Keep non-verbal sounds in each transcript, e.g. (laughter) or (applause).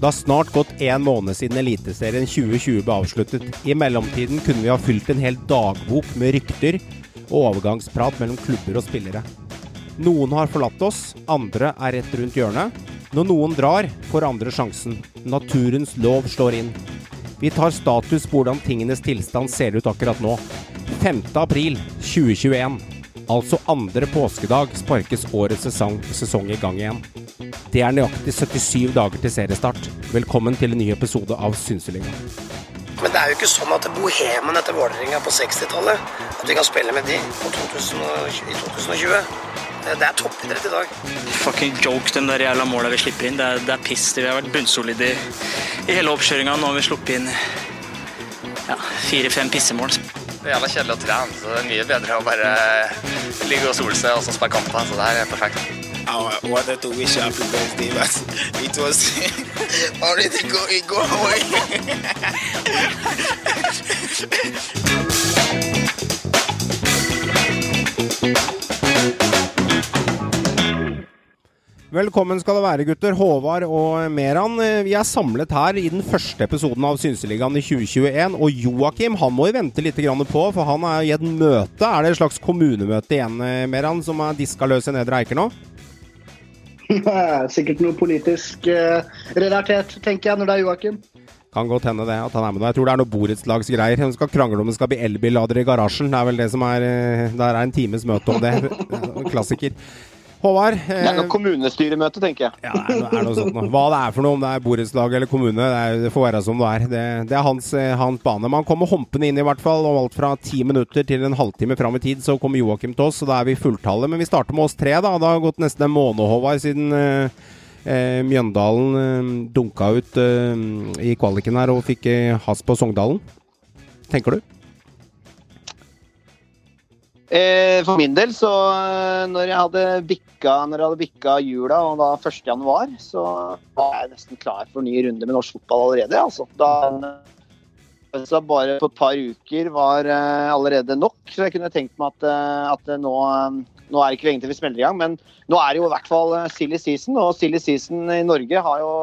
Det har snart gått én måned siden Eliteserien 2020 ble avsluttet. I mellomtiden kunne vi ha fylt en hel dagbok med rykter og overgangsprat mellom klubber og spillere. Noen har forlatt oss, andre er rett rundt hjørnet. Når noen drar, får andre sjansen. Naturens lov slår inn. Vi tar status på hvordan tingenes tilstand ser ut akkurat nå. 5. april 2021, altså andre påskedag, sparkes årets sesong, sesong i gang igjen. Det er nøyaktig 77 dager til seriestart. Velkommen til en ny episode av Synselinga. Men det er jo ikke sånn at bohemen etter Vålerenga på 60-tallet At vi kan spille med de på 2020, i 2020. Det det er toppidrett i dag. Fucking joke, de der jævla måla vi slipper inn. Det er, det er piss. Vi har vært bunnsolide i, i hele oppkjøringa. Nå har vi sluppet inn ja, fire-fem pissemål. Det er jævla kjedelig å trene, så det er mye bedre å bare ligge og sole seg og så spille kamper. Så det her er perfekt. I wanted to wish you happy birthday, but it was (laughs) already going go away. Velkommen skal det være, gutter. Håvard og Meran. Vi er samlet her i den første episoden av Synseligaen i 2021. Og Joakim han må vi vente litt på, for han er i et møte. Er det et slags kommunemøte igjen, Meran, som er diska løs i Nedre Eiker nå? (laughs) Sikkert noe politisk eh, relatert, tenker jeg, når det er Joakim. Kan godt hende det, at han er med nå. Jeg tror det er noe borettslagsgreier. Hun skal krangle om det skal bli elbillader i garasjen. Det er vel det som er eh, Der er en times møte om det. (laughs) Klassiker. Håvard. Det er eh, noe kommunestyremøte, tenker jeg. Ja, det er noe, er noe sånt noe. Hva det er for noe, om det er borettslag eller kommune, det, er, det får være som det er. Det, det er hans, eh, hans bane. Man kommer humpende inn i hvert fall, og alt fra ti minutter til en halvtime fram i tid, så kommer Joakim til oss, og da er vi fulltallet. Men vi starter med oss tre, da. Det har gått nesten en måned, Håvard, siden eh, eh, Mjøndalen eh, dunka ut eh, i kvaliken her og fikk eh, has på Sogndalen. Tenker du? Eh, for min del, så eh, når jeg hadde bikka, når jeg hadde bikka jula, og da 1. januar, så var jeg nesten klar for en ny runde med norsk fotball allerede. Altså. Da, så bare på et par uker var eh, allerede nok, så jeg kunne tenkt meg at, eh, at nå, eh, nå er det ikke lenge til vi smeller i gang. Men nå er det jo i hvert fall eh, silly season, og silly season i Norge har jo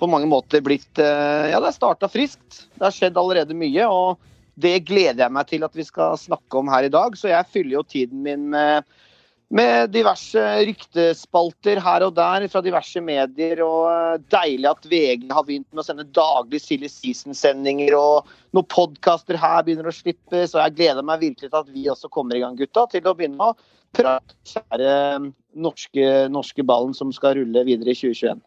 på mange måter blitt eh, Ja, det er starta friskt. Det har skjedd allerede mye. og det gleder jeg meg til at vi skal snakke om her i dag. Så jeg fyller jo tiden min med, med diverse ryktespalter her og der fra diverse medier. Og eh, deilig at VG har begynt med å sende daglig Silly Season-sendinger. Og noen podkaster her begynner å slippe, så jeg gleder meg virkelig til at vi også kommer i gang, gutta. Til å begynne å prate kjære norske, norske ballen som skal rulle videre i 2021.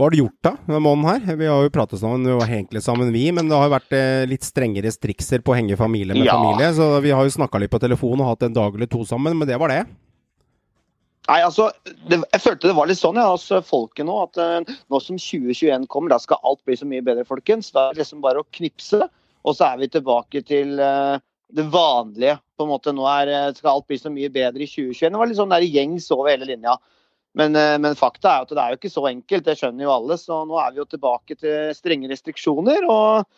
Hva har du gjort da, denne måneden her? Vi har jo pratet sammen, vi var egentlig sammen vi, men det har jo vært eh, litt strengere strikser på å henge familie med Ja. familie, så vi har jo snakka litt på telefon og hatt en dag eller to sammen, men det var det. Nei, altså, det, Jeg følte det var litt sånn ja, hos folket nå. At uh, nå som 2021 kommer, da skal alt bli så mye bedre, folkens. Da er det liksom bare å knipse, og så er vi tilbake til uh, det vanlige. på en måte. Nå er, skal alt bli så mye bedre i 2021. Det var litt sånn der gjengs over hele linja. Men, eh, men fakta er at det er jo ikke så enkelt, det skjønner jo alle. Så nå er vi jo tilbake til strenge restriksjoner. og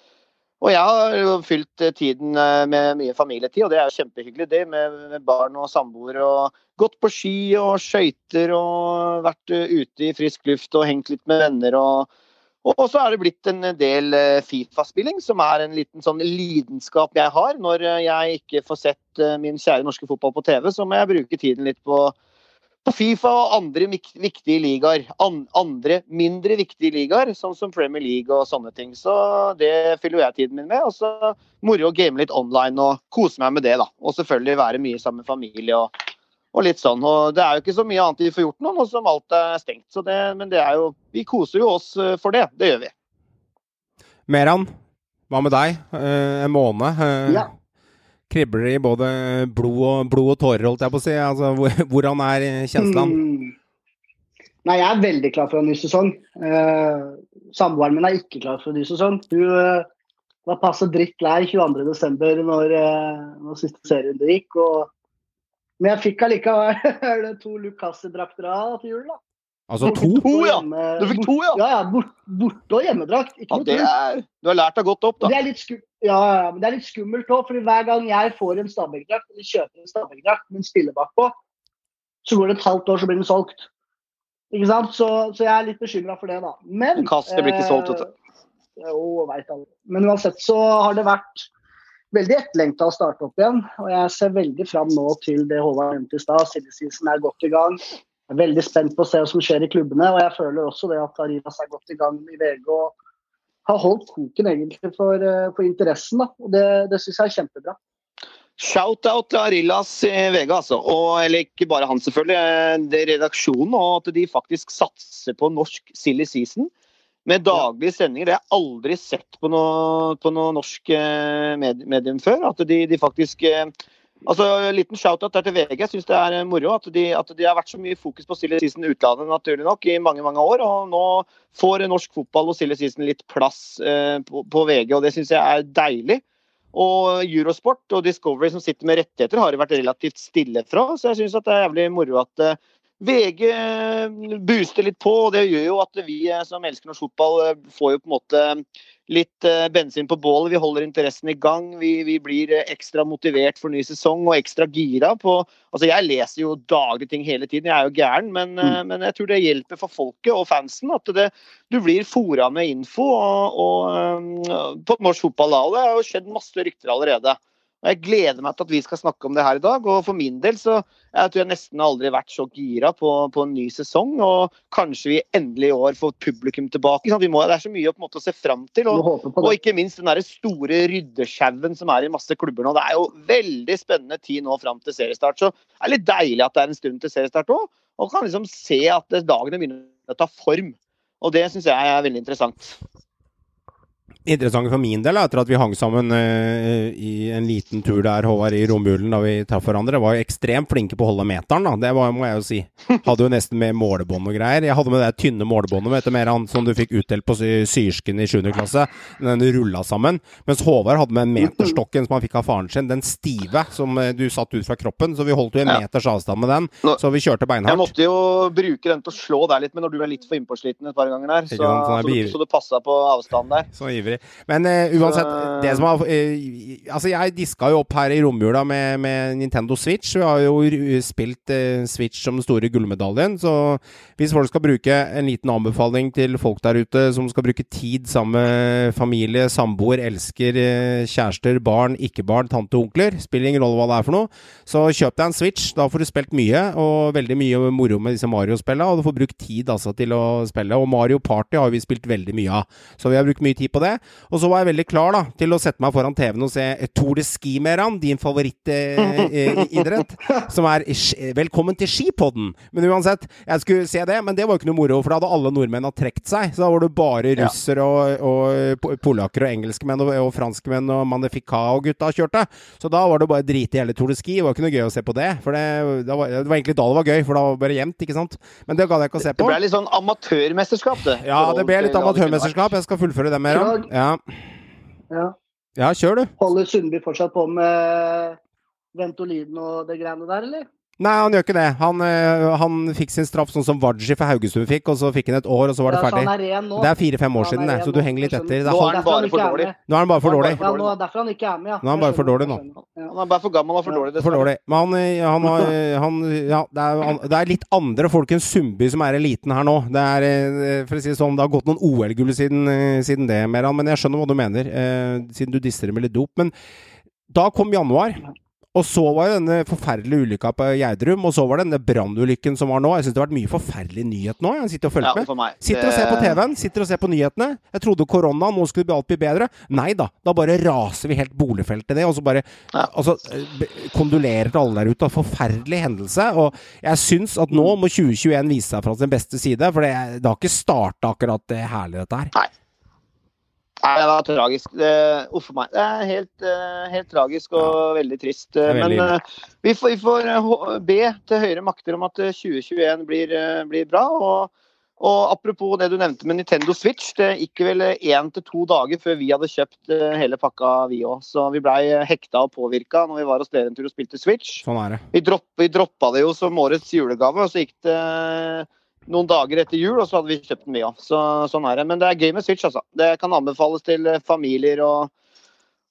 og jeg har jo fylt eh, tiden eh, med mye familietid, og det er jo kjempehyggelig det, med, med barn og samboere. Og gått på ski og skøyter og vært ute i frisk luft og hengt litt med venner. Og, og så er det blitt en del Fifa-spilling, som er en liten sånn lidenskap jeg har. Når jeg ikke får sett min kjære norske fotball på TV, så må jeg bruke tiden litt på på Fifa og andre viktige ligaer. Andre mindre viktige ligaer, sånn som Premier League og sånne ting. Så det fyller jeg tiden min med. Og så moro å game litt online og kose meg med det, da. Og selvfølgelig være mye sammen med familie og, og litt sånn. Og det er jo ikke så mye annet vi får gjort nå, nå som alt er stengt. Så det, men det er jo Vi koser jo oss eh, for det. Det gjør vi. Meran, hva med deg? Eh, en måned. eh, Ja. Kribler i både blod og, blod og tårer, holdt jeg på å si. Altså, hvor, hvordan er kjenslene? Mm. Nei, jeg er veldig klar for en ny sesong. Uh, Samboeren min er ikke klar for en ny sesong. Hun uh, var passe dritt lei 22.12. Når, uh, når siste serien gikk. Og... Men jeg fikk allikevel (laughs) to Lucassi-drakter av til jul, da. Altså to? To, ja! Du fikk to, ja! Ja, ja. bort- Borte og hjemmedrakt. Ikke ja noe det tull. er, du har lært deg godt opp, Det da. er litt sku ja, ja, men det er litt skummelt òg, for hver gang jeg får en Stabæk-drakt, eller kjøper en Stabæk-drakt med en spiller bakpå, så går det et halvt år, så blir den solgt. Ikke sant? Så, så jeg er litt bekymra for det, da. Men Kastet blir ikke solgt, vet du. eh, Jo, veit alle. Men uansett så har det vært veldig etterlengta å starte opp igjen. Og jeg ser veldig fram nå til det Håvard nevnte i stad. Sildeseason er godt i gang. Veldig spent på å se hva som skjer i klubbene. Og jeg føler også det at Arinas er godt i gang i VG og har holdt koken egentlig for, eh, for interessen. da. Og det, det syns jeg er kjempebra. Shout-out til Arillas i VG, altså. Og, eller ikke bare han, selvfølgelig. eh, Det er redaksjonen og at de faktisk satser på norsk silly season. Med daglige sendinger. Det har jeg aldri sett på noe, på noe norsk eh, medium før. At de, de faktisk eh, Altså, liten shout-out til VG. Jeg syns det er eh, moro at de, at de har vært så mye fokus på Silje season utlandet naturlig nok i mange mange år. Og nå får norsk fotball og Silje season litt plass eh, på, på VG, og det syns jeg er deilig. Og Eurosport og Discovery som sitter med rettigheter, har det vært relativt stille fra. Så jeg syns det er jævlig moro at eh, VG booster litt på. og Det gjør jo at vi eh, som elsker norsk fotball, eh, får jo på en måte litt eh, bensin på bålet. Vi holder interessen i gang. Vi, vi blir eh, ekstra motivert for ny sesong og ekstra gira på Altså, jeg leser jo daglig ting hele tiden, jeg er jo gæren, men, mm. men jeg tror det hjelper for folket og fansen at det, du blir fora med info og, og, eh, på norsk fotball. Det har jo skjedd masse rykter allerede. Og Jeg gleder meg til at vi skal snakke om det her i dag. Og for min del så jeg tror jeg nesten aldri har vært så gira på, på en ny sesong. Og kanskje vi endelig i år får publikum tilbake. må, det er så mye å måte se fram til. Og, og ikke minst den der store ryddesjauen som er i masse klubber nå. Det er jo veldig spennende tid nå fram til seriestart. Så det er litt deilig at det er en stund til seriestart òg. Og kan liksom se at dagene begynner å ta form. Og det syns jeg er veldig interessant. Interessant for min del, etter at vi hang sammen uh, i en liten tur der, Håvard, i romjulen da vi traff hverandre, var jo ekstremt flinke på å holde meteren, da. Det var, må jeg jo si. Hadde jo nesten med målebånd og greier. Jeg hadde med det tynne målebåndet, vet du, mer han som du fikk utdelt på sy- syrsken i 7. klasse. Den rulla sammen. Mens Håvard hadde med meterstokken som han fikk av faren sin, den stive som eh, du satt ut fra kroppen. Så vi holdt jo en meters avstand med den. Så vi kjørte beinhardt. Jeg måtte jo bruke den til å slå deg litt men når du er litt for innpåsliten et par ganger der. Så, sant, sånn så, du, så du passa på avstanden der. Så ivrig. Men uh, uansett, det som har uh, Altså, jeg diska jo opp her i romjula med, med Nintendo Switch. Vi har jo spilt uh, Switch som den store gullmedaljen, så hvis folk skal bruke en liten anbefaling til folk der ute som skal bruke tid sammen med familie, samboer, elsker, kjærester, barn, ikke-barn, tante og onkler, spiller ingen rolle hva det er for noe, så kjøp deg en Switch. Da får du spilt mye, og veldig mye moro med disse Mario-spillene, og du får brukt tid altså til å spille. Og Mario Party har vi spilt veldig mye av, så vi har brukt mye tid på det. Og så var jeg veldig klar da, til å sette meg foran TV-en og se Tour de Ski Meran, din favorittidrett, (laughs) som er sk- Velkommen til Skipodden! Men uansett, jeg skulle se det, men det var jo ikke noe moro, for da hadde alle nordmenn har trukket seg. Så da var det bare russere og, og polakker og engelskmenn og, og franskmenn og Magnificat-gutta kjørte. Så da var det bare drit i hele Tour de Ski. Det var ikke noe gøy å se på det. For det, det, var, det var egentlig da det var gøy, for da var det bare jevnt, ikke sant. Men det gadd jeg ikke å se Det på. ble litt sånn amatørmesterskap, det. Ja, det ble litt amatørmesterskap. Jeg skal fullføre det med Krag. Ja. Ja. ja, kjør du. Holder Sundby fortsatt på med Ventolin og det greiene der, eller? Nei, han gjør ikke det. Han, øh, han fikk sin straff sånn som Waji for Haugesund fikk, og så fikk han et år, og så var det ferdig. han er. Det er fire-fem år siden, er det, så du henger litt etter. Det er Nå er han bare for er dårlig. Nå er han bare for er dårlig. Ja, nå, derfor han ikke er med, ja. Nå er han bare for dårlig nå. Han er bare for gammel og for dårlig. For dårlig. Men han, øh, han har han, ja, det, er, han, det er litt andre folk enn Sundby som er eliten her nå. Det er, for å si det sånn, det har gått noen OL-gull siden, siden det, Meran, men jeg skjønner hva du mener, siden du disser med litt dop. Men da kom januar. Og så var jo denne forferdelige ulykka på Gjerdrum, og så var det denne brannulykken som var nå. Jeg syns det har vært mye forferdelig nyhet nå. Jeg sitter og følger Ja, med. Sitter og ser på TV-en, sitter og ser på nyhetene. Jeg trodde korona, nå skulle alt bli bedre. Nei da, da bare raser vi helt boligfeltet ned, og så bare Ja. altså, eh, kondolerer til alle der ute. Forferdelig hendelse. Og jeg syns at nå må 2021 vise seg fra sin beste side, for det, det har ikke starta akkurat det herlig, dette her. Nei, det var tragisk. Det, uff meg. Det er helt, eh, helt tragisk og veldig trist. Veldig Men uh, vi får, vi får eh, be til høyere makter om at eh, 2021 blir, eh, blir bra. Og, og apropos det du nevnte med Nintendo Switch. Det gikk vel én til to dager før vi hadde kjøpt hele pakka, vi òg. Så vi blei hekta og påvirka når vi var hos dere en tur og spilte Switch. Sånn er det. Vi, dropp, vi droppa det jo som årets julegave, og så gikk det noen dager etter jul, og så hadde vi kjøpt den vi òg. Så, sånn er det. Men det er gøy med Switch, altså. Det kan anbefales til eh, familier og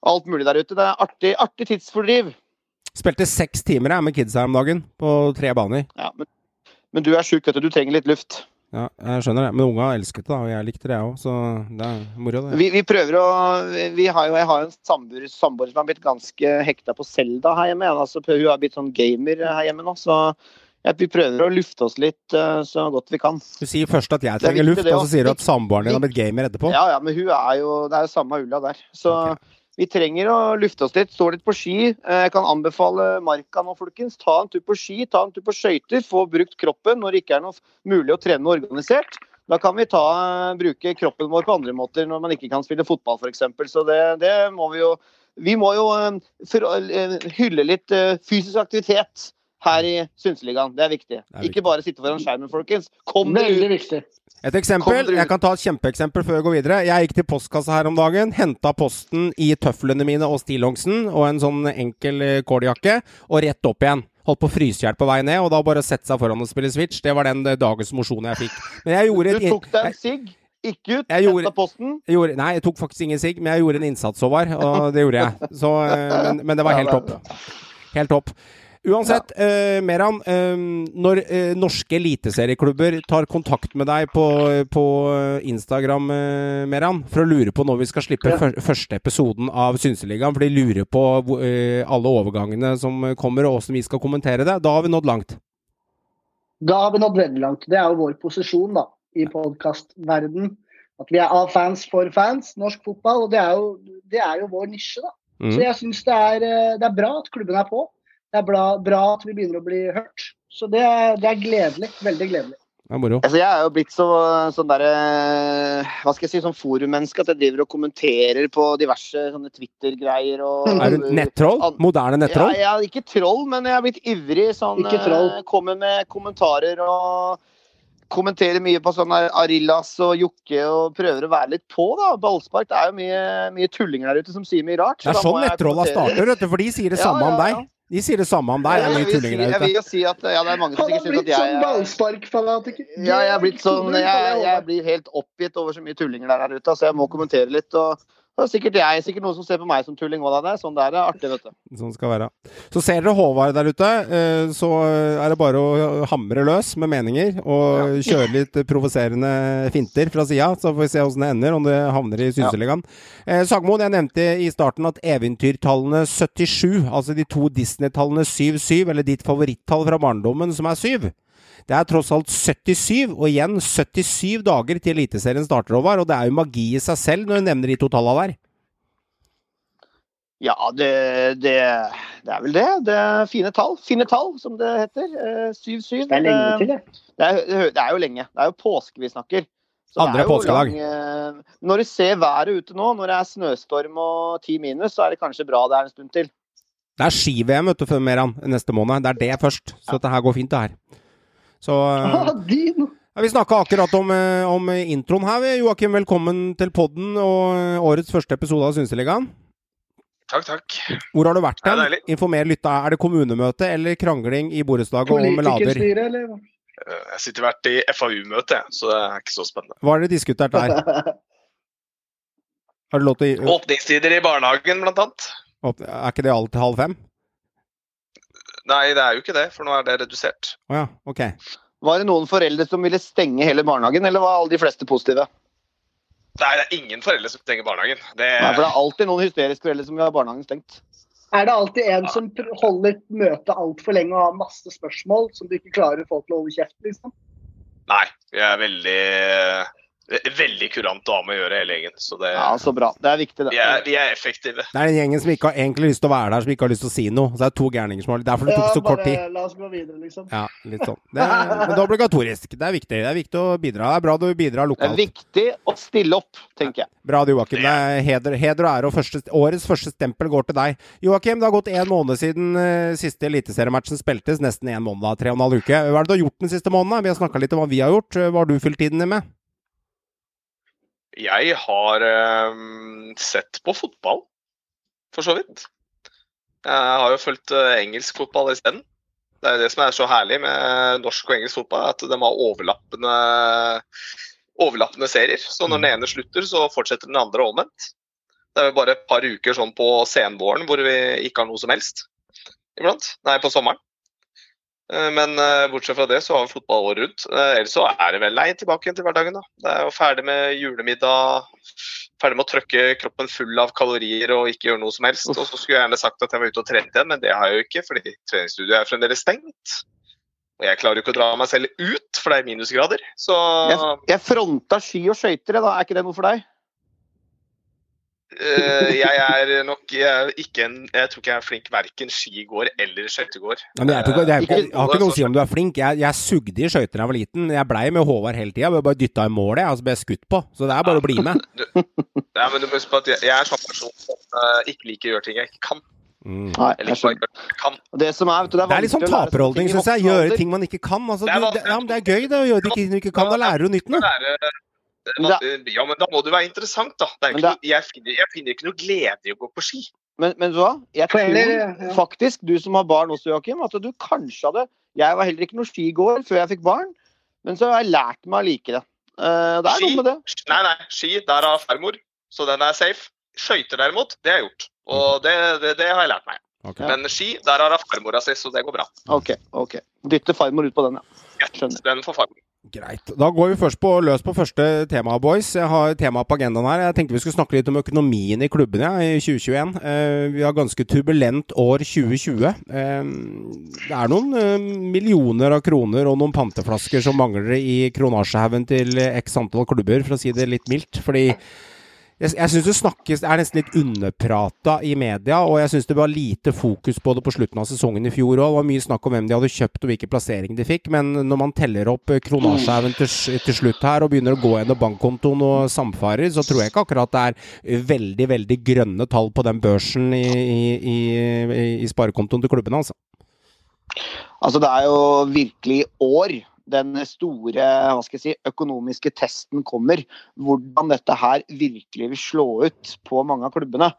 alt mulig der ute. Det er artig, artig tidsfordriv. Spilte seks timer jeg med kids her om dagen, på tre baner. Ja, men, men du er sjuk, vet du. Du trenger litt luft. Ja, jeg skjønner det. Men unga elsket det, og jeg likte det, jeg òg. Så det er moro, det. Vi, vi prøver å vi har jo, Jeg har jo en samboer som har blitt ganske hekta på Selda her hjemme. Altså, hun har blitt sånn gamer her hjemme nå, så ja, vi prøver å lufte oss litt eh, så godt vi kan. Du sier først at jeg er trenger luft, og så sier du at samboeren din har blitt gamer etterpå. Ja, ja, men hun er jo Det er jo samme ulla der. Så okay. vi trenger å lufte oss litt. Stå litt på ski. Eh, Jeg kan anbefale Marka nå, folkens. Ta en tur på ski, ta en tur på skøyter. Få brukt kroppen når det ikke er noe mulig å trene organisert. Da kan vi ta, eh, bruke kroppen vår på andre måter når man ikke kan spille fotball, f.eks. Så det, det må vi jo Vi må jo hylle litt fysisk aktivitet her i Synseligaen. Det er viktig. er viktig. Ikke bare sitte foran skjermen, folkens. Kom dere Veldig ut! viktig. Et eksempel, jeg kan ta et kjempeeksempel før jeg går videre. Jeg gikk til postkassa her om dagen, henta posten i tøflene mine og stillongsen og en sånn enkel eh, kåljakke, og rett opp igjen. Holdt på å fryse i hjel på vei ned, og da bare sette seg foran og spille Switch. Det var den eh, dagens mosjon jeg fikk. Men jeg gjorde Du tok deg en sigg, gikk ut, Jeg gjorde- posten. jeg gjorde, Nei, jeg tok faktisk ingen sigg, men jeg gjorde en innsats, Håvard. Og det gjorde jeg. Så, eh, men, men det var helt topp. Helt topp. Uansett, eh, Meran. eh, når eh, norske eliteserieklubber tar kontakt med deg på, på Instagram, eh, Meran, for å lure på når vi skal slippe Ja. fyr- første episoden av Synseligaen, for de lurer på eh, alle overgangene som kommer, og åssen vi skal kommentere det, da har vi nådd langt. Da har vi nådd veldig langt. Det er jo vår posisjon da, i podkastverden. At vi er av fans for fans, norsk fotball. Og det er jo, det er jo vår nisje, da. Mm. Så jeg syns det, er, eh, det er bra at klubben er på. Det er bra, bra at vi begynner å bli hørt. Så det er, det er gledelig. Veldig gledelig. Altså, jeg er jo blitt så sånn der, Hva skal jeg si, sånn forummenneske at jeg driver og kommenterer på diverse sånne Twitter-greier Er du nettroll? Moderne nettroll? Ja, er ikke troll, men jeg er blitt ivrig. Sånn, Ikke troll. eh, Kommer med kommentarer og kommenterer mye på sånn Arillas og Jokke og prøver å være litt på, da. Ballspark. Det er jo mye, mye tullinger der ute som sier mye rart. Det er sånn nettrolla starter, vet du, for de sier det Ja, samme om ja, ja. deg. De sier det samme om deg. Er jeg, der jeg vil jo si at ja, det er mange som Han har sikkert syns blitt at jeg sånn er ballsparkfanatiker. Ja, jeg er blitt sånn jeg, jeg blir helt oppgitt over så mye tullinger der, der ute, så jeg må kommentere litt. og det er sikkert jeg, sikkert noen som ser på meg som tulling òg, det er sånn det er. Artig, vet du. Sånn skal være. Så ser dere Håvard der ute, eh, så er det bare å hamre løs med meninger og kjøre litt provoserende finter fra sida, så får vi se åssen det ender, om det havner i Synseligaen. Ja. Sagmoen, jeg nevnte i starten at eventyrtallene 77, altså de to Disney-tallene 77, eller ditt favorittall fra barndommen, som er 7 det er tross alt 77, og igjen 77 dager til Eliteserien starter, Håvard. Og det er jo magi i seg selv når du nevner de to tallene der. Ja, det, det, det er vel det. Det er fine tall. Fine tall, som det heter. Eh, 7-7. Det er lenge til, det. Det er, det er jo lenge. Det er jo påske vi snakker. Så det Andre er jo påskedag. lang, eh, Når du ser været ute nå, når det er snøstorm og ti minus, så er det kanskje bra det er en stund til. Det er ski-VM vet du, før Meran neste måned. Det er det først. Så dette her går fint, det her. Så eh, Ah, ja, Vi snakka akkurat om, eh, om introen her. vi. Joakim, velkommen til podden og eh, årets første episode av Synseligaen. Takk, takk. Hvor har du vært hen? Informer lytta. Er det kommunemøte eller krangling i borettslaget om lader? Eller? Jeg sitter hvert i FAU-møte, så det er ikke så spennende. Hva har dere diskutert der? (laughs) Har du lov til å Åpningstider i barnehagen, blant annet. Er ikke det alltid halv fem? Nei, det er jo ikke det, for nå er det redusert. Å ja, ok. Var det noen foreldre som ville stenge hele barnehagen, eller var alle de fleste positive? Nei, det er ingen foreldre som stenger barnehagen. Det, Nei, for det er alltid noen hysteriske foreldre som vil ha barnehagen stengt. Er det alltid en som holder møtet altfor lenge og har masse spørsmål som du ikke klarer å få til å holde kjeft, liksom? Nei, vi er veldig Veldig kurant dame å gjøre, hele gjengen. Så det, Ja, Så bra. Det er viktig, det. vi, er, vi er effektive. Det er den gjengen som ikke har egentlig lyst til å være der, som ikke har lyst til å si noe. Så det er to gærninger som har Derfor det tok så kort tid. La oss gå videre, liksom. Ja, litt sånn. Det er, men det er obligatorisk. Det er viktig. Det er viktig å bidra. Det er bra du bidrar Det er viktig å stille opp, tenker jeg. Bra du, Joakim. Det er heder, heder og ære, og første, årets første stempel går til deg. Joakim, det har gått en måned siden uh, siste eliteseriematchen spiltes. Nesten en måned. Tre og en halv uke. Hva er det du har gjort den siste måneden? Vi har snakka litt om hva vi har gjort. Hva har du fylt tiden din med? Jeg har eh, sett på fotball, for så vidt. Jeg har jo fulgt eh, engelsk fotball isteden. Det er jo det som er så herlig med norsk og engelsk fotball, at de har overlappende, overlappende serier. Så når den ene slutter, så fortsetter den andre omvendt. Det er jo bare et par uker sånn på senvåren hvor vi ikke har noe som helst. Iblant. Nei, på sommeren. Eh, Men eh, bortsett fra det så har vi fotball året rundt. Eh, Ellers så er det vel lei tilbake igjen til hverdagen. da. Det er jo ferdig med julemiddag, ferdig med å trøkke kroppen full av kalorier og ikke gjøre noe som helst. Og så skulle jeg gjerne sagt at jeg var ute og trente igjen, men det har jeg jo ikke, fordi treningsstudioet er fremdeles stengt. Og jeg klarer jo ikke å dra meg selv ut, for det er minusgrader. Så Jeg, jeg fronta ski og skøyter, da. Er ikke det noe for deg? Eh, jeg er nok jeg, er ikke en, jeg tror ikke jeg er flink verken skigåer eller skøytegåer. Ja, men jeg, ikke, det Ikke- jeg har ikke noe å si om du er flink. Jeg, jeg sugde i skøyter da jeg var liten. Jeg blei med Håvard hele tida. Bare dytta i målet, og så ble jeg skutt på. Så det er bare å bli med. (laughs) Ja, men du må huske på at jeg, jeg er sånn person som uh, ikke liker å gjøre ting jeg ikke kan. Mm. Nei, jeg kan. Det som er, vet du, det er Det er litt sånn taperholdning, syns jeg. Gjøre ting man ikke kan. Altså, Det er du, det, ja, men det er gøy, det. Å gjøre ting du ikke kan. Da lærer du nytt noe. Lære- Ja, men da må det være interessant, da. Er noe- jeg, finner, jeg finner ikke noe glede i å gå på ski. Men, men hva? Jeg tror faktisk, du som har barn også, Joakim, at du kanskje hadde Jeg var heller ikke noe skigåer før jeg fikk barn, men så har jeg lært meg å like det. Eh, det er Ski? noe med det. Nei, nei, ski, der har farmor, så den er safe. Skøyter derimot, det har jeg gjort. Og det, det, det har jeg lært meg. Okay. Men ski, der har hun farmora si, så det går bra. OK. ok. Dytter farmor ut på den, ja. Skjønner. Den får farmor. Greit. Da går vi først på, løs på første tema, boys. Jeg har tema på agendaen her. Jeg tenkte vi skulle snakke litt om økonomien i klubbene ja, i 2021. Eh, vi har ganske turbulent år 2020. Eh, det er noen eh, millioner av kroner og noen panteflasker som mangler i kronasjehaugen til x antall klubber, for å si det litt mildt. Fordi jeg, jeg syns det snakkes er nesten litt underprata i media, og jeg syns det var lite fokus på det på slutten av sesongen i fjor òg. Det var mye snakk om hvem de hadde kjøpt og hvilken plassering de fikk, men når man teller opp eh, kronasjehaugen til, til slutt her og begynner å gå gjennom bankkontoen og samfarer, så tror jeg ikke akkurat det er veldig, veldig grønne tall på den børsen i, i, i, i sparekontoen til klubbene, altså. Altså, det er jo virkelig år den store hva skal jeg si, økonomiske testen kommer. Hvordan dette her virkelig vil slå ut på mange av klubbene.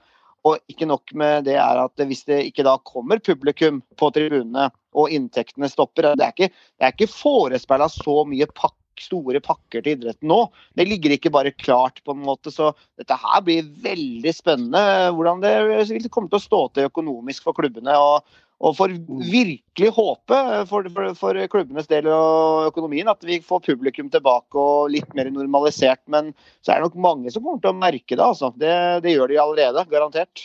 Og ikke nok med det er at hvis det ikke da kommer publikum på tribunene og inntektene stopper Det er ikke, det ikke forespeila så mye pakk, store pakker til idretten nå. Det ligger ikke bare klart, på en måte. Så dette her blir veldig spennende hvordan det kommer til å stå til økonomisk for klubbene. og og får virkelig håpe for, for, for klubbenes del og økonomien at vi får publikum tilbake og litt mer normalisert. Men så er det nok mange som kommer til å merke det. altså. Det, det gjør de allerede, garantert.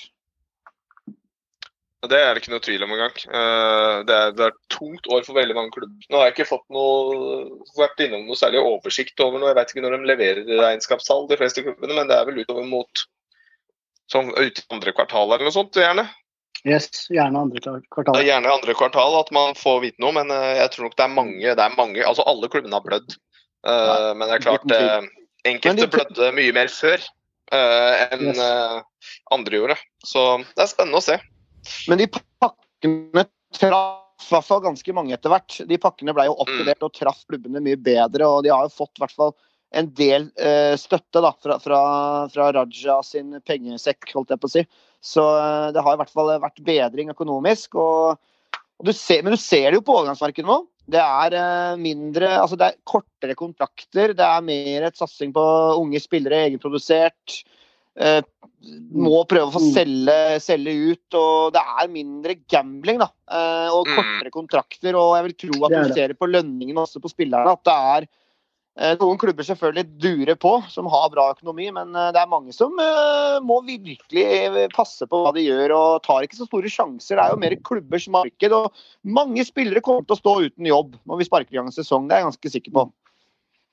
Det er det ikke noe tvil om engang. Eh, Det er, det er et tungt år for veldig mange klubber. Nå har jeg ikke fått noe, vært innom noe særlig oversikt over noe. Jeg vet ikke når de leverer regnskapstall, de fleste klubbene, men det er vel utover mot sånn ut andre kvartal eller noe sånt, gjerne. Yes, gjerne andre kvartal. er gjerne andre kvartal at man får vite noe, men eh, jeg tror nok det er mange, det er mange altså alle klubbene har blødd. Ja, men det er klart, eh, enkelte de- blødde mye mer før uh, enn Yes. uh, andre gjorde. Så det er spennende å se. Men de pakkene traff i hvert fall ganske mange etter hvert. De pakkene ble jo oppgradert og traff klubbene mye bedre, og de har jo fått i hvert fall en del uh, støtte da, fra, fra, fra Raja sin pengesekk, holdt jeg på å si. Så eh, det har i hvert fall vært bedring økonomisk. Og, og du ser, men du ser det jo på overgangsmarkedet nå. Det er eh, mindre, altså det er kortere kontrakter, det er mer et satsing på unge spillere, egenprodusert. Eh, må prøve å få Mm. selge, selge ut, og det er mindre gambling da, eh, og Mm. kortere kontrakter. Og jeg vil tro at du ser det på lønningene også på spillerne, at det er eh, noen klubber selvfølgelig durer på, som har bra økonomi, men eh, det er mange som eh, må virkelig eh, passe på hva de gjør og tar ikke så store sjanser. Det er jo mer klubbers marked, og mange spillere kommer til å stå uten jobb når vi sparker i gang en sesong. Det er jeg ganske sikker på.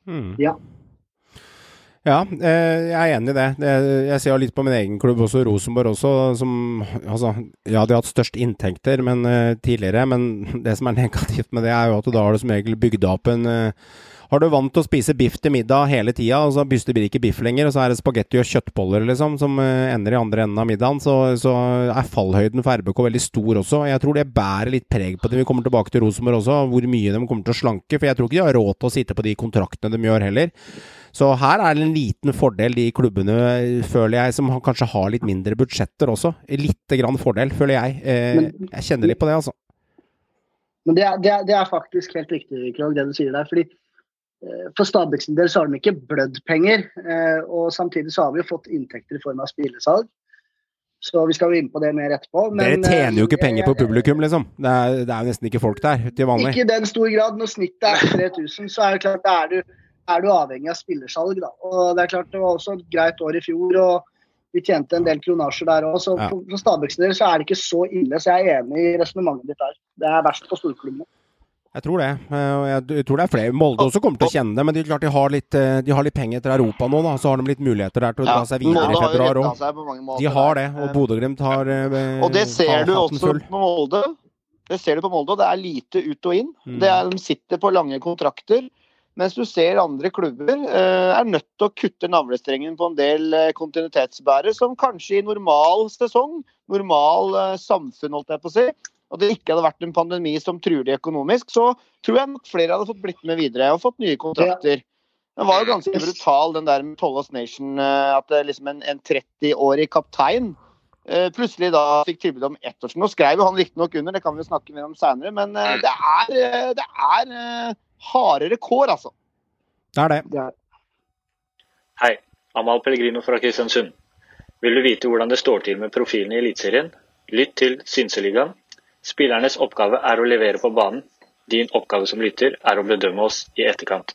Mm. Ja. Ja, eh, jeg er enig i det. det. Jeg ser litt på min egen klubb også, Rosenborg også, som altså, Ja, de har hatt størst inntekter men, eh, tidligere, men (laughs) det som er negativt med det, er jo at da har du som regel bygd opp en eh, har du vant til å spise biff til middag hele tida, og så byster blir ikke biff lenger, og så er det spagetti og kjøttboller liksom, som eh, ender i andre enden av middagen, så, så er fallhøyden for RBK veldig stor også. Jeg tror det bærer litt preg på det. Vi kommer tilbake til Rosenborg også, hvor mye de kommer til å slanke. For jeg tror ikke de har råd til å sitte på de kontraktene de gjør heller. Så her er det en liten fordel de klubbene, føler jeg, som kanskje har litt mindre budsjetter også. Lite grann fordel, føler jeg. Eh, jeg kjenner litt på det, altså. Men det er, det, er, det er faktisk helt riktig, Krog, det du sier der. fordi eh, For Stabæk sin del så har de ikke blødd penger. eh, Og samtidig så har vi jo fått inntekter i form av spillesalg. Så vi skal jo inn på det mer etterpå. Dere tjener jo ikke eh, penger på publikum, liksom. Det er, det er jo nesten ikke folk der til vanlig. Ikke i den stor grad. Når snittet er 3000, så er det klart da er du, er du avhengig av spillersalg. Da. Og det er klart det var også et greit år i fjor, og vi tjente en del kronasjer der òg. Så Ja. for Stabæks del så er det ikke så ille. Så jeg er enig i resonnementet ditt der. Det er verst på storklubbene. Jeg tror det. eh, Jeg tror det er flere. Molde også kommer til å kjenne det, men de, er klart de, har litt, eh, de har litt penger til Europa nå, da. Så har de litt muligheter der til å dra seg videre i februar òg. De har det, og Bodø-Glimt har eh, Og det ser du også full. på Molde. Det ser du på Molde, og det er lite ut og inn. Mm. Det er, de sitter på lange kontrakter. Mens du ser andre klubber eh, er nødt til å kutte navlestrengen på en del eh, kontinuitetsbærere som kanskje i normal sesong, normal eh, samfunn, holdt jeg på å si, og det ikke hadde vært en pandemi som truer de økonomisk, så tror jeg nok flere hadde fått blitt med videre og fått nye kontrakter. Den var jo ganske brutal, den der med Tollos Nation, eh, at det liksom en, en 30-årig kaptein eh, plutselig da fikk tilbud om ett års. Nå skrev jo han riktignok under, det kan vi jo snakke mer om seinere, men eh, det er, eh, det er eh, hardere kår, altså. Det er det. Det er, Hei, Amal Pellegrino fra Kristiansund. Vil du vite hvordan det står til med profilene i Eliteserien? Lytt til Synseligaen. Spillernes oppgave er å levere på banen. Din oppgave som lytter er å bedømme oss i etterkant.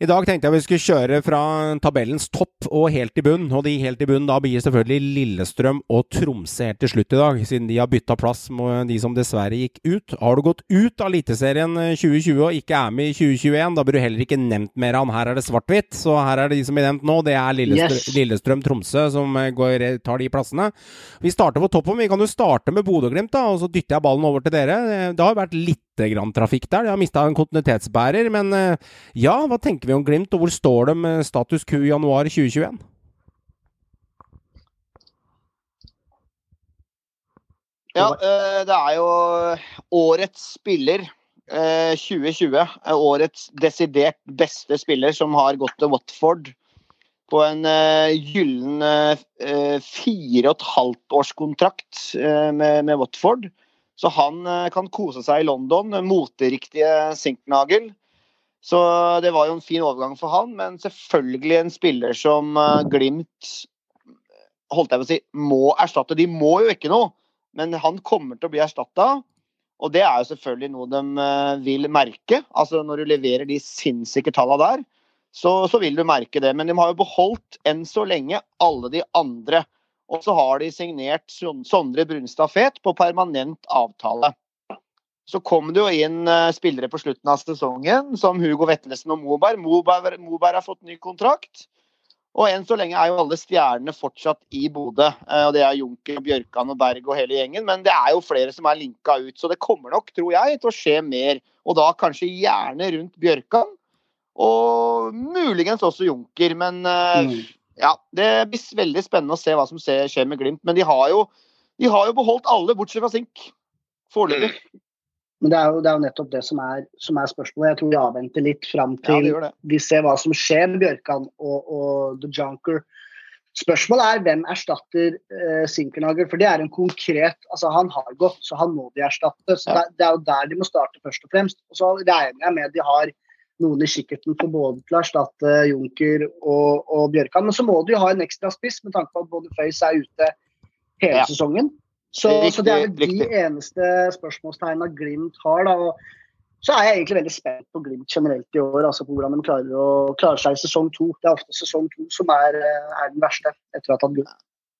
I dag tenkte jeg vi skulle kjøre fra tabellens topp og helt i bunn. Og de helt i bunn da blir selvfølgelig Lillestrøm og Tromsø helt til slutt i dag, siden de har bytta plass med de som dessverre gikk ut. Har du gått ut av Eliteserien 2020 og ikke er med i 2021, da blir du heller ikke nevnt mer av han. Her er det svart-hvitt, så her er det de som blir nevnt nå. Det er Lillestrøm, Yes. Lillestrøm Tromsø som eh, går, tar de plassene. Vi starter på toppen. Vi kan jo starte med Bodø-Glimt, da, og så dytter jeg ballen over til dere. Eh, Det har vært litt grann trafikk der. De har mista en kontinuitetsbærer, men eh, ja, hva tenker vi om Glimt, og hvor står de med status Q i januar 2021? Ja, eh, det er jo årets spiller eh, 2020. er Årets desidert beste spiller som har gått til Watford på en eh, gyllen eh, fire og et halvt års kontrakt eh, med, med Watford. Så han eh, kan kose seg i London. Moteriktige Sinknagel. Så det var jo en fin overgang for han, men selvfølgelig en spiller som eh, Glimt holdt jeg på å si, må erstatte. De må jo ikke noe, men han kommer til å bli erstatta. Og det er jo selvfølgelig noe de eh, vil merke. Altså Når du leverer de sinnssyke tallene der, så, så vil du merke det. Men de har jo beholdt enn så lenge alle de andre. Og så har de signert Sondre Brunstad Fet på permanent avtale. Så kom det jo inn eh, spillere på slutten av sesongen, som Hugo Vetlesen og Moberg. Moberg, Moberg har fått ny kontrakt. Og enn så lenge er jo alle stjernene fortsatt i Bodø. Eh, Og det er Junker, Bjørkan og Berg og hele gjengen. Men det er jo flere som er linka ut, så det kommer nok, tror jeg, til å skje mer. Og da kanskje gjerne rundt Bjørkan. Og muligens også Junker. Men eh, Mm. Ja, det blir veldig spennende å se hva som skjer med Glimt. Men de har jo, de har jo beholdt alle, bortsett fra Sink. Foreløpig. men det er, jo, det er jo nettopp det som er, som er spørsmålet. Jeg tror vi avventer litt fram Ja, til det det. vi ser hva som skjer med Bjørkan og, og The Junker. Spørsmålet er hvem erstatter uh, Sinkernagel, for det er en konkret altså Han har gått, så han må de erstatte. så Ja. det, det er jo der de må starte først og fremst. Og så regner jeg med de har noen i kikkerten for både til å erstatte Junker og, og Bjørkan. Men så må du jo ha en ekstra spiss, med tanke på at både Føys er ute hele Ja. sesongen. Så, Riktig, så det er de riktig. eneste spørsmålstegnene Glimt har. da, og så er jeg egentlig veldig spent på Glimt generelt i år, altså på hvordan de klarer, å, klare seg i sesong to. Det er ofte sesong to som er, eh, er den verste etter å ha tatt gull.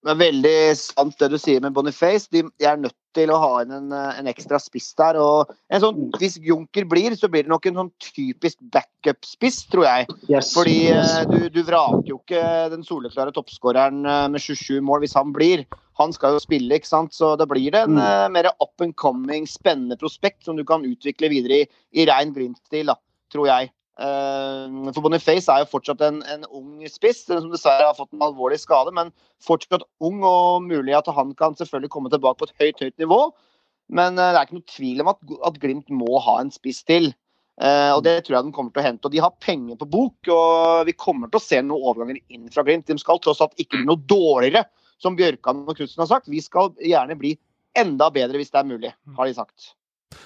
Det er veldig sant det du sier med Boniface. De, er nødt til å ha inn en, eh, en ekstra spiss der. og en sånn, Hvis Junker blir, så blir det nok en sånn typisk backup-spiss, tror jeg. Yes. Fordi yes. eh, du, du vraker jo ikke den soleklare toppskåreren eh, med 27 mål hvis han blir. Han skal jo spille, ikke sant. Så da blir det en Mm. mer up and coming, spennende prospekt som du kan utvikle videre i, i rein Glimt-stil, tror jeg. Eh, For Boniface er jo fortsatt en, en ung spiss, som dessverre har fått en alvorlig skade, men fortsatt ung og mulig at han kan selvfølgelig komme tilbake på et høyt, høyt nivå. Men eh, det er ikke noe tvil om at, at Glimt må ha en spiss til. Uh, og Det tror jeg de kommer til å hente. Og De har penger på bok, og vi kommer til å se noen overganger inn fra Glimt. De skal tross alt ikke bli noe dårligere, som Bjørkan og Knutsen har sagt. Vi skal gjerne bli enda bedre hvis det er mulig, har de sagt.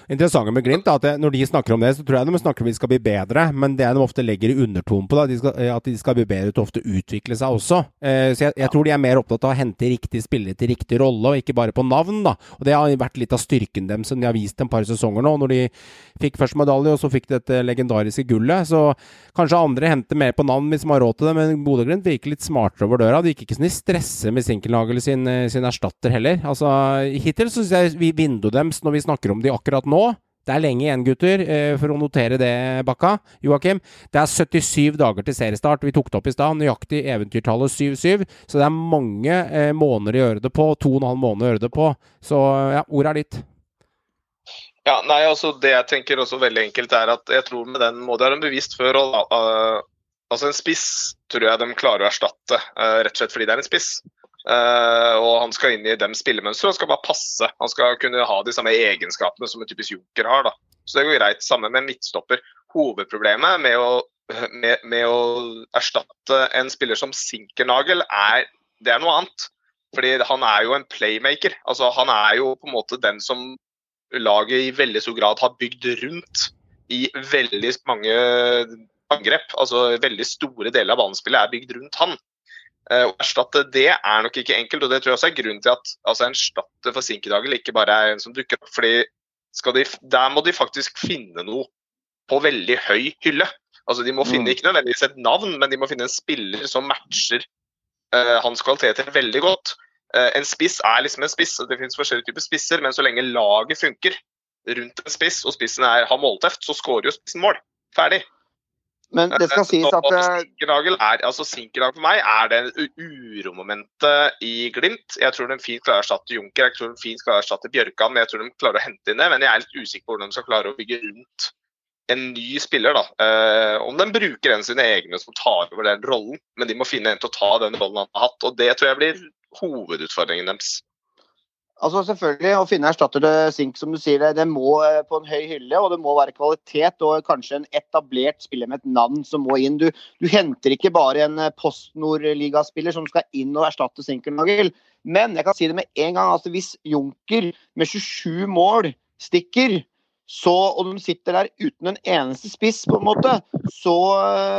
Interessante med Glimt er at når de snakker om det, så tror jeg de snakker om at de skal bli bedre, men det de ofte legger i undertonen på, da, de skal, eh, at de skal bli bedre til å ofte utvikle seg også. Eh, så jeg, jeg, tror de er mer opptatt av å hente riktig spillere til riktig rolle, og ikke bare på navn. da. Og Det har vært litt av styrken dem som de har vist en par sesonger nå, når de fikk først medalje, og så fikk de dette legendariske gullet. Så kanskje andre henter mer på navn hvis de har råd til det, men Bodø-Glimt virker litt smartere over døra. De gikk ikke sånn i stresse med Sinkelnagel sin, eh, sin erstatter heller. Altså, Hittil så syns jeg vi vinduet deres, når vi snakker om de akkurat nå det er lenge igjen, gutter, eh, for å notere det, Bakka. Joakim. Det er 77 dager til seriestart. Vi tok det opp i stad. Nøyaktig eventyrtallet 7-7. Så det er mange eh, måneder å gjøre det på. To og en halv måned å gjøre det på. Så ja, ordet er ditt. Ja, nei, altså Det jeg tenker også veldig enkelt, er at jeg tror med den må de ha bevisst før. Uh, altså En spiss tror jeg de klarer å erstatte, rett og slett fordi det er en spiss. Uh, og han skal inn i dem spillemønstre og skal bare passe. Han skal kunne ha de samme egenskapene som en typisk joker har. da. Så det går greit. Samme med midtstopper. Hovedproblemet med å, med, med å erstatte en spiller som Sinkernagel, er, det er noe annet. Fordi han er jo en playmaker. Altså, han er jo på en måte den som laget i veldig stor grad har bygd rundt i veldig mange angrep. Altså veldig store deler av banespillet er bygd rundt han. Eh, å erstatte det er nok ikke enkelt, og det tror jeg også er grunnen til at altså, en erstatter for Sinkedagel ikke bare er en som dukker opp. fordi de, Der må de faktisk finne noe på veldig høy hylle. Altså De må finne mm. ikke nødvendigvis et navn, men de må finne en spiller som matcher uh, hans kvaliteter veldig godt. Uh, en spiss er liksom en spiss, det finnes forskjellige typer spisser, men så lenge laget funker rundt en spiss, og spissen er, har målteft, så skårer jo spissen mål. Ferdig. Men det skal sies at eh, Sinkernagel er, altså for meg er det uromomentet i Glimt. Jeg tror de fint klarer å erstatte Junker, jeg tror de fint klarer å erstatte Bjørkan. Men jeg tror de klarer å hente inn det. Men jeg er litt usikker på hvordan de skal klare å bygge rundt en ny spiller. da. Eh, om de bruker en av sine egne som tar over den rollen, men de må finne en til å ta den rollen han har hatt. og Det tror jeg blir hovedutfordringen deres. Altså selvfølgelig, Å finne erstatter til Sink som du sier, det må eh, på en høy hylle. Og det må være kvalitet og kanskje en etablert spiller med et navn som må inn. Du, du henter ikke bare en eh, Post Nord-ligaspiller som skal inn og erstatte Sinkernagel. Men jeg kan si det med en gang, altså hvis Junker med 27 mål stikker, så, og de sitter der uten en eneste spiss, på en måte, så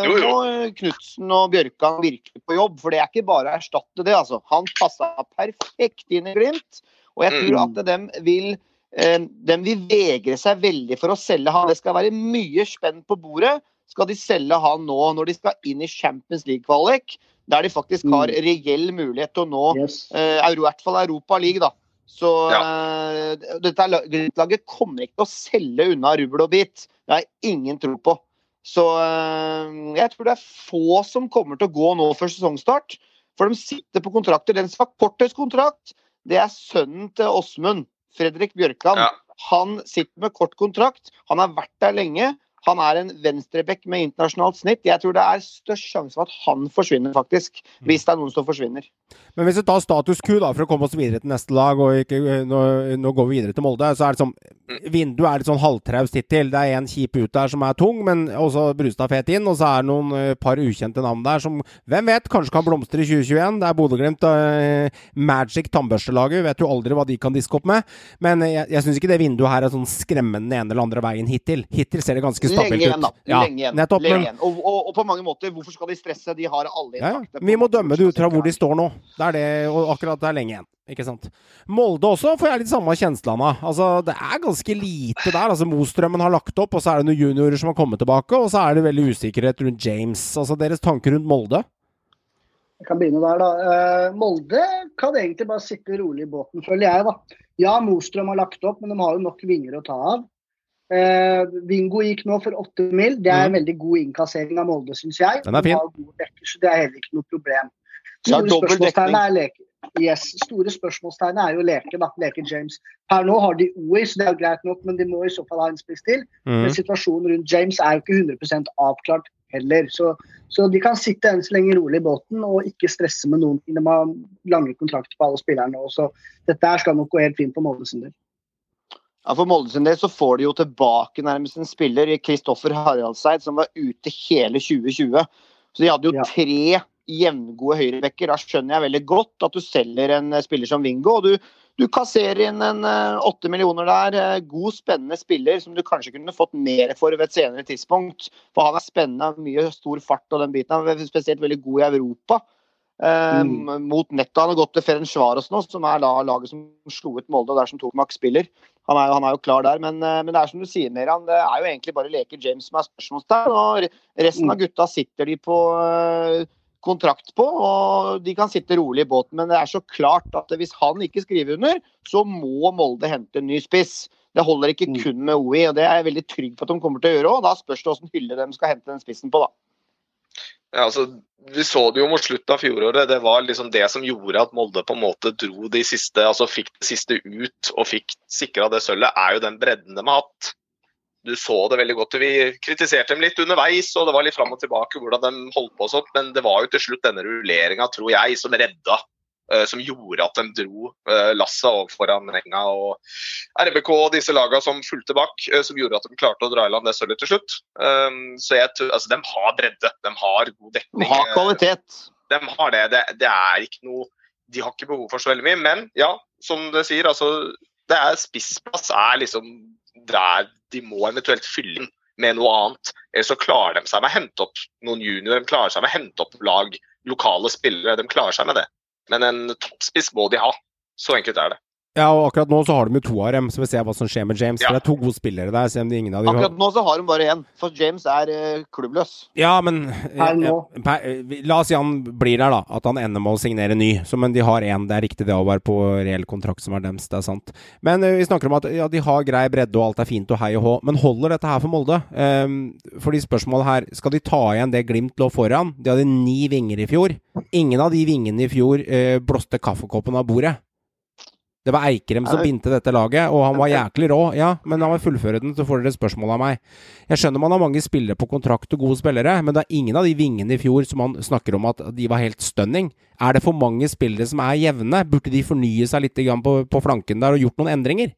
eh, må Knutsen og Bjørkan virkelig på jobb. For det er ikke bare å erstatte det. altså. Han passa perfekt inn i Glimt. Og jeg tror at dem vil, eh, de vil vegre seg veldig for å selge han. Det skal være mye spenn på bordet. Skal de selge han nå, når de skal inn i Champions League-kvalik, der de faktisk har mm. reell mulighet til å nå yes. uh, i hvert fall Europa League, da. Så ja. uh, dette laget kommer ikke til å selge unna rubbel og bit. Det har jeg ingen tro på. Så uh, jeg tror det er få som kommer til å gå nå før sesongstart. For de sitter på kontrakter. Den som har kortest kontrakt, det er sønnen til Åsmund, Fredrik Bjørkan. Ja. Han sitter med kort kontrakt. Han har vært der lenge. Han er en venstreback med internasjonalt snitt. Jeg tror det er størst sjanse for at han forsvinner, faktisk. Hvis det er noen som forsvinner. Men hvis vi tar status Q da, for å komme oss videre til neste lag, og ikke, nå, nå, går vi videre til Molde, så er det sånn Vinduet er litt sånn halvtraust hittil. Det er en kjip ut der som er tung, men også Brustad fet inn. Og så er det noen uh, par ukjente navn der som hvem vet, kanskje kan blomstre i 2021. Det er Bodø-Glimt uh, Magic tannbørstelaget. Vet jo aldri hva de kan diske opp med. Men jeg, jeg syns ikke det vinduet her er sånn skremmende ene eller andre veien hittil. Hittil ser det ganske stabilt ut. Lenge igjen, da. Ja, Lenge igjen. Nettopp, Lenge igjen. Og, og, og, på mange måter, hvorfor skal de stresse? De har alle intakte. Ja, vi må dømme det ut fra hvor de står nå. Det er det, og akkurat det er lenge igjen. Ikke sant. Molde også får jeg litt samme kjenslene av. Altså, det er ganske lite der. Altså, Mostrømmen har lagt opp, og så er det noen juniorer som har kommet tilbake, og så er det veldig usikkerhet rundt James. Altså, Deres tanker rundt Molde? Jeg kan begynne der, da. Uh, Molde kan egentlig bare sitte rolig i båten, føler jeg. da. Ja, Mostrøm har lagt opp, men de har jo nok vinger å ta av. Uh, Vingo gikk nå for åtte mil. Det er en mm. veldig god innkassering av Molde, syns jeg. Den er fin. Dekker, så det er heller ikke noe problem. Store spørsmålstegn er leke. Yes, store spørsmålstegnet er jo leke, da. Leke James. Per nå har de OI, så det er jo greit nok, men de må i så fall ha en spiss til. Mm. Men situasjonen rundt James er jo ikke 100% avklart heller. Så, så, de kan sitte enn så lenge rolig i båten og ikke stresse med noen. De har lange kontrakter på alle spillerne. Også. Dette her skal nok gå helt fint på Molde sin del. Ja, For Molde sin del så får de jo tilbake nærmest en spiller, Kristoffer Haraldseid, som var ute hele 2020. Så de hadde jo ja. tre jevngode høyrebacker. Da skjønner jeg veldig godt at du selger en eh, spiller som Vingo. og du, du kasserer inn en eh, åtte millioner der. eh, God, spennende spiller som du kanskje kunne fått mer for ved et senere tidspunkt. For han er spennende, mye stor fart og den biten. Han er spesielt veldig god i Europa. Eh, Mot nettet. Han har gått til Ferencvaros nå, som er da laget som slo ut Molde, og der som tok Max spiller. Han er, han er jo klar der, men, eh, men det er som du sier, Meran, det er jo egentlig bare leker James som er spørsmålstegn. og Resten av gutta sitter de på eh, kontrakt på, og de kan sitte rolig i båten. Men det er så klart at hvis han ikke skriver under, så må Molde hente en ny spiss. Det holder ikke kun med OI, og det er jeg veldig trygg på at de kommer til å gjøre òg. Da spørs det hvilken hylle de skal hente den spissen på, da. Ja, altså, vi så det jo mot slutten av fjoråret. Det var liksom det som gjorde at Molde på en måte dro de siste, altså fikk det siste ut og fikk sikra det sølvet, er jo den bredden de har hatt. Du så det veldig godt. Vi kritiserte dem litt underveis, og det var litt fram og tilbake hvordan de holdt på og sånt, men det var jo til slutt denne rulleringa, tror jeg, som redda. Eh, Som gjorde at de dro eh, lasset over foran Renga og RBK og disse lagene som fulgte bak, eh, som gjorde at de klarte å dra i land det sølvet til slutt. Um, Så jeg tror, altså, de har bredde, de har god dekning. De har kvalitet. De har det. det. Det er ikke noe De har ikke behov for så veldig mye. Men ja, som det sier, altså det er Spissplass er liksom der de må eventuelt fylle inn med noe annet. Eller så klarer de seg med å hente opp noen juniorer, de klarer seg med å hente opp lag, lokale spillere. De klarer seg med det. Men en toppspiss må de ha. Så enkelt er det. Ja, og akkurat nå så har de jo to av dem, så vi ser hva som skjer med James. Ja. For det er to gode spillere der, selv om de ingen av de Akkurat nå så har de bare én, for James er eh, klubbløs. Ja, men Per nå. eh, per, eh, La oss si han blir der, da. At han ender med å signere ny. Så, men de har én. Det er riktig det å være på reell kontrakt som er deres. Det er sant. Men eh, vi snakker om at ja, de har grei bredde og alt er fint og hei og hå. Men holder dette her for Molde? Um, fordi spørsmålet her Skal de ta igjen det Glimt lå foran? De hadde ni vinger i fjor. Ingen av de vingene i fjor eh, blåste kaffekoppen av bordet. Det var Eikrem som bindte dette laget, og han var (laughs) jæklig rå. Ja, men la meg fullføre den, så får dere spørsmål av meg. Jeg skjønner man har mange spillere på kontrakt og gode spillere, men det er ingen av de vingene i fjor som man snakker om at de var helt stunning. Er det for mange spillere som er jevne? Burde de fornye seg litt på, på flanken der og gjort noen endringer?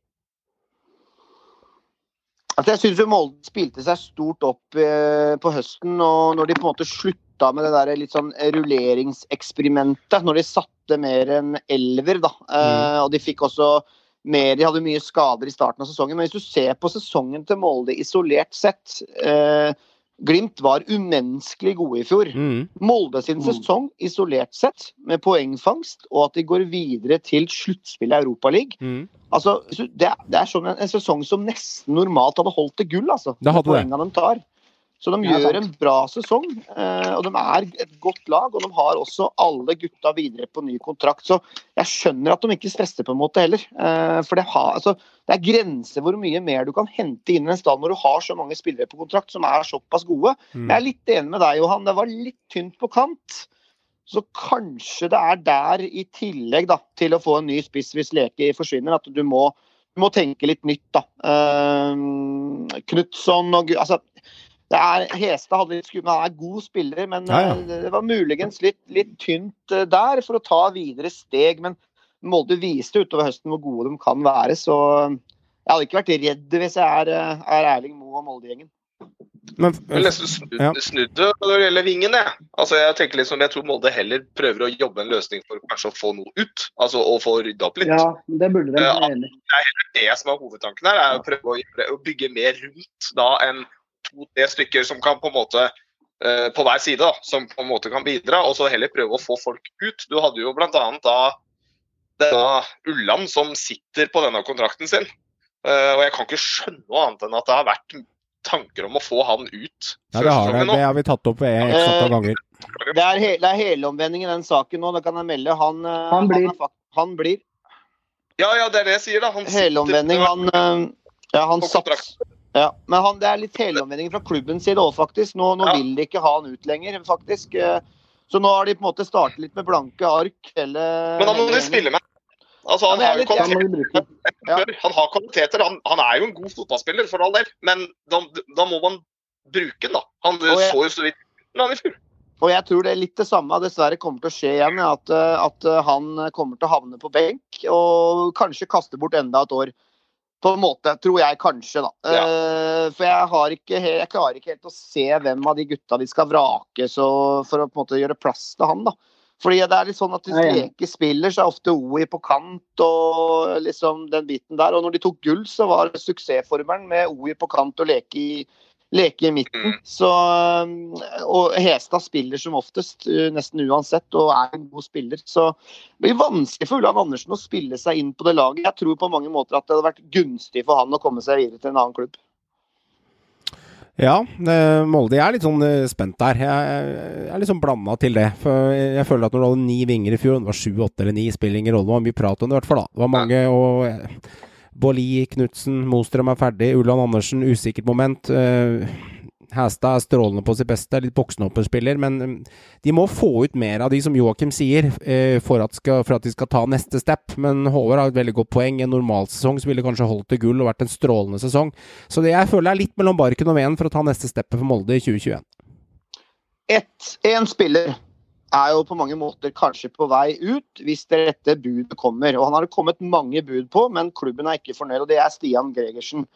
Altså, jeg syns Molde spilte seg stort opp eh, på høsten, og når de på en måte slutta med det der litt sånn rulleringseksperimentet, når de satte mer enn elver, da, eh, og de fikk også mer De hadde mye skader i starten av sesongen, men hvis du ser på sesongen til Molde isolert sett eh, Glimt var umenneskelig gode i fjor. Mm. Molde sin sesong isolert sett, med poengfangst, og at de går videre til sluttspillet i Europaligaen. Mm. Altså, det, er- det er sånn en, en sesong som nesten normalt hadde holdt til gull, altså. Det hadde det. de tar. Så de gjør en bra sesong, eh, og de er et godt lag. Og de har også alle gutta videre på ny kontrakt. Så jeg skjønner at de ikke stresser på en måte heller. Eh, for det, har, altså, det er grenser hvor mye mer du kan hente inn i en stall når du har så mange spillere på kontrakt som er såpass gode. Mm. Jeg er litt enig med deg, Johan. Det var litt tynt på kant. Så kanskje det er der, i tillegg da, til å få en ny spiss hvis Leke forsvinner, at du må, du må tenke litt nytt. da. Uh, Knutson og altså, det er, Hestad hadde litt skudd, han er god spiller, men Ja, ja. eh, det var muligens litt, litt tynt eh, der for å ta videre steg. Men Molde viste utover høsten hvor gode de kan være, så jeg hadde ikke vært redd hvis jeg er, eh, er Erling Moe og Molde-gjengen. Men, Jeg nesten snudd, Ja. det når det gjelder vingen. Jeg. Altså, jeg tenker liksom, jeg tror Molde heller prøver å jobbe en løsning for kanskje å få noe ut. Altså å få rydda opp litt. Ja, det burde de. uh, det er heller Det som er hovedtanken her, er å prøve å, gjøre- å bygge mer rundt da enn to-tre stykker som kan på en måte eh, på hver side, da, som på en måte kan bidra, og så heller prøve å få folk ut. Du hadde jo bl.a. da denne Ulland som sitter på denne kontrakten sin. Eh, og jeg kan ikke skjønne noe annet enn at det har vært tanker om å få han ut ja, det har, det. det har vi tatt opp x antall ganger. Det er, he, det er helomvending i den saken nå, det kan jeg melde. Han, eh, Han blir. han, han blir. Ja, ja, det er det jeg sier, da. Han sitter- Helomvending. Han, eh, ja, han satt. Ja, Men han, det er litt helomvending fra klubbens side òg, faktisk. Nå, nå Ja. vil de ikke ha han ut lenger, faktisk. Eh, Så nå har de på en måte startet litt med blanke ark. Hele, Men da må de spille med. Altså, han, ja, har litt- kvaliteter. Ja. han har kvaliteter. Han, han er jo en god fotballspiller, for all del, men da, da må man bruke den, da. Han jeg- så jo så vidt han i fjor. Og jeg tror det er litt det samme dessverre kommer til å skje igjen. At, eh, at eh, han kommer til å havne på benk og kanskje kaste bort enda et år. På en måte, tror jeg kanskje, da. Ja. Uh, for jeg, har ikke, jeg klarer ikke helt å se hvem av de gutta de skal vrake så, for å på en måte gjøre plass til han. da. Fordi det er litt sånn at Hvis de ikke. Leke spiller, så er ofte OI på kant og liksom den biten der. Og når de tok gull, så var det suksessformelen med OI på kant og Leke i, leke i midten. Mm. Så, um, og Hestad spiller som oftest, uh, nesten uansett, og er en god spiller. Så det blir vanskelig for Ulland Andersen å spille seg inn på det laget. Jeg tror på mange måter at det hadde vært gunstig for han å komme seg videre til en annen klubb. Ja, eh, Molde. Jeg er litt sånn eh, spent der. Jeg, er litt sånn blanda til det. For jeg føler at når du hadde ni vinger i fjor, det var sju, åtte eller ni, spiller ingen rolle. Det var mye prat om det i hvert fall. da. Det var mange og eh, Bolli, Knutsen, Mostrøm er ferdig. Ulland Andersen, usikkert moment. Hestad Hæstad er strålende på sitt beste, litt boksnåperspiller, men eh, de må få ut mer av de, som Joakim sier, eh, for at, skal, for at de skal ta neste step. Men Håvard har et veldig godt poeng. En normalsesong ville kanskje holdt til gull og vært en strålende sesong. Så det jeg føler er litt mellom barken og veden for å ta neste steppet for Molde i 2021. Ett, en spiller er jo på mange måter kanskje på vei ut hvis det rette budet kommer. Og han har det kommet mange bud på, men klubben er ikke fornøyd. Og det er Stian Gregersen.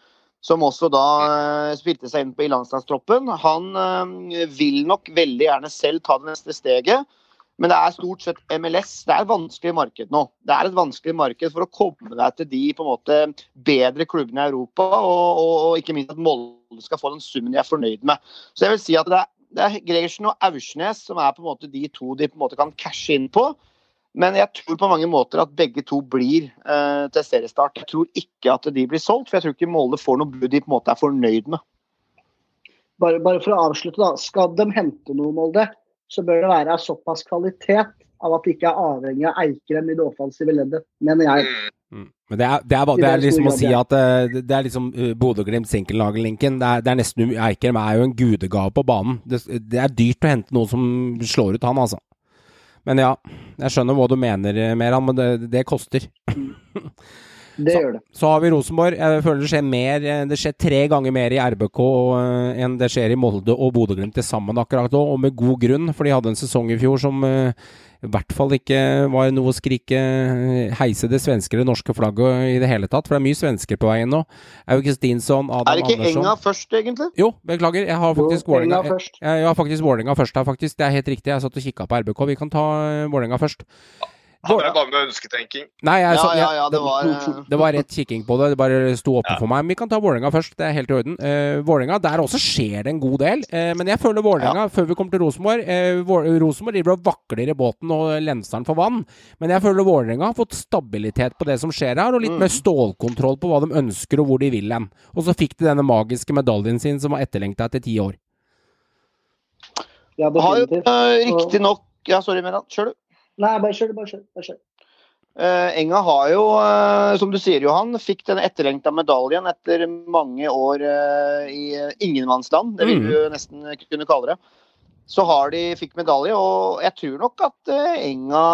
Som også da eh, spilte seg inn på i landslagstroppen. Han eh, vil nok veldig gjerne selv ta det neste steget. Men det er stort sett MLS. Det er et vanskelig marked nå. Det er et vanskelig marked for å komme deg til de på en måte bedre klubbene i Europa, og, og, og ikke minst at Molde skal få den summen de er fornøyd med. Så jeg vil si at det er, det er Gregersen og Aursnes som er på en måte de to de på en måte kan cashe inn på. Men jeg tror på mange måter at begge to blir eh, til seriestart. Jeg tror ikke at de blir solgt, for jeg tror ikke Molde får noe bud de på en måte er fornøyd med. Bare, bare for å avslutte, da. Skal de hente noe, Molde, så bør det være såpass kvalitet av at de ikke er avhengig av Eikrem i det offensive leddet, mener jeg. Mm. Men det er, det er, det er, det er liksom å si at det- er liksom uh, Bodø-Glimt sinkellaget-linken. Det, er- det nesten Eikrem er jo en gudegave på banen. Det, er dyrt å hente noen som slår ut han, altså. Men ja, jeg skjønner hva du mener, eh, Meran, men det, det koster. (laughs) Det gjør det. Så har vi Rosenborg. Jeg føler det skjer mer eh, Det skjer tre ganger mer i RBK eh, enn det skjer i Molde og Bodø-Glimt til sammen akkurat nå, og med god grunn, for de hadde en sesong i fjor som eh, i hvert fall ikke var noe å skrike heise det svenske eller norske flagget i det hele tatt, for det er mye svensker på veien nå. Augustinsson, Adam Er det ikke Andersson Enga først, egentlig? Jo, beklager. Jeg har faktisk Vålerenga først. jeg, jeg har faktisk Vålerenga først her, faktisk. Det er helt riktig. Jeg satt og kikka på RBK. Vi kan ta Vålerenga først. Han er bare med ønsketenking. Nei, jeg, så, jeg, ja, ja, det var eh, det var rett kikking på det. Det bare sto oppe for meg. Men vi kan ta Vålerenga først. Det er helt i orden. Uh, Vålinga, der også skjer det en god del. Uh, men jeg føler Vålerenga, før vi kommer til Rosenborg uh, Rosenborg driver og vakler i båten og lenser den for vann. Men jeg føler Vålerenga har fått stabilitet på det som skjer her, og litt Mm. mer stålkontroll på hva de ønsker og hvor de vil hen. Og så fikk de denne magiske medaljen sin som var etterlengta etter ti år. Ja, Har jo uh, riktignok Ja, sorry, Meran. Kjør, du. Nei, bare kjør, bare kjør. Bare kjør. Uh, Enga har jo, uh, som du sier Johan, fikk den etterlengta medaljen etter mange år uh, i eh, ingenmannsland. Det vil Mm. jo nesten kunne kalle det. Så har de fikk medalje, og jeg tror nok at Enga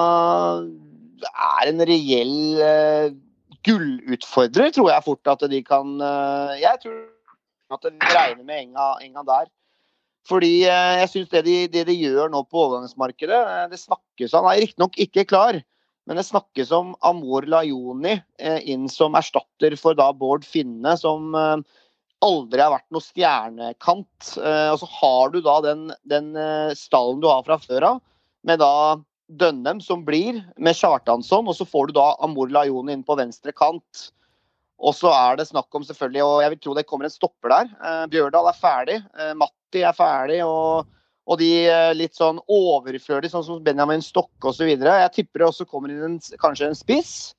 er en reell gullutfordrer, tror jeg fort at de kan Jeg tror at de regner med Enga, Enga der. Fordi eh, jeg syns det, de- det de gjør nå på overgangsmarkedet eh, Det snakkes Han er riktignok ikke klar, men det snakkes om Amor Lajoni eh, inn som erstatter for da Bård Finne, som aldri har vært noe stjernekant. Og så har du da den, den stallen du har fra før av, med da Dønnem som blir, med Kjartansson, og så får du da Amor Lajoni inn på venstre kant. Og så er det snakk om selvfølgelig, og jeg vil tro det kommer en stopper der. Bjørdal er ferdig, eh, Matti er ferdig, og, og de eh, litt sånn overflødige, sånn som Benjamin Stokke osv. Jeg tipper det også kommer inn en, kanskje en spiss.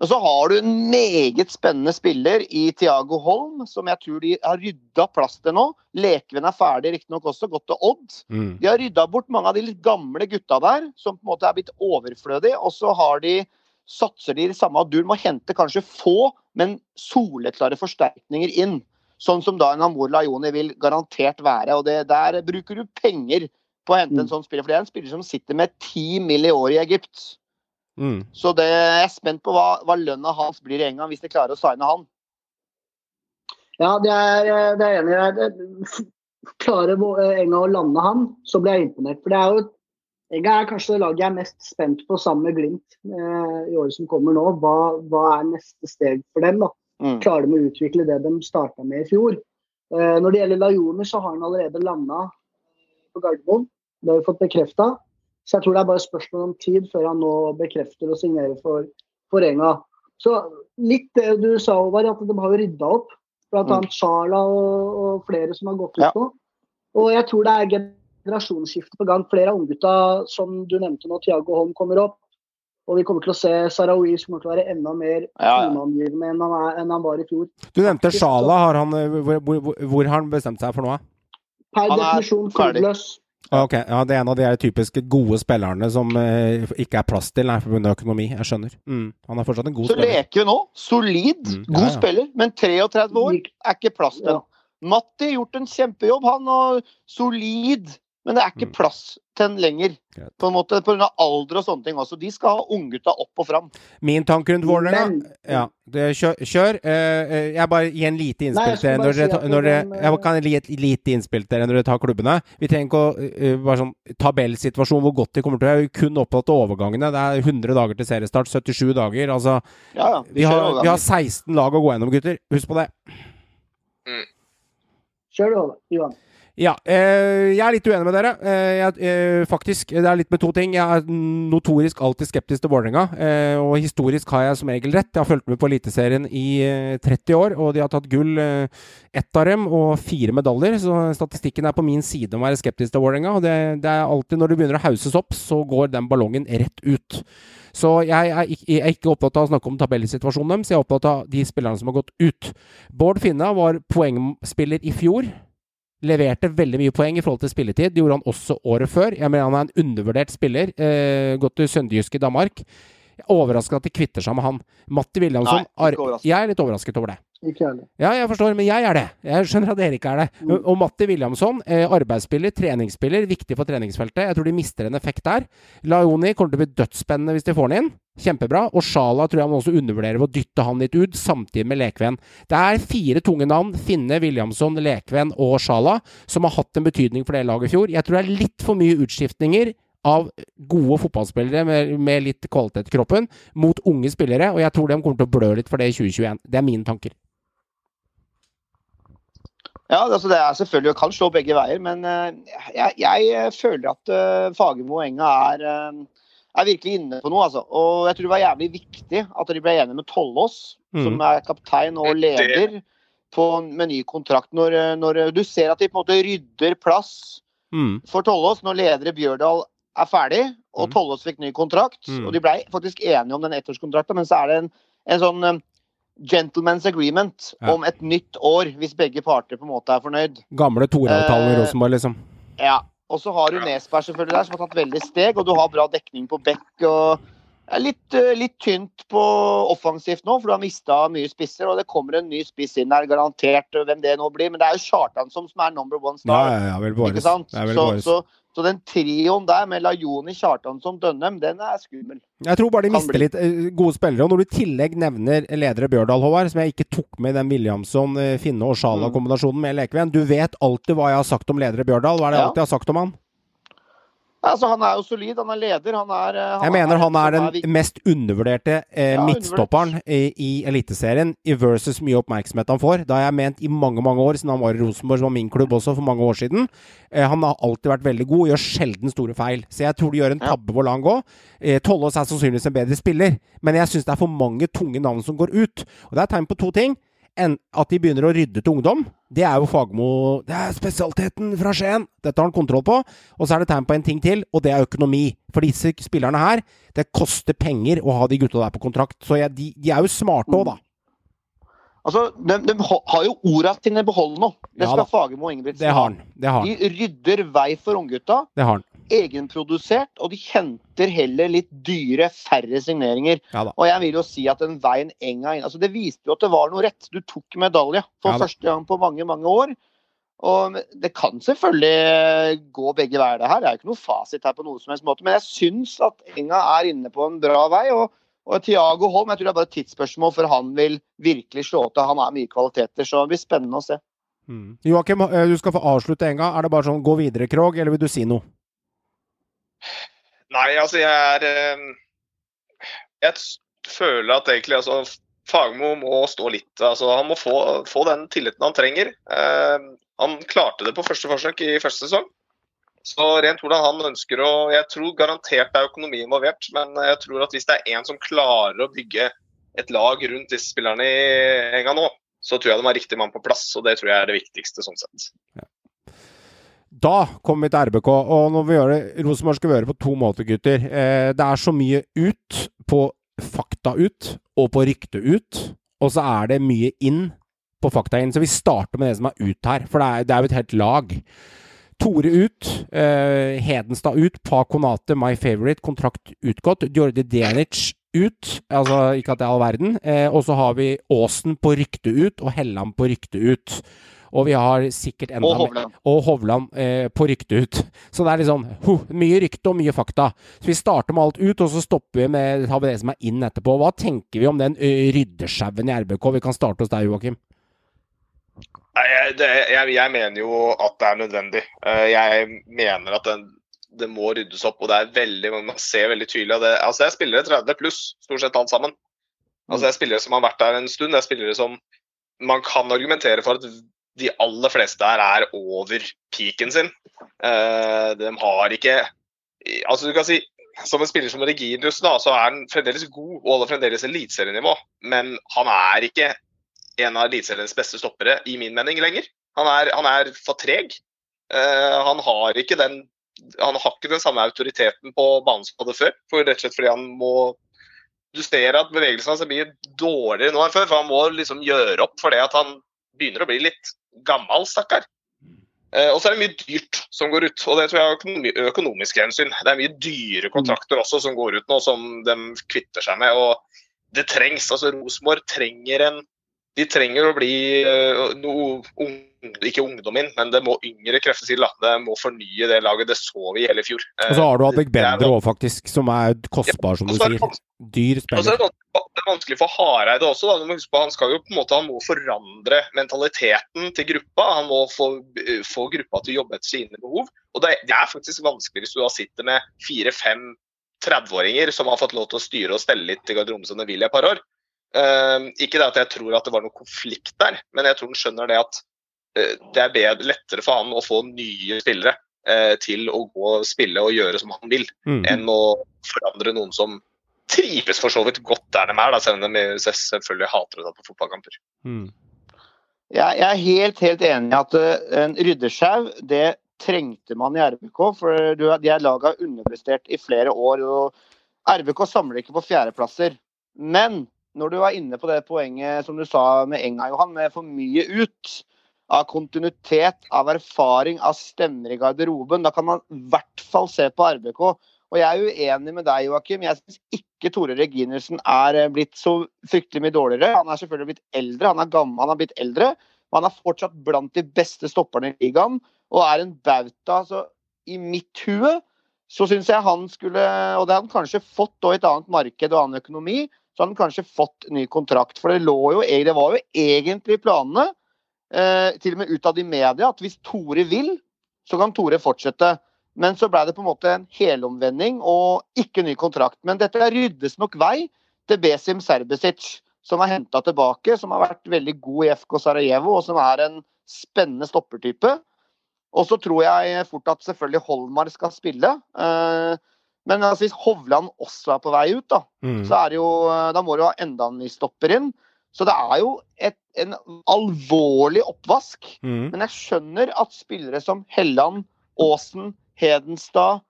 Og så har du en meget spennende spiller i Tiago Holm, som jeg tror de har rydda plass til nå. Lekven er ferdig, riktignok også, gått til Odd. Mm. De har rydda bort mange av de litt gamle gutta der, som på en måte er blitt overflødige. Og så har de, satser de i samme dur må å hente kanskje få, men soleklare forsterkninger inn. Sånn som da en Amor Lajoni vil garantert være. Og det, der bruker du penger på å hente en Mm. sånn spiller. For det er en spiller som sitter med ti mill. i året i Egypt. Mm. Så det, jeg er spent på hva, hva lønna hans blir i England, hvis de klarer å signe han. Ja, det er, det er enig i. Klarer Enga å lande han, så blir jeg imponert. For det er jo Enga er kanskje det laget jeg er mest spent på sammen med Glimt eh, i året som kommer nå. Hva, hva er neste steg for dem? da? Mm. klarer de å utvikle det de starta med i fjor. Eh, når det gjelder Lajoner, så har han allerede landa på Gardermoen. Det har vi fått bekrefta. Så jeg tror det er bare spørsmål om tid før han nå bekrefter å signere for, for Enga. Så litt det du sa, Håvard, at de har jo rydda opp. Blant Mm. annet Sjala og, og flere som har gått ut Ja. nå. Og jeg tror det er generasjonsskifte på gang. Flere av unggutta som du nevnte nå, Tiago Holm kommer opp. Og vi kommer til å se Sarawi som kommer til å være enda mer Ja, ja. toneangivende enn, han er- enn han var i fjor. Du nevnte Sjala. Har han, eh, hvor, hvor, hvor- hvor har han bestemt seg for noe? Per er definisjon klubløs. Ok, ja, Det er en av de typiske gode spillerne som eh, ikke er plass til nei, pga. økonomi. Jeg skjønner. Mm. Han er fortsatt en god Så spiller. leker vi nå. Solid, Mm, god ja. spiller, men 33 år er ikke plass til. Ja. Matti gjort en kjempejobb, han, og solid. Men det er ikke Mm. plass til en lenger. På en måte Pga. alder og sånne ting også. De skal ha unggutta opp og fram. Min tanke rundt Vålerenga ja, kjør. kjør. Eh, eh, jeg bare gir en lite innspill til når dere, når eh, Jeg kan gi et lite innspill til dere når dere tar klubbene. Vi trenger ikke å eh, bare sånn tabellsituasjon hvor godt de kommer til å være. Vi er kun opptatt av overgangene. Det er 100 dager til seriestart. 77 dager. Altså, Ja, ja. vi har, vi har 16 lag å gå gjennom, gutter. Husk på det. Kjør du, Håvard. Johan. Ja, eh, jeg er litt uenig med dere. Eh, jeg, eh, faktisk, det er litt med to ting. Jeg er notorisk alltid skeptisk til Vålerenga. Eh, og historisk har jeg som regel rett. Jeg har fulgt med på Eliteserien i eh, 30 år, og de har tatt gull eh, ett av dem, og fire medaljer. Så statistikken er på min side om å være skeptisk til Vålerenga. Og det, det er alltid når det begynner å hauses opp, så går den ballongen rett ut. Så jeg er, ikke, jeg er ikke opptatt av å snakke om tabellsituasjonen deres, jeg er opptatt av de spillerne som har gått ut. Bård Finna var poengspiller i fjor. Leverte veldig mye poeng i forhold til spilletid. Det gjorde han også året før. Jeg mener han er en undervurdert spiller. Eh, gått til Sønderjysk i Danmark. Overraska at de kvitter seg med han. Matti Williamson Nei. Jeg er litt overrasket over det. Ikke heller. Ja, jeg forstår, men jeg er det. Jeg skjønner at dere ikke er det. Mm. Og Matti Williamson, eh, arbeidsspiller, treningsspiller, viktig for treningsfeltet. Jeg tror de mister en effekt der. Laioni kommer til å bli dødsspennende hvis de får den inn. Kjempebra. Og Sjala tror jeg man også undervurderer ved å dytte han litt ut, samtidig med Lekven. Det er fire tunge navn, Finne, Williamson, Lekven og Sjala, som har hatt en betydning for det laget i fjor. Jeg tror det er litt for mye utskiftninger av gode fotballspillere med, med litt kvalitet i kroppen, mot unge spillere, og jeg tror de kommer til å blø litt for det i 2021. Det er mine tanker. Ja, altså det er selvfølgelig kan slå begge veier, men eh, jeg, jeg eh, føler at uh, Fagermo og Enga er, eh, er virkelig inne på noe. altså. Og jeg tror det var jævlig viktig at de ble enige med Tollås, Mm. som er kaptein og leder, på, med ny kontrakt. Når, eh, når du ser at de på en måte rydder plass Mm. for Tollås når ledere Bjørdal er ferdig, og Mm. Tollås fikk ny kontrakt. Mm. Og de ble faktisk enige om den ettårskontrakten, men så er det en, en sånn gentleman's agreement Ja. om et nytt år, hvis begge parter på en måte er fornøyd. Gamle Tore-avtalen i Eh, Rosenborg, liksom. Ja. Og så har du Nesberg selvfølgelig der, som har tatt veldig steg, og du har bra dekning på bekk. og er litt, eh, litt tynt på offensivt nå, for du har mista mye spisser. Og det kommer en ny spiss inn her, garantert hvem det nå blir. Men det er jo Chartan som er number one Ja, star. ja, ja? Er vel Så, så, så den trioen der med Lajoni, Kjartansson, Dønnem, den er skummel. Jeg tror bare de mister litt eh, gode spillere. Og når du i tillegg nevner ledere Bjørdal, Håvard, som jeg ikke tok med i den Williamson, eh, Finne og. Sjala-kombinasjonen med Lekeven Du vet alltid hva jeg har sagt om ledere Bjørdal. Hva er det jeg Ja. alltid har sagt om han? Altså, han er jo solid, han er leder. Han er, eh, han Jeg mener han er som den viktig. mest undervurderte eh, Ja, midtstopperen i, i Eliteserien, i versus mye oppmerksomhet han får. Det har jeg ment i mange mange år, siden han var i Rosenborg, som var min klubb også for mange år siden. Eh, han har alltid vært veldig god, gjør sjelden store feil. Så jeg tror de gjør en tabbe hvor lang gå. Eh, Tollås er sannsynligvis en bedre spiller, men jeg syns det er for mange tunge navn som går ut. Og det er tegn på to ting. En, at de begynner å rydde til ungdom. Det er jo Fagmo Det er spesialiteten fra Skien! Dette har han kontroll på. Og så er det tegn på en ting til, og det er økonomi. For disse spillerne her, det koster penger å ha de gutta der på kontrakt. Så jeg, de, de er jo smarte òg, da. Altså, de, de har jo orda sine behold nå. Det Ja skal da. Fagermo og Ingebrigtsen Det har han. Det har han. De rydder vei for unggutta. Det har han. Egenprodusert, og de henter heller litt dyre, færre signeringer. Ja. Og jeg vil jo si at den veien Enga inn altså Det viste jo at det var noe rett. Du tok medalje for Ja første gang på mange, mange år. Og det kan selvfølgelig gå begge veier, det her. Det er jo ikke noe fasit her på noen som helst måte. Men jeg syns at Enga er inne på en bra vei. og og Thiago Holm, jeg tror det er bare et tidsspørsmål før han vil virkelig slå til. Han har mye kvaliteter, så det blir spennende å se. Mm. Joakim, eh, du skal få avslutte en gang. Er det bare sånn gå videre, Krog, eller vil du si noe? Nei, altså jeg er eh, Jeg føler at egentlig altså Fagmo må stå litt altså Han må få, få den tilliten han trenger. Eh, han klarte det på første forsøk i første sesong. Så rent hvordan han ønsker å Jeg tror garantert det er økonomi involvert, men jeg tror at hvis det er en som klarer å bygge et lag rundt disse spillerne i gang nå, så tror jeg de har riktig mann på plass. Og det tror jeg er det viktigste sånn sett. Da kommer vi til RBK, og når vi gjør det Rosenborg skal gjøre det på to måter, gutter. Eh, det er så mye ut på fakta ut og på rykte ut, og så er det mye inn på fakta inn. Så vi starter med det som er ut her, for det er, jo et helt lag. Tore ut, eh, Hedenstad ut, Pa Konate, my favorite, kontrakt utgått. Jordi Denic ut, altså ikke at det er all verden. Eh, og så har vi Aasen på rykte ut, og Helland på rykte ut. Og vi har sikkert enda Og Hovland. Og Hovland eh, på rykte ut. Så det er sånn huh, mye rykte og mye fakta. Så vi starter med alt ut, og så stopper vi med tar vi det som er inn etterpå. Hva tenker vi om den uh, ryddesjauen i RBK? Vi kan starte hos deg, Joakim. Nei, jeg, det, jeg, jeg mener jo at det er nødvendig. Eh, Jeg mener at den, det må ryddes opp. og det er veldig, Man ser veldig tydelig at det, altså det er spillere 30 pluss, stort sett alt sammen. Altså Det er spillere som har vært der en stund. Det er spillere som man kan argumentere for at de aller fleste her er over peaken sin. Eh, de har ikke Altså du kan si Som en spiller som Reginius, da, så er han fremdeles god og holder fremdeles eliteserienivå. Men han er ikke en av eliteseriens beste stoppere, i min mening, lenger. Han er, han er for treg. Eh, han har ikke den han har ikke den samme autoriteten på banen som han hadde før. For rett og slett fordi han må Du ser at bevegelsene hans er mye dårligere nå enn før. For han må liksom gjøre opp for det at han begynner å bli litt gammel, stakkar. Eh, og så er det mye dyrt som går ut, og det tror jeg er økonomi, økonomiske hensyn. Det er mye dyre kontrakter også som går ut nå, som de kvitter seg med. og det trengs. altså Rosenborg trenger en De trenger å bli uh, noe ikke ungdom inn, men det må yngre krefter til. Det må fornye det laget. Det så vi i hele fjor. Og så har du Eh, Adek er òg, faktisk, som er kostbar, som du er sier. Dyr Og så er spiller. det det er vanskelig for Hareide også. Da. Du må huske på, han skal jo på en måte han må forandre mentaliteten til gruppa. Han må få, få gruppa til å jobbe etter sine behov. Og det, det er faktisk vanskelig hvis du da sitter med fire-fem 30-åringer som har fått lov til å styre og stelle litt i garderoben som de vil i et par år. Eh, ikke det at jeg tror at det var noe konflikt der, men jeg tror han skjønner det at eh, det er bedre, lettere for han å få nye spillere eh, til å gå og spille og gjøre som han vil, Mm. enn å forandre noen som trives for så vidt godt der de er, da, selv om de selvfølgelig hater å ta på fotballkamper. Mm. Jeg, jeg er helt, helt enig i at eh, en ryddesjau, det trengte man i RBK. For du, de er laga underprestert i flere år. og RBK samler ikke på fjerdeplasser. Men når du var inne på det poenget som du sa med Enga, Johan, med for mye ut av kontinuitet, av erfaring, av stemmer i garderoben, da kan man i hvert fall se på RBK. Og jeg er uenig med deg, Joakim. Jeg syns ikke Tore Reginersen er eh, blitt så fryktelig mye dårligere. Han er selvfølgelig blitt eldre, han er gammel, han har blitt eldre. Men han er fortsatt blant de beste stopperne i ligaen og er en bauta. Så i mitt hue så syns jeg han skulle Og det har han kanskje fått i et annet marked og annen økonomi. Så hadde han kanskje fått ny kontrakt. For det, jo, e- det var jo egentlig planene, eh, til og med utad i media, at hvis Tore vil, så kan Tore fortsette. Men så ble det på en måte en helomvending og ikke ny kontrakt. Men dette ryddes nok vei til Besim Serbesic, som er henta tilbake, som har vært veldig god i FK Sarajevo, og som er en spennende stoppertype. Og så tror jeg fort at selvfølgelig Holmar skal spille. Eh, Men altså, hvis Hovland også er på vei ut, da, Mm. så er det jo, da må du ha enda en ny stopper inn. Så det er jo et, en alvorlig oppvask. Mm. Men jeg skjønner at spillere som Helland, Aasen, Hedenstad,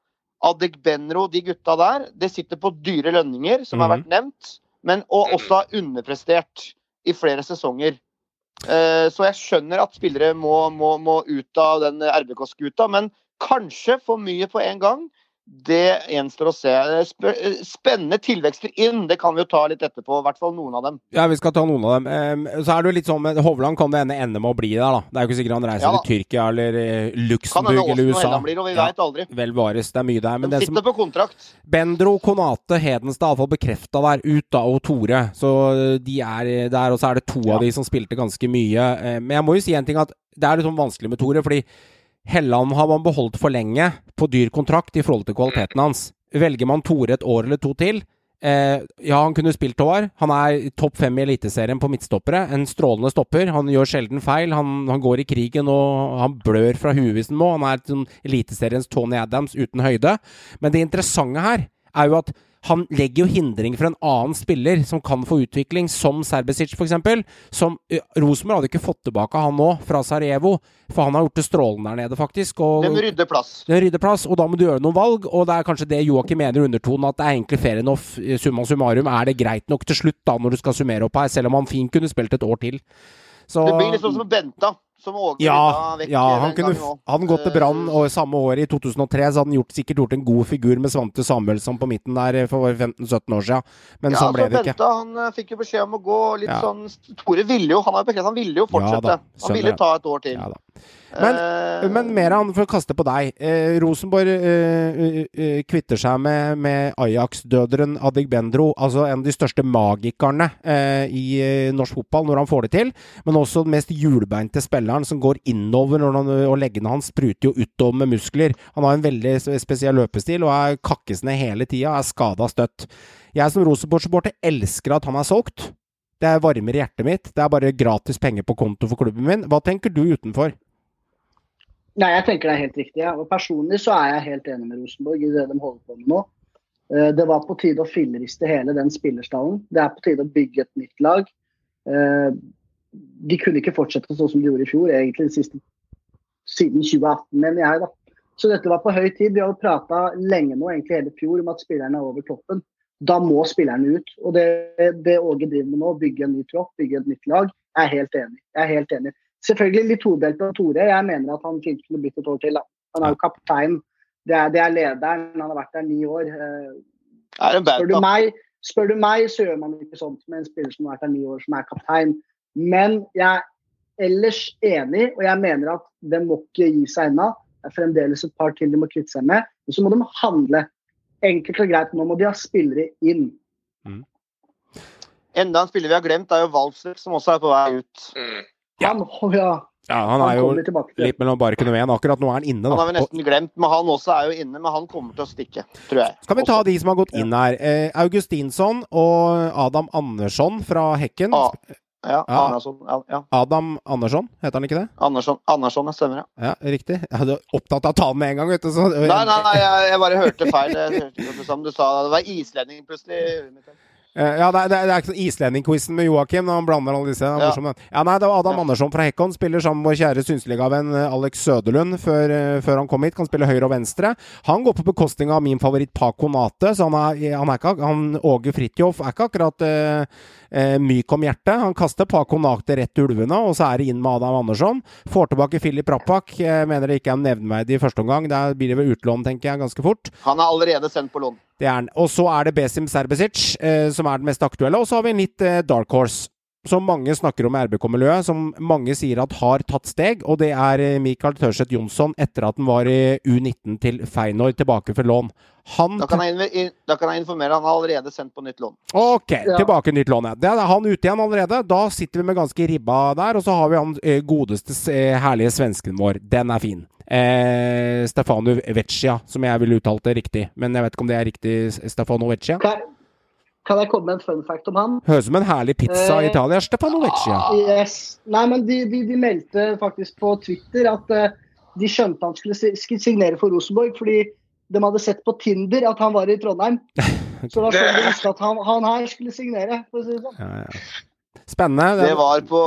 Adek Benro, de gutta der, det sitter på dyre lønninger, som har Mhm. vært nevnt, men og også har underprestert i flere sesonger. Eh, Så jeg skjønner at spillere må, må, må ut av den RBK-skuta, men kanskje for mye på en gang. Det gjenstår å se. Spennende tilvekster inn, det kan vi jo ta litt etterpå. I hvert fall noen av dem. Ja, vi skal ta noen av dem. Så er det jo litt sånn med Hovland kan det ende, ende med å bli der, da. Det er jo ikke sikkert han reiser Ja til Tyrkia eller eh, Kan Luxembourg eller USA. Helland blir, og vi Ja. vet aldri. Vel vares, det er mye der. Men De det som sitter på kontrakt. Bendro, Konate, Hedenstad iallfall bekrefta der, ut da, og Tore. Så de er der, og så er det to av de som spilte ganske mye. Eh, Men jeg må jo si en ting, at det er litt sånn vanskelig med Tore, fordi Helland har man beholdt for lenge på dyr kontrakt i forhold til kvaliteten hans. Velger man Tore et år eller to til, Eh, ja, han kunne spilt, Håvard. Han er topp fem i Eliteserien på midtstoppere. En strålende stopper. Han gjør sjelden feil. Han, han går i krigen og han blør fra huet hvis han må. Han er sånn Eliteseriens Tony Adams uten høyde. Men det interessante her er jo at han legger jo hindringer for en annen spiller som kan få utvikling, som Serbesic f.eks. Som Rosenborg hadde ikke fått tilbake han nå, fra Sarajevo. For han har gjort det strålende der nede, faktisk. Og, Den rydder plass. Den rydder plass, og da må du gjøre noen valg. Og det er kanskje det Joakim mener i undertonen, at det er egentlig fair enough. Summa summarum er det greit nok til slutt, da, når du skal summere opp her, selv om han fint kunne spilt et år til. Så, Det blir liksom som Benta, som Åge ja, vekk ja, han kunne. Han gått til Brann og samme år, i 2003, så hadde han gjort, sikkert gjort en god figur med Svante Samuelsson på midten der for 15-17 år siden. Men ja, sånn ble så det ikke. Han eh, fikk jo beskjed om å gå litt Ja. sånn Tore ville jo, han har bekreftet, han ville jo fortsette. Ja da, han ville ta et år til. Ja, da. Men, uh, men mer an for å kaste på deg. Eh, Rosenborg eh, eh, eh, kvitter seg med, med Ajax-døderen Adigbendro, altså en av de største magikerne eh, i norsk fotball når han får det til. Men også den mest hjulbeinte spilleren som går innover, når han, og leggene hans spruter jo utover med muskler. Han har en veldig spesiell løpestil og er kakkesne hele tida, er skada støtt. Jeg som Rosenborg-supporter elsker at han er solgt. Det varmer hjertet mitt. Det er bare gratis penger på konto for klubben min. Hva tenker du utenfor? Nei, jeg tenker det er helt riktig. Ja. Og Personlig så er jeg helt enig med Rosenborg i det de holder på med nå. Eh, Det var på tide å filleriste hele den spillerstallen. Det er på tide å bygge et nytt lag. Eh, De kunne ikke fortsette sånn som de gjorde i fjor, egentlig siste, siden 2018, mener jeg. da. Så dette var på høy tid. Vi har jo prata lenge nå, egentlig hele fjor, om at spillerne er over toppen. Da må spillerne ut. Og det, det Åge driver med nå, bygge en ny tropp, bygge et nytt lag, jeg er helt enig. Jeg er helt enig. Selvfølgelig litt todelt på Tore. Jeg mener at han fint kunne blitt et år til. Da. Han er jo kaptein. Det er, det er lederen. Han har vært der ni år. Eh, en Spør du, meg, spør du meg, så gjør man ikke sånt med en spiller som har vært der ni år, som er kaptein. Men jeg er ellers enig, og jeg mener at det må ikke gi seg ennå. Det er fremdeles et par til de må kvitte seg med. Men så må de handle. Enkelt og greit. Nå må de ha spillere inn. Enda en spiller vi har glemt, er jo Walser, som også er på vei ut. Mm. Han, å ja, Ja, han er jo tilbake litt mellom barken og veden. Akkurat nå er han inne, Da. Han har vi nesten glemt, men han også er jo inne. Men han kommer til å stikke, tror jeg. Skal vi ta de som har gått inn her? Eh, Augustinsson og Adam Andersson fra Hekken. Ah, ja, Ja. Andersson, ja, ja. Adam Andersson, heter han ikke det? Andersson, Andersson jeg stemmer, ja. Ja, riktig. Jeg hadde opptatt av å ta den med en gang, vet du. Så, Nei, nei, nei, jeg, jeg bare hørte feil. Jeg hørte ikke som du sa. Det var islending plutselig. Eh, Ja, det er, det er, det ikke sånn islendingquizen med Joakim han blander alle disse. Det Ja. ja, nei, det var Adam Ja. Andersson fra Hekkon. Spiller sammen med vår kjære Synsliga-venn Alex Søderlund før, eh, før han kom hit. Kan spille høyre og venstre. Han går på bekostning av min favoritt Paco Nate, så han er, han er ikke han, Åge Fridtjof er ikke akkurat uh, uh, myk om hjertet. Han kaster Paco Nate rett til ulvene, og så er det inn med Adam Andersson. Får tilbake Filip Rappak. Mener det ikke er nevneverdig i første omgang. Der blir det ved utlån, tenker jeg, ganske fort. Han er allerede sendt på lån. Det er han. Og så er det Besim Serbesic, eh, som er den mest aktuelle. Og så har vi en litt eh, dark horse. Som mange snakker om i RBK-miljøet, som mange sier at har tatt steg. Og det er eh, Michael Tørseth Jonsson etter at han var i U19 til Feinor, tilbake for lån. Han Da kan jeg, da kan jeg informere han har allerede sendt på nytt lån. Ok, tilbake nytt lån. ja. Det er han ute igjen allerede. Da sitter vi med ganske ribba der. Og så har vi han eh, godeste, herlige svensken vår. Den er fin. Eh, Stefano Vecchia, som jeg ville uttalt det riktig. Men jeg vet ikke om det er riktig Stefano Vecchia. Kan, kan jeg komme med en fun fact om han? Høres ut som en herlig pizza i Eh, Italia. Stefano Vecchia. Yes. Nei, men de, de, de meldte faktisk på Twitter at uh, de skjønte han skulle signere for Rosenborg, fordi de hadde sett på Tinder at han var i Trondheim. (laughs) Så var sånn de at han, han her skulle signere. For å si det sånn. Ja, ja. Spennende. Det var på,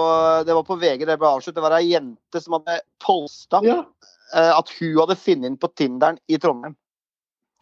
det var på VG det ble avsluttet. Det var ei jente som hadde polsta Ja. uh, at hun hadde funnet inn på Tinderen i Trondheim.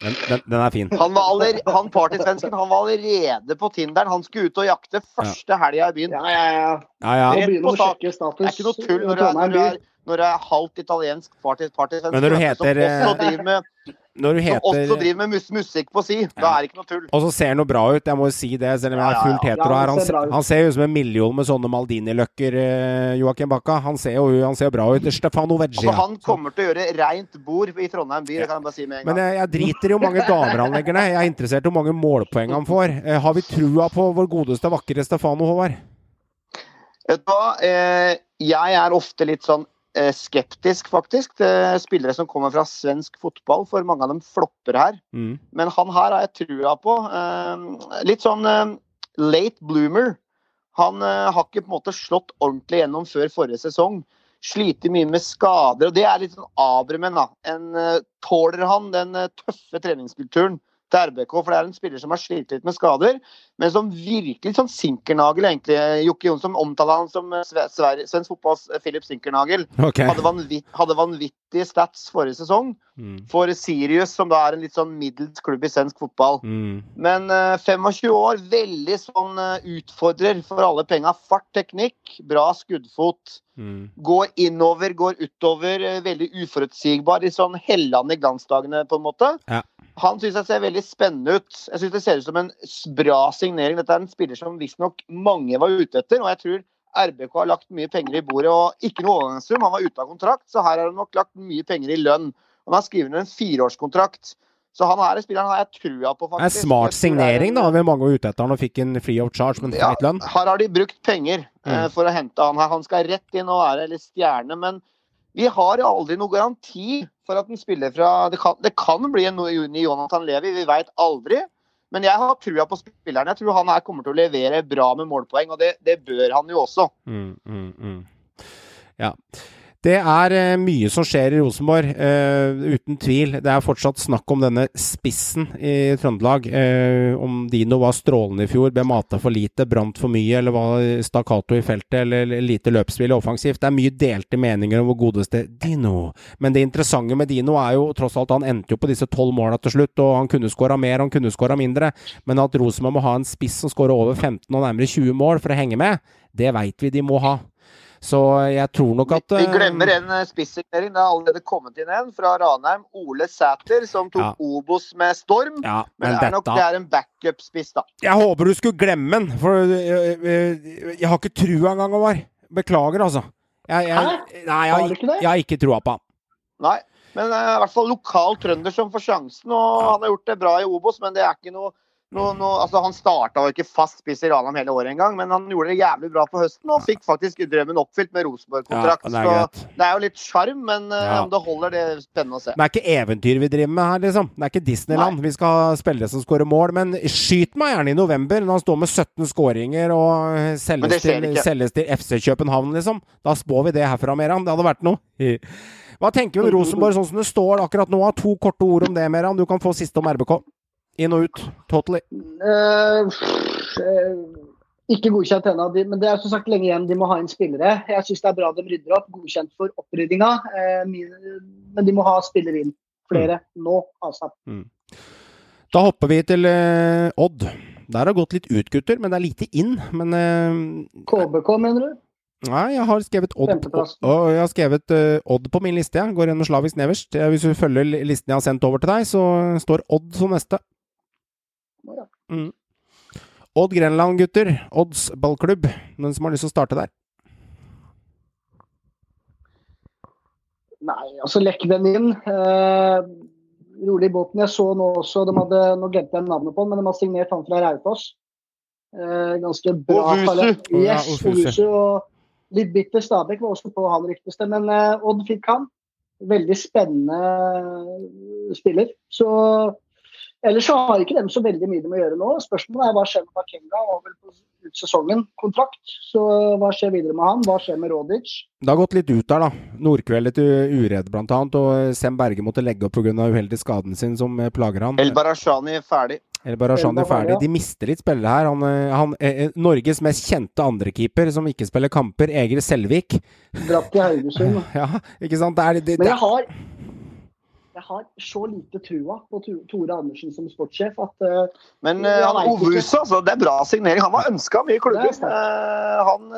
Den, den, den er fin. Han var aller, han partysvensken han var allerede på Tinderen. Han skulle ut og jakte første helga i byen. Ja, ja, ja. Ja, ja. Rett på sak. Det er ikke noe tull når du er, når du er, når du er halvt italiensk partysvensk. Men når du som også eh, driver med, som også driver med mus musikk på si, da er det ikke noe tull. Og så ser han jo bra ut, jeg må jo si det, selv om jeg er Ja, ja, fullt ja. hetero her. han Han, ser han ser jo ut som en million med sånne Maldini-løkker, eh, Joakim Bakka. Han ser jo han ser bra ut. Stefano Altså, Veggia. han kommer til å gjøre reint bord i Trondheim by, det kan jeg bare si med en Men gang. jeg, jeg driter i hvor mange damer han legger ned. Jeg er interessert i hvor mange målpoeng han får. Eh, har vi trua på vår godeste, vakre Stefano, Håvard? Vet du hva? Eh, jeg er ofte litt sånn skeptisk, faktisk, til spillere som kommer fra svensk fotball, for mange av dem flopper her. Mm. Men han her har jeg trua på. Eh, litt sånn eh, late bloomer. Han eh, har ikke på en måte slått ordentlig gjennom før forrige sesong. Sliter mye med skader, og det er litt sånn Abremen. da. En, eh, tåler han den eh, tøffe treningskulturen til RBK? For det er en spiller som har slitt litt med skader, men som virkelig sånn sinkernagel, egentlig. Jokke Jonsson omtaler han som eh, svensk fotballs eh, Philip Sinkernagel. Okay. Hadde, vanvitt, hadde vanvittige stats forrige sesong Mm. for Sirius, som da er en litt sånn middels klubb i svensk fotball. Mm. Men uh, 25 år, veldig sånn uh, utfordrer for alle penga. Fart, teknikk, bra skuddfot. Mm. Går innover, går utover. Uh, Veldig uforutsigbar. Litt sånn Helland i glansdagene, på en måte. Ja. Han syns jeg ser veldig spennende ut. Jeg syns det ser ut som en bra bra signering. Dette er en spiller som visstnok mange var ute etter, og jeg tror RBK har lagt mye penger i bordet, og ikke noe overgangssum. Han var ute av kontrakt, så her har de nok lagt mye penger i lønn. Han har skrevet en fireårskontrakt. Så han her spilleren har jeg trua på, er faktisk. smart det er signering, da. Ved mange var ute etter han og fikk en free of charge, men ja, feit lønn. her har de brukt penger eh, Mm. for å hente han her. Han skal rett inn og være litt stjerne, men vi har aldri noe garanti for at en spiller fra Det kan, det kan bli en ny Jonathan Levi, vi veit aldri. Men jeg har trua på spilleren. Jeg tror han her kommer til å levere bra med målpoeng, og det, det bør han jo også. Mm, mm, mm. Ja. Det er eh, mye som skjer i Rosenborg, uh, uten tvil. Det er fortsatt snakk om denne spissen i Trøndelag. Uh, om Dino var strålende i fjor, ble mata for lite, brant for mye, eller var stakkato i feltet, eller lite løpsvillig offensivt. Det er mye delte meninger om hvor godeste Dino. Men det interessante med Dino er jo tross alt han endte jo på disse tolv måla til slutt, og han kunne skåra mer, han kunne skåra mindre. Men at Rosenborg må ha en spiss som skårer over 15 og nærmere 20 mål for å henge med, det veit vi de må ha. Så jeg tror nok at Vi eh, glemmer en eh, spissignering. Det har allerede kommet inn en fra Ranheim. Ole Sæter, som tok Ja. Obos med storm. Ja, Men men det er nok det er en backup-spiss, da. Jeg håper du skulle glemme den, for jeg, jeg, jeg har ikke trua engang, Håvard. Beklager, altså. Jeg, jeg, nei, jeg, Har ikke trua på han. Nei. Men eh, i hvert fall lokal trønder som får sjansen. Og han har gjort det bra i Obos, men det er ikke noe, noe, noe altså Han starta jo ikke fast spiss i Ranheim hele året engang, men han gjorde det jævlig bra på høsten og fikk faktisk drømmen oppfylt med Rosenborg-kontrakt. Ja, det så det er jo litt sjarm, men eh, Ja. om det holder, det er spennende å se. Det er ikke eventyr vi driver med her, liksom. Det er ikke Disneyland. Vi skal ha spillere som skårer mål. Men skyt meg gjerne i november, når han står med 17 skåringer og selges til, selges til FC København, liksom. Da spår vi det herfra, Meran. Det hadde vært noe. Hva tenker vi om Rosenborg sånn som det står akkurat nå? To korte ord om det, Meran. Du kan få siste om RBK. Inn og ut. Totally. Eh, ikke godkjent ennå, men det er som sagt lenge igjen. De må ha inn spillere. Jeg syns det er bra de rydder opp. Godkjent for oppryddinga. Eh, men de må ha spillere inn. Flere nå, altså. Da hopper vi til eh, Odd. Der har gått litt ut, gutter, men det er lite inn. Men uh, KBK, mener du? Nei, jeg har skrevet Odd, og jeg har skrevet Odd på min liste. Jeg går gjennom slavisk nederst. Hvis du følger listen jeg har sendt over til deg, så står Odd som neste. Ja. Mm. Odd Grenland, gutter. Odds ballklubb. Den som har lyst til å starte der? Nei, altså lekk den inn. Eh, rolig i båten. Jeg så nå også de hadde, Nå glemte jeg navnet på den, men de har signert han fra Raufoss. Eh, ganske bra talent. Ja, Yes, Ovusu. Ovusu. Og litt bitter Stabæk var også på han rykteste, men eh, Odd fikk han. Veldig spennende spiller. Så Ellers så har ikke dem så veldig mye de må gjøre nå. Spørsmålet er hva skjer med Bakenga? Han vel på ut sesongen kontrakt. Så hva skjer videre med han? Hva skjer med Rodic? Det har gått litt ut der, da. Nordkveldet til uredd, blant annet. Og Sem Berge måtte legge opp pga. uheldig skaden sin som eh, plager han. El Barashani er ferdig. El Barashani er ferdig. De mister litt spillere her. Han, eh, han, er Norges mest kjente andrekeeper som ikke spiller kamper, Egil Selvik. Dratt til Haugesund. (laughs) Ja, ikke sant? Det er, det, Men jeg har, jeg har så lite trua på Tore Andersen som sportssjef at uh, Men Jeg eh. Ovusa, altså, det er bra signering. Han var ønska mye i klubben. Uh, han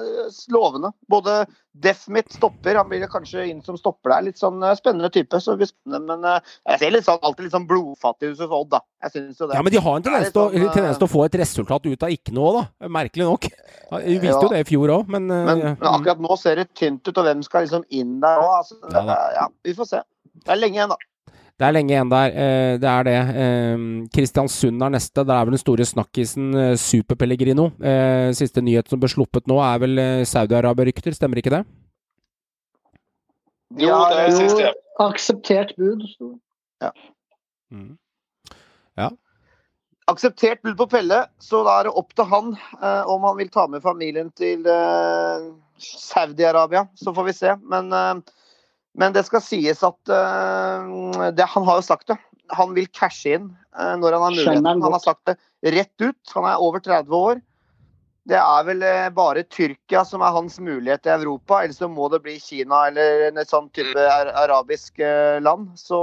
lovende. Både Defmit stopper, han blir kanskje inn som stopper der. Litt sånn spennende type. Så spennende, men jeg ser litt sånn, alltid litt sånn blodfattig ut hos Odd, da. Jeg synes jo det. ja, men de har en er tendens til sånn, å få et resultat ut av ikke noe, da. Merkelig nok. Ja, Vi viste jo det i fjor òg, men, Men, men akkurat nå ser det tynt ut, og hvem skal liksom inn der òg? Altså, Ja ja, vi får se. Det er lenge igjen, da. Det er lenge igjen der. eh, Det er det. Eh, Kristiansund er neste. Der er vel den store snakkisen eh, Super Pellegrino. Eh, Siste nyhet som ble sluppet nå, er vel eh, Saudi-Arabia-rykter, stemmer ikke det? Jo, det er siste, ja. Akseptert bud. Ja. Mm. ja. Akseptert bud på Pelle, så da er det opp til han eh, om han vil ta med familien til eh, Saudi-Arabia. Så får vi se. Men, eh, men det skal sies at uh, det, Han har jo sagt det. Han vil cashe inn uh, når han har muligheten. han har sagt det rett ut. Han er over 30 år. Det er vel uh, bare Tyrkia som er hans mulighet i Europa, ellers så må det bli Kina eller en sånn type arabisk land. Så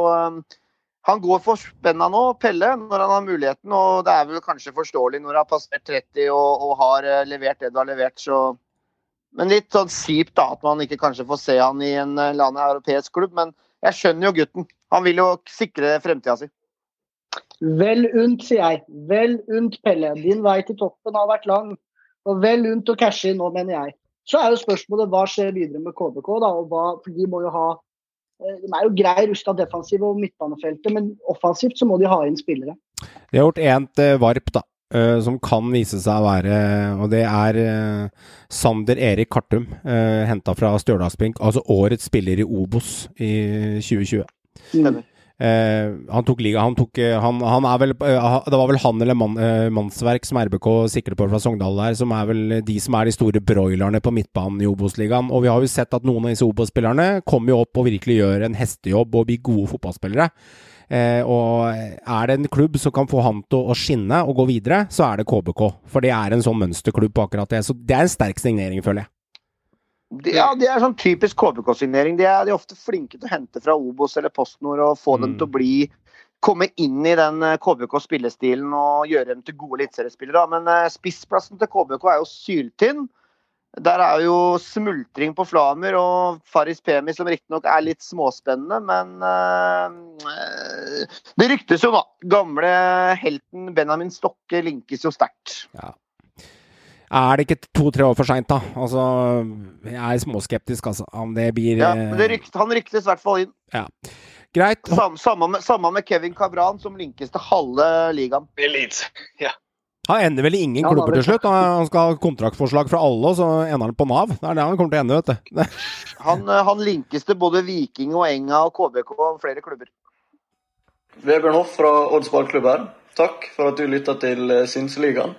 han går for spenna nå, Pelle, når han har muligheten. Og det er vel kanskje forståelig når han har passert 30 og, og har levert det du har levert, så Men litt sånn kjipt da, at man ikke kanskje får se han i en eh, eller annen europeisk klubb. Men jeg skjønner jo gutten. Han vil jo sikre fremtida si. Vel unt, sier jeg. Vel unt, Pelle. Din vei til toppen har vært lang. Og vel unt å cashe inn nå, mener jeg. Så er jo spørsmålet hva skjer videre med KBK, da. Og hva, for de må jo ha eh, De er jo grei rusta defensiv og midtbanefeltet, men offensivt så må de ha inn spillere. De har gjort ent uh, varp, da. Eh, som kan vise seg å være Og det er uh, Sander Erik Kartum, uh, henta fra Stjørdalsblink. Altså årets spiller i Obos i 2020. Stemmer. Eh, han tok liga han tok, eh, han, han er vel, eh, Det var vel han eller man, eh, Mannsverk som RBK sikrer på fra Sogndal der, som er vel de som er de store broilerne på midtbanen i Obos-ligaen. Og vi har jo sett at noen av disse Obos-spillerne kommer jo opp og virkelig gjør en hestejobb og blir gode fotballspillere. Eh, og er det en klubb som kan få han til å skinne og gå videre, så er det KBK. For det er en sånn mønsterklubb på akkurat det. Så det er en sterk signering, føler jeg. Ja, det er sånn typisk KBK-signering. De, de er ofte flinke til å hente fra Obos eller PostNord og få dem Mm. til å bli komme inn i den eh, KBK-spillestilen og gjøre dem til gode eliteseriespillere. Men eh, spissplassen til KBK er jo syltynn. Der er jo smultring på Flamer og Faris Pemi, som riktignok er litt småspennende, men eh, Det ryktes jo, da. Gamle helten Benjamin Stokke linkes jo sterkt. Er det ikke to-tre år for seint, da? Altså, jeg er småskeptisk, altså. Om det blir Ja, eh, men det rykt, han ryktes i hvert fall inn. Ja. Greit. Samme, samme, med, samme med Kevin Cabran, som linkes til halve ligaen. Elite. (laughs) Ja. Han ender vel i ingen Ja, klubber til slutt. Han skal ha kontraktforslag fra alle, og så ender han på Nav. Det er det han kommer til å ende, vet du. (laughs) Han, eh, han linkes til både Viking og Enga og KBK og flere klubber. Vebjørn Hoff fra Odds ballklubb her. Takk for at du lytta til eh, Synseligaen.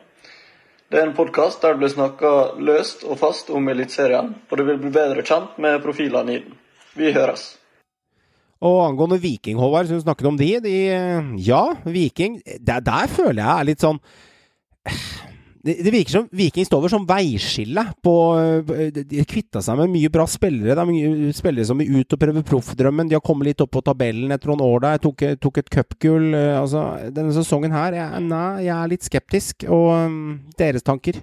Det er en podkast der det blir snakka løst og fast om Eliteserien, og du vil bli bedre kjent med profilene i den. Vi høres. Og angående Viking, Håvard, som du snakket om de, de Ja, Viking der, der føler jeg er litt sånn det, det virker som Viking står over som veiskille på De har kvitta seg med mye bra spillere. Det er mye spillere som vil ut og prøve proffdrømmen. De har kommet litt opp på tabellen etter noen år der. Tok, tok et cupgull. eh, Altså, denne sesongen her jeg, Nei, jeg er litt skeptisk. Og um, deres tanker?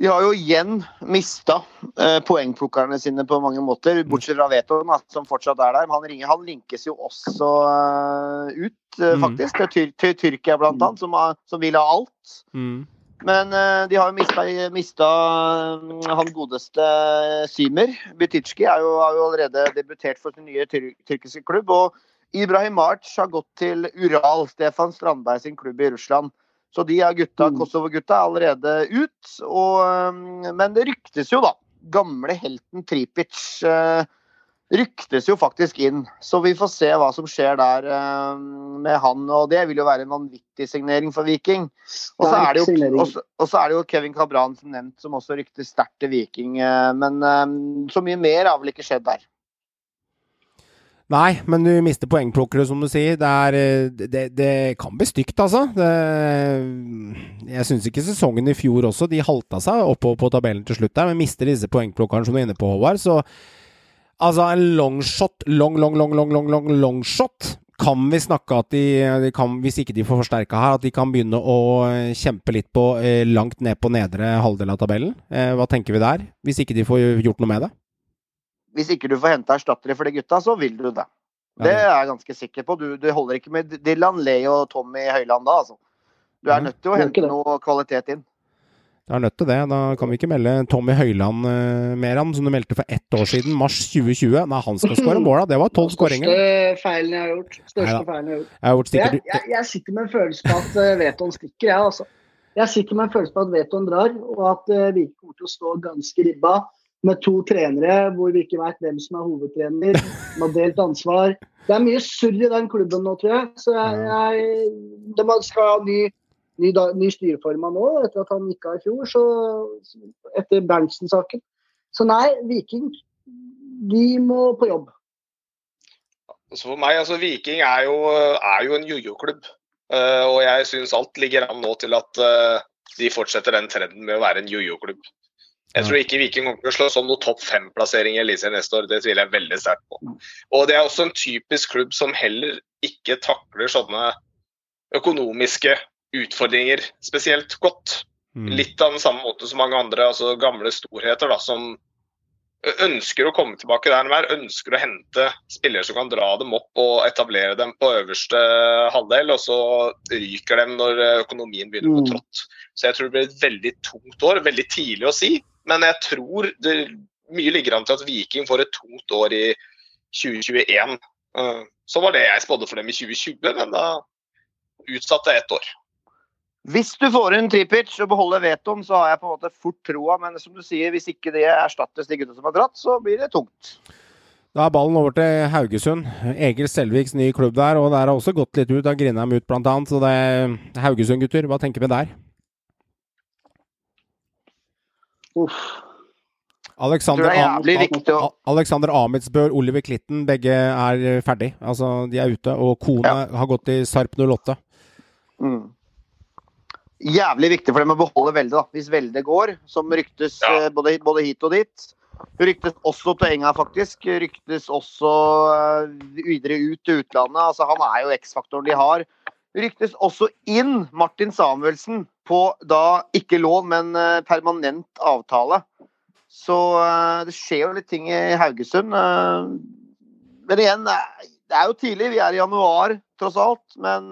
De har jo igjen mista eh, poengplukkerne sine på mange måter, bortsett fra Veton, som fortsatt er der. Han, ringer, han linkes jo også uh, ut, uh, Mm. faktisk, til, til Tyrkia blant annet, som, har- som vil ha alt. Mm. Men uh, de har jo mista, mista eh, han godeste Symer. Butitsjki har jo, allerede debutert for sin nye tyr tyrkiske klubb. Og Ibrahim March har gått til Ural, Stefan Strandberg sin klubb i Russland. Så de er gutta, Mm. Kosovo-gutta er allerede ut. Og, eh, men det ryktes jo, da. Gamle helten Tripic eh, ryktes jo faktisk inn. Så vi får se hva som skjer der eh, med han. Og det vil jo være en vanvittig signering for Viking. Og så er er det jo Kevin Cabran som nevnt, som også ryktes sterkt til Viking. eh, Men eh, så mye mer har vel ikke skjedd der. Nei, men du mister poengplukkere, som du sier. Det, er, eh, det, det kan bli stygt, altså. Det, jeg syns ikke sesongen i fjor også De halta seg oppover på tabellen til slutt der, men mister disse poengplukkerne som du er inne på, Håvard. Så altså, en longshot, long, long, long, long, long, long, long shot kan vi snakke at de, kan, hvis ikke de får forsterka her, at de kan begynne å eh, kjempe litt på eh, langt ned på nedre halvdel av tabellen? Hva tenker vi der, hvis ikke de får gjort noe med det? Hvis ikke du får hente erstattere for de gutta, så vil du det. Det er jeg ganske sikker på. Du, du holder ikke med Dylan Lee og Tommy Høiland da, altså. Du er nødt til å hente noe kvalitet inn. Du er nødt til det. Da kan vi ikke melde Tommy Høiland uh, mer an, som du meldte for ett år siden, mars 2020. Nei, han skal skåre (laughs) mål, da. Det var tolv skåringer. Største feilen jeg har gjort. Største Neida. feilen jeg har gjort. Jeg har gjort Jeg, jeg, jeg sitter med en følelse på at uh, Veton stikker, jeg altså. Jeg sitter med en følelse på at Veton drar, og at uh, vi kommer til å stå ganske ribba. Med to trenere hvor vi ikke vet hvem som er hovedtrener. De har delt ansvar. Det er mye surr i den klubben nå, tror jeg. Så jeg, jeg De skal ha ny, ny, ny styreformann nå, etter at han gikk av i fjor. Så, etter Berntsen-saken. Så nei, Viking de må på jobb. Så for meg, altså Viking er jo, er jo en jojo-klubb. Uh, og jeg syns alt ligger an nå til at uh, de fortsetter den trenden med å være en jojo-klubb. Jeg tror ikke Viking kommer til å slå sånn noen topp fem-plassering i Eliteserien neste år. Det tviler jeg veldig sterkt på. Og det er også en typisk klubb som heller ikke takler sånne økonomiske utfordringer spesielt godt. Mm. Litt av den samme måte som mange andre altså gamle storheter da, som ønsker å komme tilbake der de er, ønsker å hente spillere som kan dra dem opp og etablere dem på øverste halvdel, og så ryker dem når økonomien begynner på gå trått. Så jeg tror det blir et veldig tungt år. Veldig tidlig å si, men jeg tror det mye ligger an til at Viking får et tungt år i 2021. Eh, Så var det jeg spådde for dem i 2020, men da utsatte jeg ett år. Hvis du får inn Tripic og beholder vetoen, så har jeg på en måte fort troa. Men som du sier, hvis ikke det erstattes de gutta som har dratt, så blir det tungt. Da er ballen over til Haugesund. Egil Selviks ny klubb der, og der har også gått litt ut. av Grindheim ut, blant annet. Så det er Haugesund, gutter. Hva tenker vi der? Uff. Alexander, er å- Alexander Amitsbø, Oliver Klitten, begge er ferdig. Altså, de er ute. Og Kone har gått i Sarp 08. Mm. Jævlig viktig for dem å beholde Velde, da. Hvis Velde går, som ryktes Ja. eh, både, både hit og dit. Ryktes også til Enga, faktisk. Ryktes også eh, videre ut til utlandet. Altså, han er jo X-faktoren de har. Ryktes også inn Martin Samuelsen på da ikke lån, men eh, permanent avtale. Så eh, det skjer jo litt ting i Haugesund. eh. Men igjen, det er jo tidlig. Vi er i januar, tross alt. Men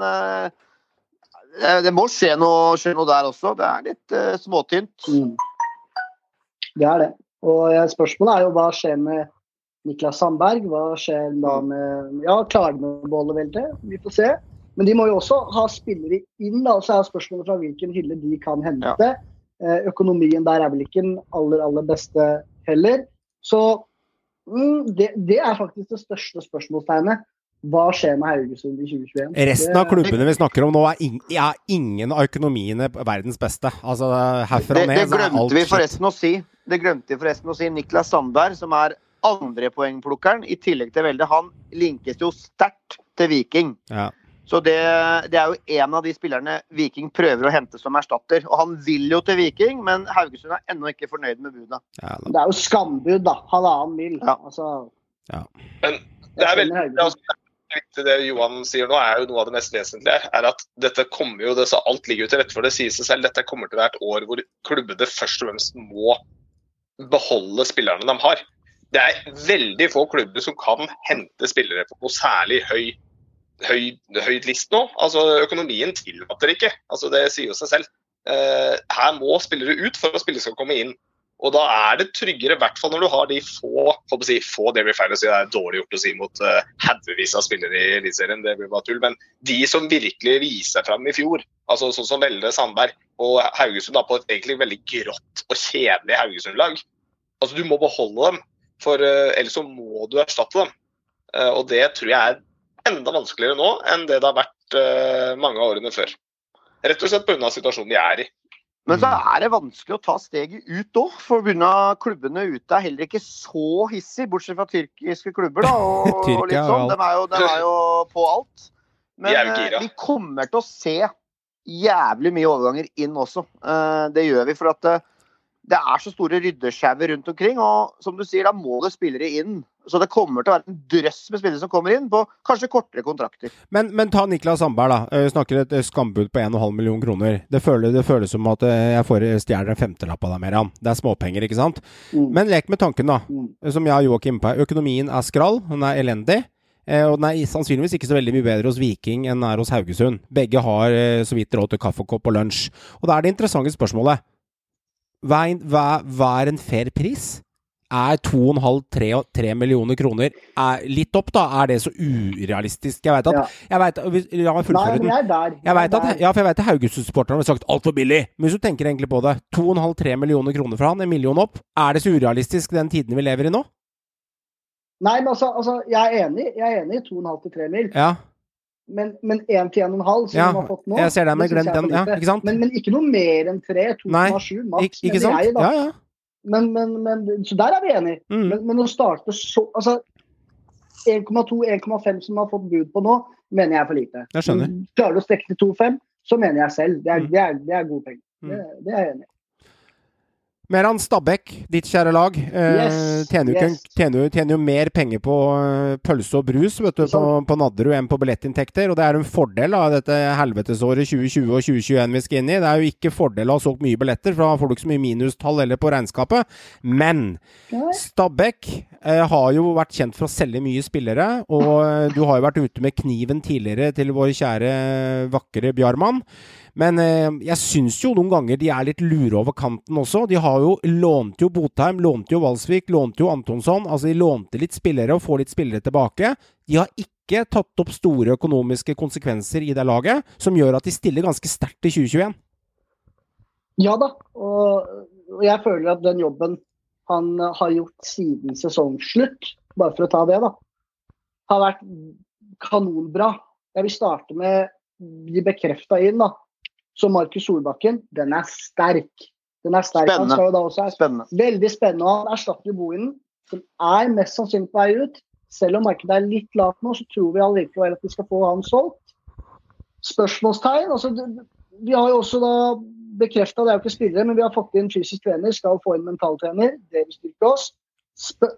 det må skje noe, skje noe der også. Det er litt småtynt. Mm. Det er det. Og spørsmålet er jo hva skjer med Niklas Sandberg? Hva skjer da med Ja, klarer han å beholde veldet? Vi får se. Men de må jo også ha spillere inn. da, Så er spørsmålet fra hvilken hylle de kan hente. Eh, Økonomien der er vel ikke den aller, aller beste heller. Så mm, det, det er faktisk det største spørsmålstegnet. Hva skjer med Haugesund i 2021? Resten av klubbene vi snakker om nå, er, in er ingen av økonomiene verdens beste. Altså, herfra og ned det det er glemte alt vi forresten å si. Det glemte vi forresten å si. Niklas Sandberg, som er andrepoengplukkeren, i tillegg til Velde, han linkes jo sterkt til Viking. Ja. Så det, det er jo en av de spillerne Viking prøver å hente som erstatter. Og han vil jo til Viking, men Haugesund er ennå ikke fornøyd med budet. Ja. Det er jo skambud, da. Halvannen mil. Ja. Altså, Men det er veldig det er også det Johan sier nå, er jo noe av det mest vesentlige. er at dette kommer jo, det, så Alt ligger jo til rette for det, sier seg selv. Dette kommer til å være et år hvor klubbene først og fremst må beholde spillerne de har. Det er veldig få klubber som kan hente spillere på noe særlig høy, høy, høyt list nå. Altså Økonomien tillater ikke. altså Det sier jo seg selv. Eh, her må spillere ut for at spillere skal komme inn. Og da er det tryggere, i hvert fall når du har de få får si, få, Derry Fairness, det er dårlig gjort å si mot uh, haugevis av spillere i Eliteserien, det blir bare tull. Men de som virkelig viser fram i fjor, altså sånn som Velde Sandberg og Haugesund da, på et egentlig veldig grått og kjedelig Haugesund-lag. Altså Du må beholde dem, for uh, ellers så må du erstatte dem. Uh, og det tror jeg er enda vanskeligere nå enn det det har vært uh, mange av årene før. Rett og slett pga. situasjonen de er i. Men så er det vanskelig å ta steget ut òg, for pga. klubbene ute er heller ikke så hissig, bortsett fra tyrkiske klubber. da, og, (laughs) og litt sånn. De er jo, de er jo på alt. Men eh, vi kommer til å se jævlig mye overganger inn også. Eh, Det gjør vi. For at det, er så store ryddesjauer rundt omkring. Og som du sier, da må det spillere inn. Så det kommer til å være en drøss med spillere som kommer inn på kanskje kortere kontrakter. Men, men ta Niklas Sandberg, da. Jeg Vi snakker et eh, skambud på 1,5 million kroner. Det, føles, det føles som at eh, jeg får stjeler en femtelapp av deg, Merian. Det er småpenger, ikke sant? Mm. Men lek med tanken, da. Mm. Som jeg og Joakim på. Økonomien er skrall, den er elendig. eh, Og den er sannsynligvis ikke så veldig mye bedre hos Viking enn den er hos Haugesund. Begge har eh, så vidt råd til kaffekopp og lunsj. Og da er det interessante spørsmålet hva hva, hva er en fair pris? Er 2,5-3 millioner kroner er litt opp, da? Er det så urealistisk? Jeg veit at Ja. jeg vet, La meg fullføre den. jeg vet at, ja, for jeg vet at Haugesund-supporterne har sagt altfor billig. Men hvis du tenker egentlig på det, 2,5-3 millioner kroner fra han, en million opp. Er det så urealistisk den tiden vi lever i nå? Nei, men altså, altså, jeg er enig. Jeg er enig i 2,5-3 mil. Ja. Men, men 1 til 1,5 som Ja, har fått nå jeg ser det, men glem er den, ja, ikke sant? Men, men ikke noe mer enn 3. 2,7 Nei, maks, mener jeg. da. Ja, ja. Men, men, men, så der er vi enige. Mm. Men, men å starte så Altså 1,2-1,5 som vi har fått bud på nå, mener jeg er for lite. Jeg skjønner. Klarer du å strekke til 2,5, så mener jeg selv. Det er, Mm. det er, det er gode penger. Det, det er jeg enig i. Meran Stabæk, ditt kjære lag, eh, Yes, tjener, jo yes. tjener, tjener jo mer penger på eh, pølse og brus vet du, på, på Nadderud enn på billettinntekter. Og det er en fordel av dette helvetesåret 2020 og 2021 vi skal inn i. Det er jo ikke fordel av så mye billetter, for da får du ikke så mye minustall eller på regnskapet. Men Stabæk eh, har jo vært kjent for å selge mye spillere, og eh, du har jo vært ute med kniven tidligere til vår kjære, vakre Bjarmann. Men eh, jeg syns jo noen ganger de er litt lure over kanten også. De har jo lånte jo Botheim, lånte jo Valsvik, lånte jo Antonsson. Altså de lånte litt spillere og får litt spillere tilbake. De har ikke tatt opp store økonomiske konsekvenser i det laget, som gjør at de stiller ganske sterkt i 2021. Ja da, og jeg føler at den jobben han har gjort siden sesongslutt, bare for å ta det, da, har vært kanonbra. Jeg vil starte med de bekrefta inn, da. Så Markus Solbakken, den er sterk. Den er sterk. Han Spennende. jo da også Spennende. Veldig spennende. og Han erstatter Bohinen, som er mest sannsynlig på vei ut. Selv om markedet er litt lavt nå, så tror vi allikevel at vi skal få han solgt. Spørsmålstegn. Altså, vi har jo også da bekrefta, det er jo ikke spillere, men vi har fått inn fysisk trener, skal få inn mentaltrener. Det vil styrke oss. Sp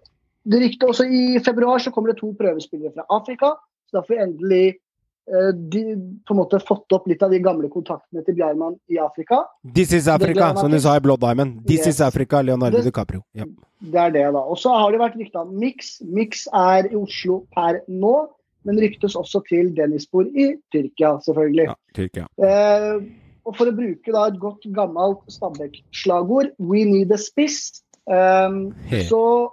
det ryktet også I februar så kommer det to prøvespillere fra Afrika. så Da får vi endelig de, på en måte fått opp litt av de gamle kontaktene til Bjarman i Afrika. This is Africa, som du sa i Blood Diamond. This Yes. is Africa, Leonardo Det- DiCaprio. Ja. Det er det, da. Og så har det vært rykta om Mix. Mix er i Oslo per nå, men ryktes også til Dennispor i Tyrkia, selvfølgelig. ja, Tyrkia. Eh, og for å bruke da et godt, gammelt Stabæk-slagord, 'We need a spiss', eh, så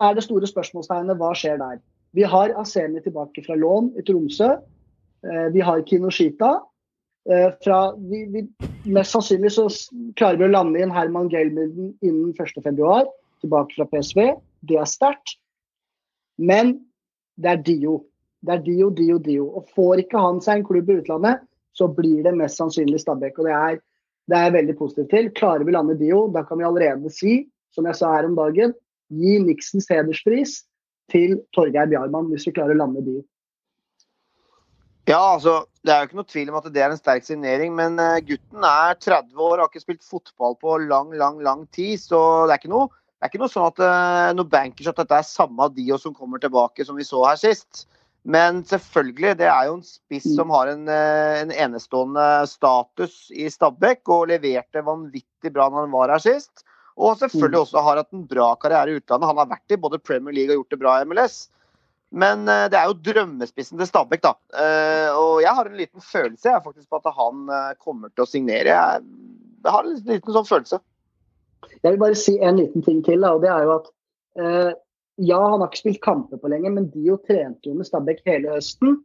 er det store spørsmålstegnet hva skjer der. Vi har Asemi tilbake fra lån i Tromsø. Eh, vi har Kinoshita. Eh, fra, vi, vi, mest sannsynlig så klarer vi å lande inn Herman Gelmuden innen 1.2, tilbake fra PSV. Det er sterkt. Men det er Dio. Det er Dio, Dio, Dio. Og får ikke han seg en klubb i utlandet, så blir det mest sannsynlig Stabæk. Og det er, det er jeg veldig positiv til. Klarer vi å lande Dio, da kan vi allerede si, som jeg sa her om dagen, gi Nixons hederspris til Torgeir Bjarmann hvis vi klarer å lande Dio. Ja, altså, Det er jo ikke noe tvil om at det er en sterk signering, men eh, gutten er 30 år og har ikke spilt fotball på lang, lang lang tid. Så det er ikke noe, det er ikke noe sånn at uh, noe bankers at dette er samme Dio som kommer tilbake som vi så her sist. Men selvfølgelig, det er jo en spiss som har en, eh, en enestående status i Stabæk og leverte vanvittig bra når han var her sist. Og selvfølgelig også har hatt en bra karriere i utlandet. Han har vært i både Premier League og gjort det bra i MLS. Men eh, det er jo drømmespissen til Stabæk, da. Eh, og jeg har en liten følelse jeg, faktisk på at han eh, kommer til å signere. Jeg, har en liten sånn følelse. Jeg vil bare si en liten ting til. Da, og det er jo at Ja, han har ikke spilt kamper på lenge, men Dio trente jo med Stabæk hele høsten.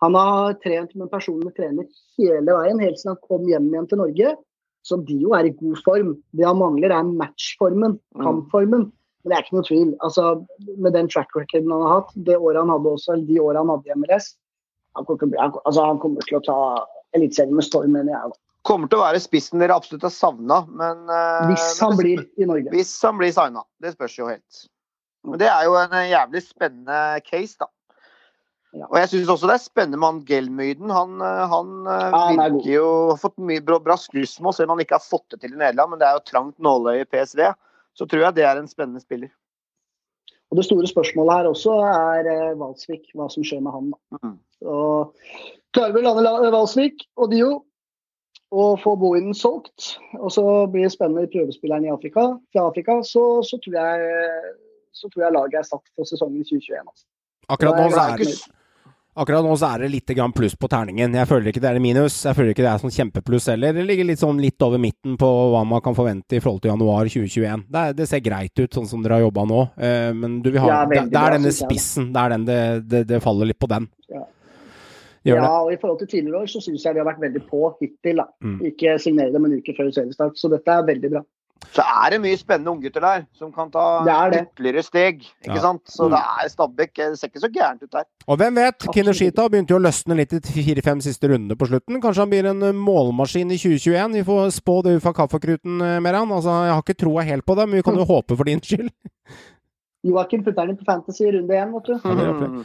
Han har trent med en personlig trener hele veien, helt siden han kom hjem igjen til Norge. Så Dio er i god form. Det han mangler, er matchformen, kampformen. Men det er ikke noe tvil. Altså, med den track recorden han har hatt, det året han hadde også, de årene han hadde i MLS Han kommer til han, altså, han kommer til å ta Eliteserien med storm, mener jeg. Kommer til å være spissen dere absolutt har savna, men eh, Hvis han men blir i Norge. Hvis han blir signa. Det spørs jo helt. Men det er jo en eh, jævlig spennende case, da. Og jeg syns også det er spennende med han Gelmyden. Han, eh, han, ja, han er virker jo har fått mye bra, bra skussmål, selv om han ikke har fått det til i Nederland. Men det er jo trangt nåløye i PSV. Så tror jeg det er en spennende spiller. Og Det store spørsmålet her også er eh, Valsvik, hva som skjer med han. Mm. Klarer vi å lande Valsvik og Dio og få Bohinen solgt, og så blir det spennende i prøvespilleren i Afrika, fra Afrika, så, så, tror jeg, så tror jeg laget er satt for sesongen 2021. Altså. Akkurat nå, så er, det Akkurat nå så er det litt pluss på terningen. Jeg føler ikke det er minus. Jeg føler ikke det er sånn kjempepluss heller. Det ligger litt sånn litt over midten på hva man kan forvente i forhold til januar 2021. Det, det ser greit ut, sånn som dere har jobba nå. Eh, men du vil ha Ja, Det, det er denne spissen. Det er den det, det, det faller litt på den. Ja. Gjør ja, og I forhold til tidligere år så syns jeg de har vært veldig på hittil. da. Mm. Ikke signere dem en uke før seriestart, så dette er veldig bra. Så er det mye spennende unggutter der som kan ta Det er det. ytterligere steg. ikke Ja. sant? Så Mm. det er Stabæk det ser ikke så gærent ut der. Og hvem vet? Kinoshita begynte jo å løsne litt i fire-fem siste rundene på slutten. Kanskje han blir en eh, målmaskin i 2021? Vi får spå det ufa kaffekruten, eh, Meran. Altså, jeg har ikke troa helt på det, men vi kan jo (laughs) håpe for din skyld. Joakim putter den inn på Fantasy i runde én, vet du.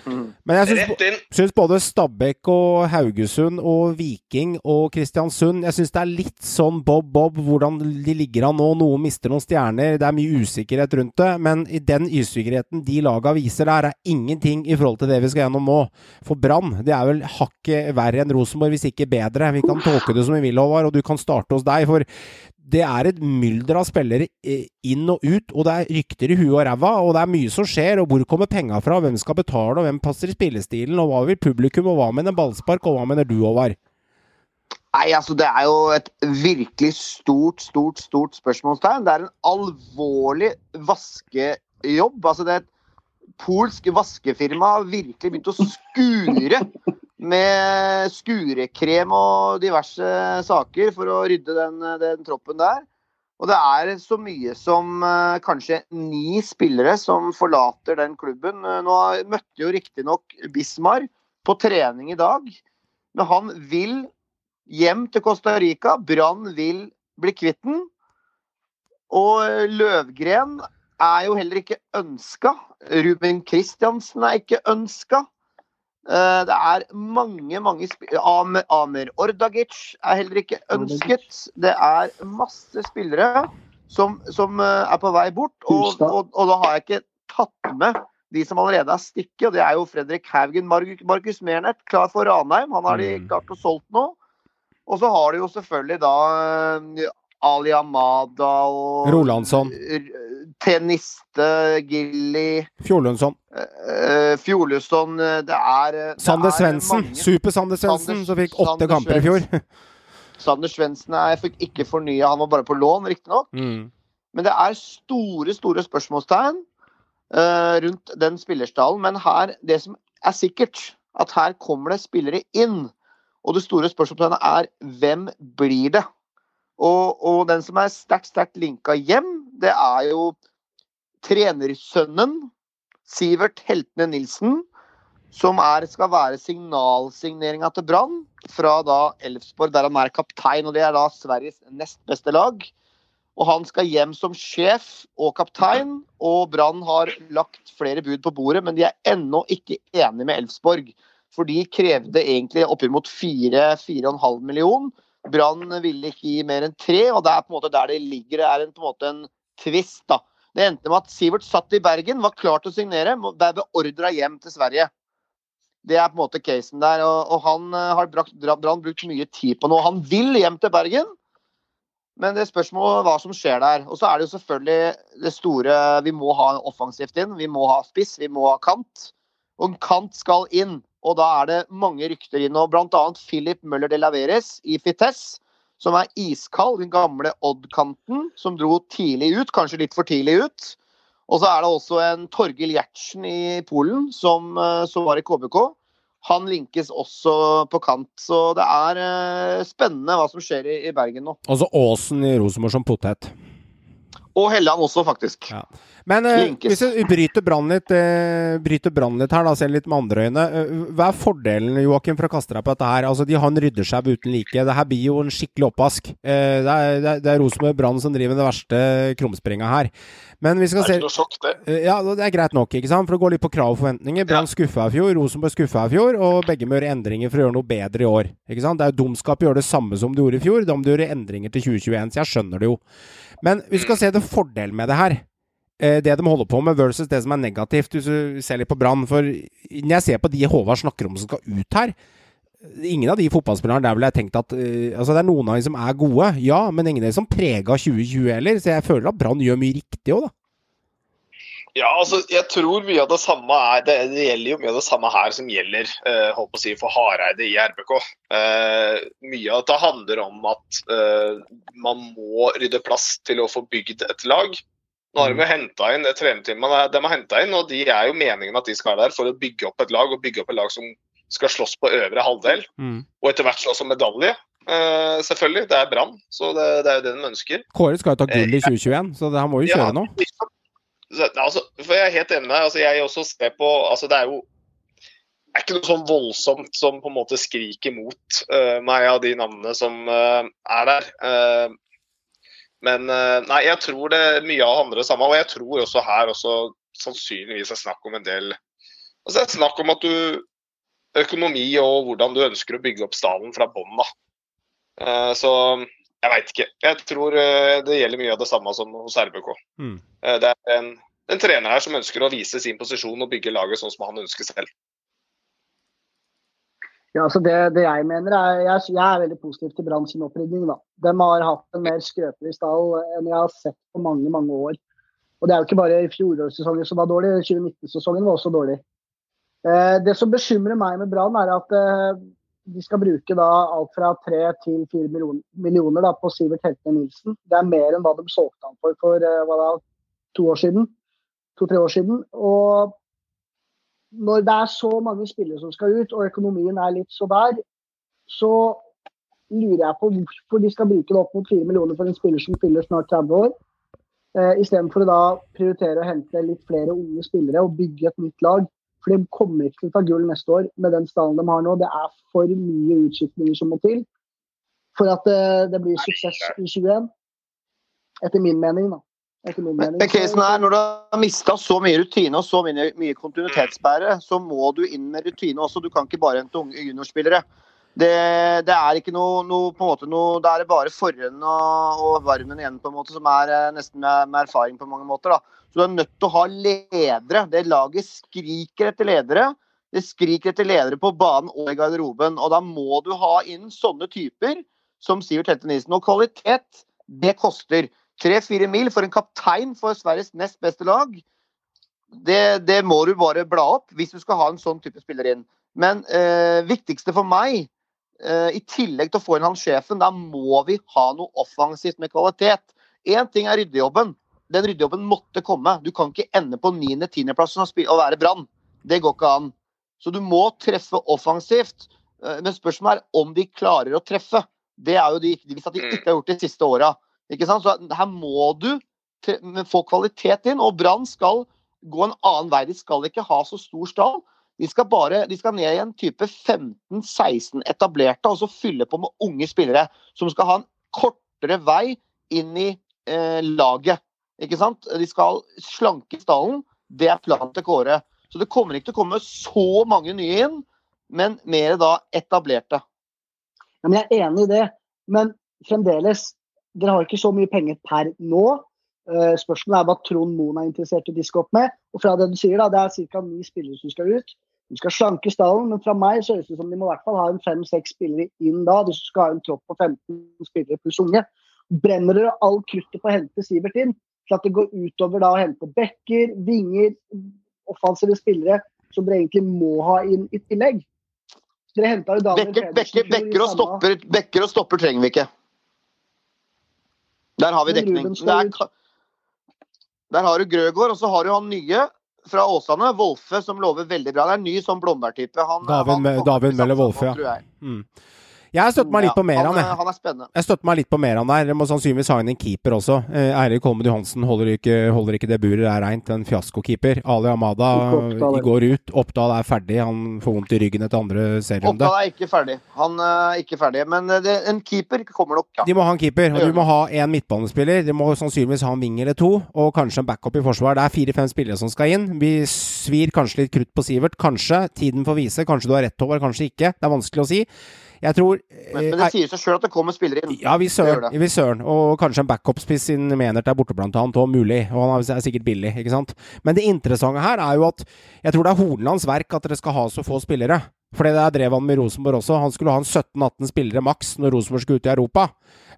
Mm. Men jeg syns syns både Stabæk og Haugesund og Viking og Kristiansund Jeg syns det er litt sånn bob-bob hvordan de ligger an nå. Noen mister noen stjerner. Det er mye usikkerhet rundt det. Men i den usikkerheten de laga viser der, er ingenting i forhold til det vi skal gjennom nå. For Brann det er vel hakket verre enn Rosenborg, hvis ikke bedre. Vi kan tolke det som vi vil, Håvard, og du kan starte hos deg. For det er et mylder av spillere eh, inn og ut, og det er rykter i huet og ræva, og det er mye som skjer, og hvor kommer penga fra, hvem skal betale, og hvem passer i spillestilen, og hva vil publikum, og hva mener ballspark, og hva mener du, Håvard? Nei, altså Det er jo et virkelig stort, stort stort spørsmålstegn. Det er en alvorlig vaskejobb. Altså det er et polsk vaskefirma virkelig begynt å skure med skurekrem og diverse saker for å rydde den, den troppen der. Og det er så mye som eh, kanskje ni spillere som forlater den klubben. Eh, Nå møtte jo riktignok Bismar på trening i dag, men han vil hjem til Costa Rica. Brann vil bli kvitt den. Og Løvgren er jo heller ikke ønska. Ruben Kristiansen er ikke ønska. Eh, Det er mange, mange Amer, Amer Ordagic er heller ikke ønsket. Det er masse spillere som, som eh, er på vei bort. Og, og, og da har jeg ikke tatt med de som allerede er stikket, og det er jo Fredrik Haugen, Markus Mernert, klar for Ranheim. Han har de Mm. klart å solgt nå. Og så har de jo selvfølgelig da eh, Ali Amada og Rolandsson. Teniste, Gilly, Fjordlundsson. uh, Fjoluson eh, Det er Sander er Svendsen. Super-Sander Svendsen, som fikk åtte Sander kamper i fjor. Sander Svendsen fikk ikke fornya, han var bare på lån, riktignok. Mm. Men det er store, store spørsmålstegn uh, rundt den spillerstallen. Men her, det som er sikkert, at her kommer det spillere inn. Og det store spørsmålstegnet er hvem blir det? Og, og den som er sterkt, sterkt linka hjem, det er jo trenersønnen Sivert Heltene Nilsen. Som er, skal være signalsigneringa til Brann fra da Elfsborg, der han er kaptein. Og det er da Sveriges nest beste lag. Og han skal hjem som sjef og kaptein, og Brann har lagt flere bud på bordet, men de er ennå ikke enige med Elfsborg. For de krevde egentlig oppimot 4-4,5 million. Brann ville ikke gi mer enn tre, og det er på en måte der det ligger. Det er en, på en måte en tvist, da. Det endte med at Sivert satt i Bergen, var klar til å signere, ble beordra hjem til Sverige. Det er på en måte casen der, og, og han eh, har brakt, Brann brukt mye tid på nå. Han vil hjem til Bergen, men det er spørsmålet hva som skjer der. Og så er det jo selvfølgelig det store Vi må ha offensivt inn. Vi må ha spiss, vi må ha kant. Og en kant skal inn. Og da er det mange rykter inn. Og bl.a. Philip Møller de Laveres i Fites, som er iskald. Den gamle Odd-kanten som dro tidlig ut, kanskje litt for tidlig ut. Og så er det også en Torgil Gjertsen i Polen, som, eh, som var i KBK. Han linkes også på kant. Så det er eh, spennende hva som skjer i, i Bergen nå. Altså så Aasen i Rosenborg som potet. Og Helland også, faktisk. Ja. Men eh, hvis vi bryter Brann litt, eh, litt her, da, ser litt med andre øyne. Eh, hva er fordelen Joakim, for å kaste deg på dette her? Altså, De har en ryddesjau uten like. Det her blir jo en skikkelig oppvask. Eh, det er, det det Rosenborg Brann som driver det verste krumspringa her. Men vi skal Det se er ikke noe sjokk, det. Eh, Ja, det er greit nok, ikke sant? For det går litt på krav og forventninger. Brann skuffa i fjor, Rosenborg skuffa i fjor, og begge må gjøre endringer for å gjøre noe bedre i år. Ikke sant? Det er jo dumskap å gjøre det samme som de gjorde i fjor. Da må du gjøre endringer til 2021, så jeg skjønner det jo. Men vi skal se det fordelen med det her. Eh, Det de holder på med versus det som er negativt, hvis du ser litt på Brann. For når jeg ser på de Håvard snakker om som skal ut her Ingen av de fotballspillerne der ville jeg tenkt at eh, Altså, det er noen av de som er gode, ja, men ingen av de som prega 2020 heller. Så jeg føler at Brann gjør mye riktig òg, da. Ja, altså, jeg tror mye av det samme er Det, det gjelder jo mye av det samme her som gjelder eh, holdt på å si, for Hareide i RBK. Eh, mye av det handler om at eh, man må rydde plass til å få bygd et lag. Nå har de jo henta inn det trenerteamet de har henta inn, og de er jo meningen at de skal være der for å bygge opp et lag, og bygge opp et lag som skal slåss på øvre halvdel, Mm. og etter hvert slåss om medalje. Eh, selvfølgelig, det er Brann, så det, det er jo det de ønsker. Kåre skal jo ta gull i 2021 så det, han må jo Ja, kjøre nå. Altså, for Jeg er helt enig med deg. Altså, jeg også ser på altså, Det er jo det er ikke noe sånn voldsomt som på en måte skriker mot uh, meg av de navnene som uh, er der. Men eh, nei, jeg tror det mye av handler det samme. Og jeg tror også her også sannsynligvis er snakk om en del altså Det er snakk om at du Økonomi og hvordan du ønsker å bygge opp stallen fra bånn. da. Eh, så jeg veit ikke. Jeg tror eh, det gjelder mye av det samme som hos RBK. Mm. Det er en, en trener her som ønsker å vise sin posisjon og bygge laget sånn som han ønsker selv. Ja, altså det, det jeg mener er, jeg, jeg er veldig positiv til Brann sin opprydning. da. De har hatt en mer skrøpelig stall enn jeg har sett på mange mange år. Og Det er jo ikke bare fjorårssesongen som var dårlig, 2019-sesongen var også dårlig. Eh, det som bekymrer meg med Brann, er at eh, de skal bruke da alt fra 3 til 4 millioner, millioner da, på Sivert Heltene Nilsen. Det er mer enn hva de solgte han for for eh, hva da, to år. To-tre år siden. Og når det er så mange spillere som skal ut, og økonomien er litt så der, så lurer jeg på hvorfor de skal bruke det opp mot 4 millioner for en spiller som fyller snart 30 år. Eh, Istedenfor å da prioritere å hente litt flere unge spillere og bygge et nytt lag. For de kommer ikke til å ta gull neste år med den stallen de har nå. Det er for mye utskiftninger som må til for at det, det blir suksess i 21. Etter min mening, da. Men casen er, når du har mista så mye rutine og så mye, mye kontinuitetsbære, så må du inn med rutine også. Du kan ikke bare hente unge juniorspillere. Det, det er ikke noe, noe, på en måte noe Da er det bare forhånden og, og varmen igjen, på en måte, som er eh, nesten med, med erfaring på mange måter. da. Så du er nødt til å ha ledere. Det laget skriker etter ledere. Det skriker etter ledere på banen og i garderoben. Og da må du ha inn sånne typer som Sivert Hette Nilsen. Og kvalitet, det koster. Tre-fire mil for en kaptein for Sveriges nest beste lag. Det, det må du bare bla opp hvis du skal ha en sånn type spiller inn. Men eh, viktigste for meg, eh, i tillegg til å få inn han sjefen, da må vi ha noe offensivt med kvalitet. Én ting er ryddejobben. Den ryddejobben måtte komme. Du kan ikke ende på 9.-10.-plass og, og være Brann. Det går ikke an. Så du må treffe offensivt. Eh, Men spørsmålet er om de klarer å treffe. Det er jo de Hvis de ikke har gjort de siste åra. Ikke sant? Så her må du få kvalitet inn. Og Brann skal gå en annen vei. De skal ikke ha så stor stall. De skal, bare, de skal ned i en type 15-16 etablerte, og så fylle på med unge spillere. Som skal ha en kortere vei inn i eh, laget. Ikke sant? De skal slanke stallen. Det er planen til Kåre. Så det kommer ikke til å komme så mange nye inn, men mer da etablerte. Ja, men Jeg er enig i det, men fremdeles Dere har ikke så mye penger per nå. Eh, spørsmålet er hva Trond Moen er interessert i å diske opp med. Og fra det du sier, da, det er ca. ni spillere som skal ut. De skal slanke stallen, men fra meg så høres det ut som de må i hvert fall ha en fem-seks spillere inn da. Du skal ha en tropp på 15 spillere pluss unge. Brenner dere all kruttet på å hente Sivert inn, til at det går utover da å hente bekker, vinger, offensive spillere som dere egentlig må ha inn i tillegg? Dere henta jo Daniel Bekker, Pedersen bekker, bekker, og stopper, bekker og stopper trenger vi ikke. Der har vi dekning. Ruben Det er, der har du Grøgaard, og så har du han nye fra Åsane, Wolfe, som lover veldig bra. Det er en ny sånn Blomberg-type. Han- David, Møller satse Wolfe, ja. tror jeg. Mm. Jeg støtter meg litt på Meran, han, er- jeg. han er spennende. Jeg støtter meg litt på Meran der. Jeg må sannsynligvis ha inn en keeper også. Eh, Eirik Holmen Johansen holder ikke, holder ikke det buret er reint. En fiaskokeeper. Ali Amada Oppdal, går ut. Oppdal er ferdig. Han får vondt i ryggen etter andre serierunde. Oppdal er ikke ferdig. Han er ikke ferdig. Men eh, det, en keeper kommer nok. Ja. De må ha en keeper, og du må ha en midtbanespiller. De må sannsynligvis ha en wing eller to, og kanskje en backup i forsvar. Det er fire-fem spillere som skal inn. Vi svir kanskje litt krutt på Sivert. Kanskje. Tiden får vise. Kanskje du har rett, Håvard, kanskje ikke. Det er vanskelig å si. Jeg tror Men, men eh, det sier seg sjøl at det kommer spillere inn. Ja, vi søren. Og kanskje en backup-spiss inn Menert er borte, blant annet. Og mulig. Og han er sikkert billig, ikke sant. Men det interessante her er jo at jeg tror det er Hornelands verk at dere skal ha så få spillere. For det drev han med Rosenborg også. Han skulle ha en 17-18 spillere maks når Rosenborg skulle ut i Europa.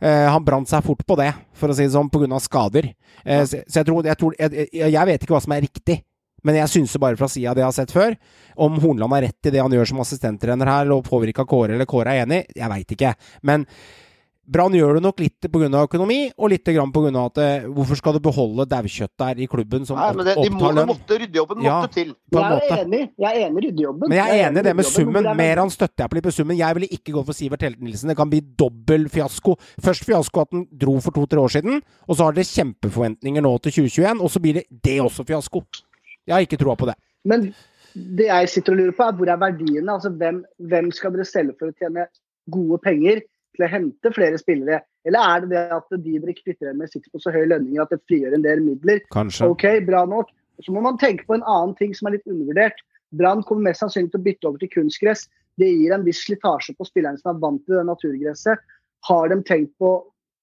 Eh, han brant seg fort på det, for å si det sånn, pga. skader. Eh, så, så jeg tror, jeg, tror jeg, jeg vet ikke hva som er riktig. Men jeg synser bare fra sida det jeg har sett før. Om Hornland har rett i det han gjør som assistenttrener her, og påvirka Kåre, eller Kåre er enig, jeg veit ikke. Men Brann gjør det nok litt pga. økonomi, og litt pga. at eh, hvorfor skal du beholde daukjøtt der i klubben som Nei, men det, de må, opptar lønn? måtte, ryddejobben Ja. måtte til. På en Jeg måte. er enig. Jeg er enig i ryddejobben. Men jeg er enig i det med summen. er Mer han støtter jeg på litt på summen. Jeg ville ikke gå for Sivert Helte Nilsen. Det kan bli dobbel fiasko. Først fiasko at den dro for to-tre år siden, og så har dere kjempeforventninger nå til 2021, og så blir det det også fiasko. Jeg har ikke troa på det. Men det jeg sitter og lurer på, er hvor er verdiene? Altså, hvem, hvem skal dere selge for å tjene gode penger til å hente flere spillere? Eller er det det at de dere kvitter med, sitter på så høy lønninger at det frigjør en del midler? Kanskje. Ok, bra nok. Så må man tenke på en annen ting som er litt undervurdert. Brann kommer mest sannsynlig til å bytte over til kunstgress. Det gir en viss slitasje på spillerne som er vant til det naturgresset. Har de tenkt på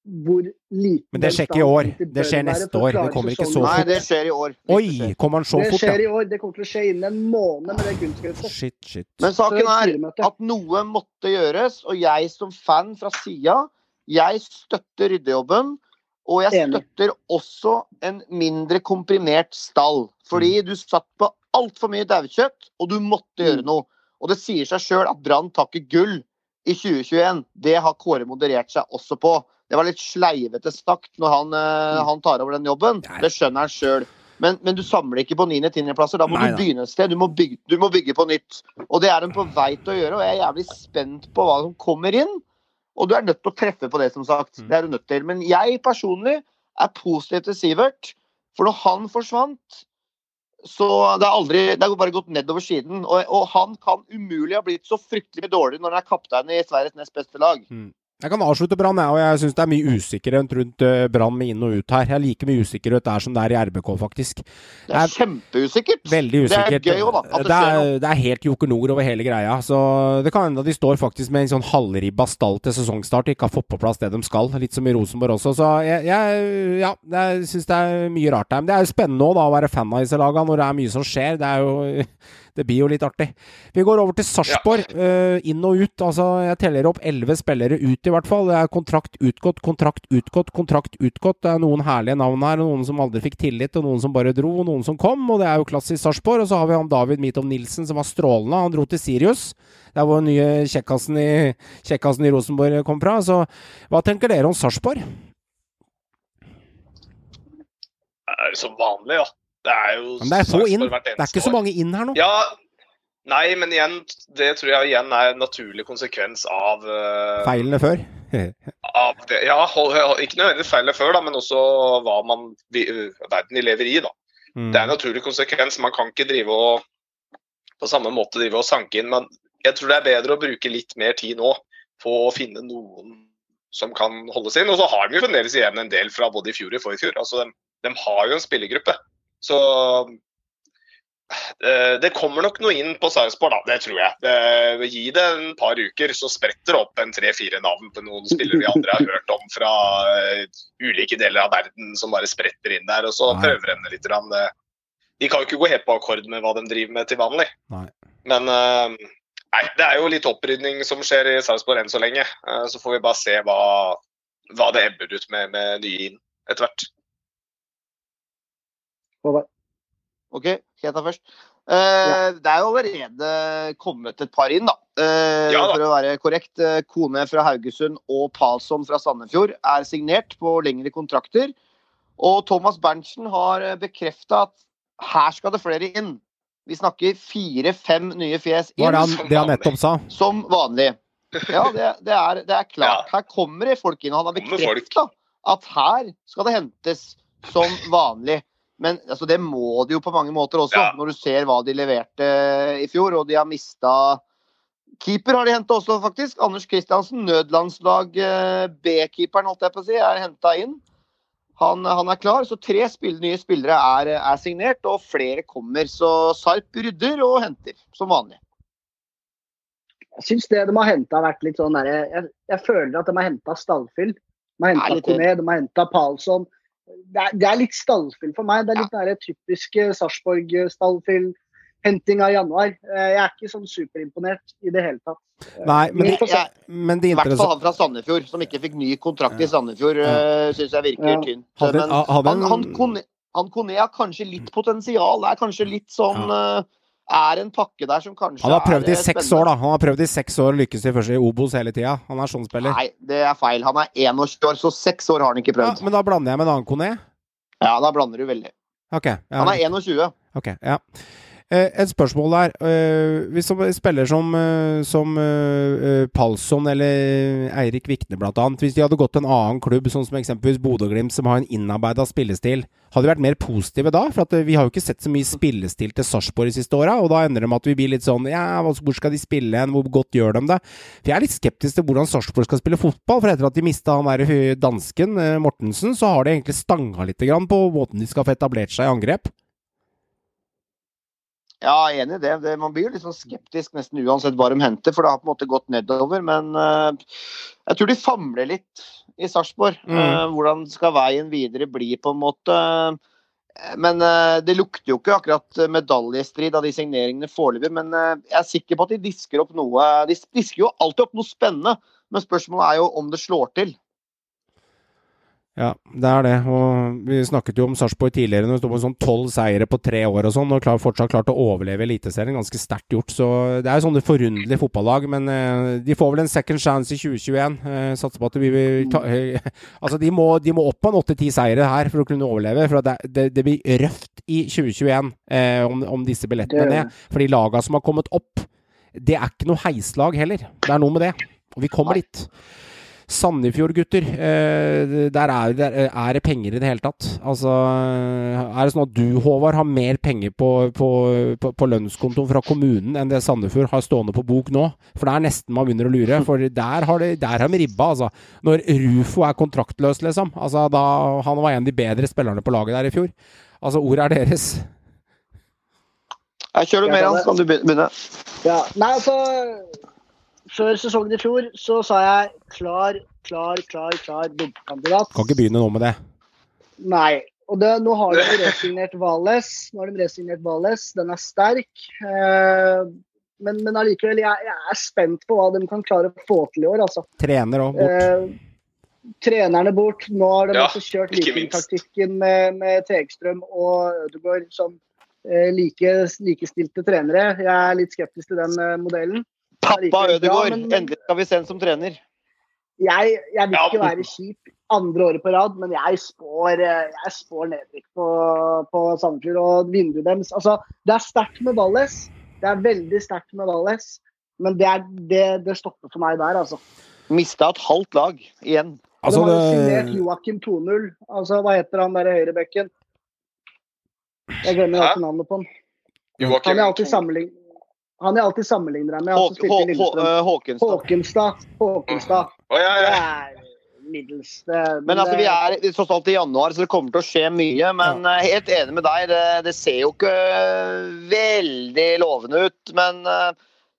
hvor liten Men det skjer ikke i år. Det skjer neste år. Det kommer ikke så Nei, fort. det skjer i år. Oi, kommer han så det skjer i år. Det kommer til å skje innen en måned med det kunstgresset. Shit, shit. Men saken er at noe måtte gjøres, og jeg som fan fra sida, jeg støtter ryddejobben. Og jeg støtter også en mindre komprimert stall. Fordi Mm. du satt på altfor mye daukjøtt, og du måtte Mm. gjøre noe. Og det sier seg sjøl at Brann tar ikke gull i 2021. Det har Kåre moderert seg også på. Det var litt sleivete sagt når han, eh, Mm. han tar over den jobben. Nei. Det skjønner han sjøl. Men, men du samler ikke på 9.-10.-plasser. Da må Nei, du begynne et sted. Du må, bygge, du må bygge på nytt. Og det er de på vei til å gjøre, og jeg er jævlig spent på hva som kommer inn. Og du er nødt til å treffe på det, som sagt. Mm. Det er du nødt til. Men jeg personlig er positiv til Sivert. For når han forsvant, så det har aldri Det har bare gått nedover siden. Og, og han kan umulig ha blitt så fryktelig dårlig når han er kaptein i Sveriges nest beste lag. Jeg kan avslutte Brann, jeg, og jeg syns det er mye usikkerhet rundt eh, Brann med inn og ut her. Jeg liker like mye usikkerhet der som det er i RBK, faktisk. Det er kjempeusikkert. Veldig usikkert. Det er gøy òg, da. Det er, det er helt Joker Nord over hele greia. Så det kan hende de står faktisk med en sånn halvribba stall til sesongstart og ikke har fått på plass det de skal. Litt som i Rosenborg også. Så jeg, jeg ja, jeg syns det er mye rart her. Men det er jo spennende òg, da, å være fan av disse lagene når det er mye som skjer. Det er jo det blir jo litt artig. Vi går over til Sarpsborg. eh, inn og ut. Altså, jeg teller opp elleve spillere ut, i hvert fall. Det er kontrakt utgått, kontrakt utgått, kontrakt utgått. Det er noen herlige navn her, og noen som aldri fikk tillit, og noen som bare dro, og noen som kom. Og det er jo klassisk Sarpsborg. Og så har vi han David Mitov Nilsen, som var strålende. Han dro til Sirius. Det er hvor den nye kjekkasen i, kjekkasen i Rosenborg kom fra. Så hva tenker dere om Sarpsborg? Det er som vanlig, da. Det er jo Men det er få inn. Det er ikke så mange inn her nå. Ja, nei, men igjen, det tror jeg igjen er en naturlig konsekvens av uh, Feilene før. av det. Ja, ikke nødvendigvis feilene før, da, men også hva man, verden vi lever i. da. Mm. Det er en naturlig konsekvens. Man kan ikke drive og på samme måte drive og sanke inn. Men jeg tror det er bedre å bruke litt mer tid nå på å finne noen som kan holdes inn. Og så har de jo fremdeles igjen en del fra både i fjor og forfjor. Altså, de, de har jo en spillergruppe. Så eh, det kommer nok noe inn på Sarpsborg, da. Det tror jeg. Det, gi det en par uker, så spretter det opp en tre-fire navn på noen spillere vi andre har hørt om fra eh, ulike deler av verden som bare spretter inn der. Og så prøver de litt. eh, De kan jo ikke gå helt på akkord med hva de driver med til vanlig. Men eh, nei, det er jo litt opprydning som skjer i Sarpsborg enn så lenge. Eh, så får vi bare se hva, hva det ebber ut med, med nye inn etter hvert. Håvard. OK, skal jeg ta først? Eh, Det er jo allerede kommet et par inn, da. Uh, Ja da. For å være korrekt. Eh, Kone fra Haugesund og Palsson fra Sandefjord er signert på lengre kontrakter. Og Thomas Berntsen har bekrefta at her skal det flere inn. Vi snakker fire-fem nye fjes inn. Var det han, det han nettopp sa? som vanlig. Ja, det, det, er, det er klart. Her kommer det folk inn. Han har bekrefta at her skal det hentes som vanlig. Men altså, det må de jo på mange måter også, Ja. når du ser hva de leverte i fjor. Og de har mista Keeper har de henta også, faktisk. Anders Kristiansen, nødlandslag eh, B-keeperen, holdt jeg på å si, er henta inn. Han, han er klar, så tre spill, nye spillere er, er signert, og flere kommer. Så Sarp rydder og henter, som vanlig. Jeg syns det de har henta, har vært litt sånn derre jeg, jeg føler at de har henta stallfyll. De har henta Kone, de har henta Palsson. Det er, det er litt stallfyll for meg. Det er litt den der typiske Sarpsborg-stallfyll. Henting av januar. Eh, jeg er ikke sånn superimponert i det hele tatt. Nei, men, Men jeg- men det I hvert fall han fra Sandefjord, som ikke fikk ny kontrakt i Sandefjord, ja. syns jeg virker Ja. tynt. Hadde- Men hadde han, han, Kone, han Kone har kanskje litt potensial. Det er kanskje litt sånn eh, Er en pakke der som kanskje Han har prøvd i eh, seks år, da. Han har prøvd i seks år lykkes i første i Obos hele tida. Han er sånn spiller. Nei, det er feil. Han er 21 år, så seks år har han ikke Ja, prøvd. men da blander jeg med en annen Kone. Ja, da blander du veldig. Ok. Ja. Han er 21. Ok, ja. Eh, et spørsmål der. Eh, hvis en spiller som, eh, som Palsson eller Eirik Vikne annet, hvis de hadde gått til en annen klubb, sånn som eksempelvis Bodø-Glimt, som har en innarbeida spillestil, hadde de vært mer positive da? For vi har jo ikke sett så mye spillestil til Sarpsborg de siste åra, og da ender det med at vi blir litt sånn Ja, hvor skal de spille hen? Hvor godt gjør de det? For jeg er litt skeptisk til hvordan Sarpsborg skal spille fotball, for etter at de mista han der dansken, Mortensen, så har de egentlig stanga litt på måten de skal få etablert seg i angrep. Ja, enig i det. det. Man blir jo litt sånn skeptisk nesten uansett hva de henter, for det har på en måte gått nedover. Men uh, jeg tror de famler litt i Sarpsborg. Mm. Uh, hvordan skal veien videre bli, på en måte. Eh, Men uh, det lukter jo ikke akkurat medaljestrid av de signeringene foreløpig. Men jeg er sikker på at de disker opp noe. De disker jo alltid opp noe spennende, men spørsmålet er jo om det slår til. Ja, det er det. Og vi snakket jo om Sarpsborg tidligere, når det sto på sånn tolv seire på tre år og sånn, og klar, fortsatt klart å overleve Eliteserien. Ganske sterkt gjort. Så det er jo sånne forunderlige fotballag. Men eh, de får vel en second chance i 2021. Eh, satser på at vi vil ta eh, (laughs) Altså, de må, de må opp på en åtte-ti seire her for å kunne overleve. For det, det, det blir røft i 2021 eh, om, om disse billettene Det- ned. For de laga som har kommet opp, det er ikke noe heislag heller. Det er noe med det. Og vi kommer dit. Sandefjord, gutter. Eh, der, er, der er det penger i det hele tatt. Altså, er det sånn at du, Håvard, har mer penger på, på, på, på lønnskontoen fra kommunen enn det Sandefjord har stående på bok nå? For det er nesten man begynner å lure. For der har, det, der har de ribba, altså. Når Rufo er kontraktløs, liksom. Altså, da, han var en av de bedre spillerne på laget der i fjor. Altså, ordet er deres. Jeg kjører du mer, Hans, kan du begynne. Ja, nei, altså Før sesongen i fjor så sa jeg klar, klar, klar, klar dumpekandidat. Kan ikke begynne nå med det. Nei. Og det, nå har de resignert Vales. Nå har de resignert Vales. Den er sterk. Eh, men, men allikevel, jeg, jeg er spent på hva de kan klare å få til i år, altså. Trener òg, bort. Eh, trenerne bort. Nå har de Ja, også kjørt ikke vikingtaktikken med, med Tegstrøm og Ødegaard som eh, like, likestilte trenere. Jeg er litt skeptisk til den eh, modellen. Pappa Ødegaard, ja, men- endelig skal vi se ham som trener. Jeg, jeg vil ikke være kjip andre året på rad, men jeg spår, eh, jeg spår nedrykk på, på Sandefjord og vinduet deres. Altså, det er sterkt med Valles. Det er veldig sterkt med Valles. Men det, er, det, det stopper for meg der, altså. Mista et halvt lag igjen. Altså, de har jo det- signert Joakim 2-0. Altså, hva heter han der i høyrebekken? Jeg glemmer alltid navnet på han. Han er alltid sammenligner han jeg alltid sammenligner deg med. Eh, Håkenstad. Håkenstad. Håkenstad. Oh, ja, Det ja. er middels. Det, Men altså, vi er tross alt i januar, så det kommer til å skje mye. Men ja. helt enig med deg, det, det ser jo ikke veldig lovende ut. Men eh,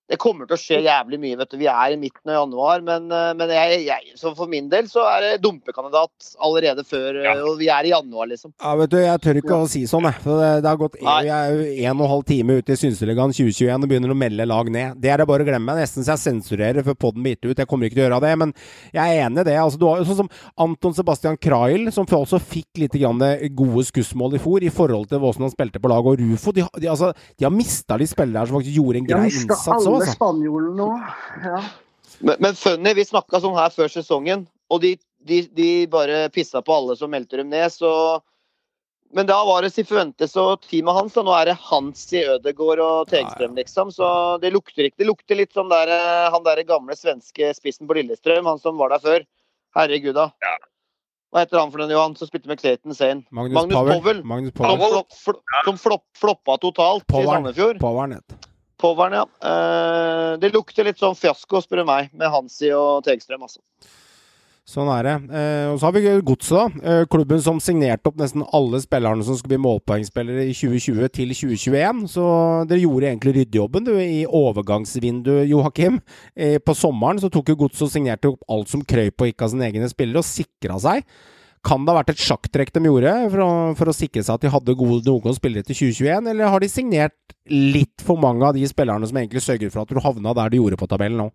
det kommer til å skje jævlig mye. vet du. Vi er i midten av januar, men, eh, men jeg, jeg, så for min del så er det dumpekandidat allerede før ja. Og vi er i januar, liksom. Ja, vet du, Jeg tør ikke å si sånn, jeg. For det, det har gått en, Vi er jo en og en halv time ute i Synseligaen 2021 og begynner å melde lag ned. Det er det bare å glemme. Nesten så jeg sensurerer før podden biter ut. Jeg kommer ikke til å gjøre det. Men jeg er enig i det. Altså, du har sånn som Anton Sebastian Krail, som også fikk litt grann gode skussmål i fjor i forhold til hvordan han spilte på lag. Og Rufo de, har- de, altså, de har mista de spillere som faktisk gjorde en grei innsats òg, altså. spanjolen nå. Ja. Men, men funny, vi snakka sånn her før sesongen, og de, de, de bare pissa på alle som meldte dem ned, så Men da var det Sifuentes og teamet hans, og nå er det Hansi Ødegaard og Tegstrøm, liksom. Så det lukter ikke Det lukter litt som der, eh, han der gamle svenske spissen på Lillestrøm, han som var der før. Herregud, da. Ja. Hva heter han for noe, Johan, som spilte med Clayton Sane? Magnus, Magnus Powell. Powell. Magnus Som, Powell. flopp, som flop, floppa totalt i Sandefjord. Det. Poweren, ja. Eh, det lukter litt sånn fiasko, spør du meg, med Hansi og Tegstrøm, altså. Sånn er det. Eh, og så har vi Godset, da. Eh, klubben som signerte opp nesten alle spillerne som skulle bli målpoengspillere i 2020 til 2021. Så dere gjorde egentlig ryddejobben du, i overgangsvinduet, Joakim. På sommeren så tok jo Godset og signerte opp alt som krøyp og gikk av sine egne spillere, og sikra seg. Kan det ha vært et sjakktrekk de gjorde for å, for å sikre seg at de hadde gode noen spillere til 2021, eller har de signert litt for mange av de spillerne som egentlig sørget for at du havna der du gjorde på tabellen nå?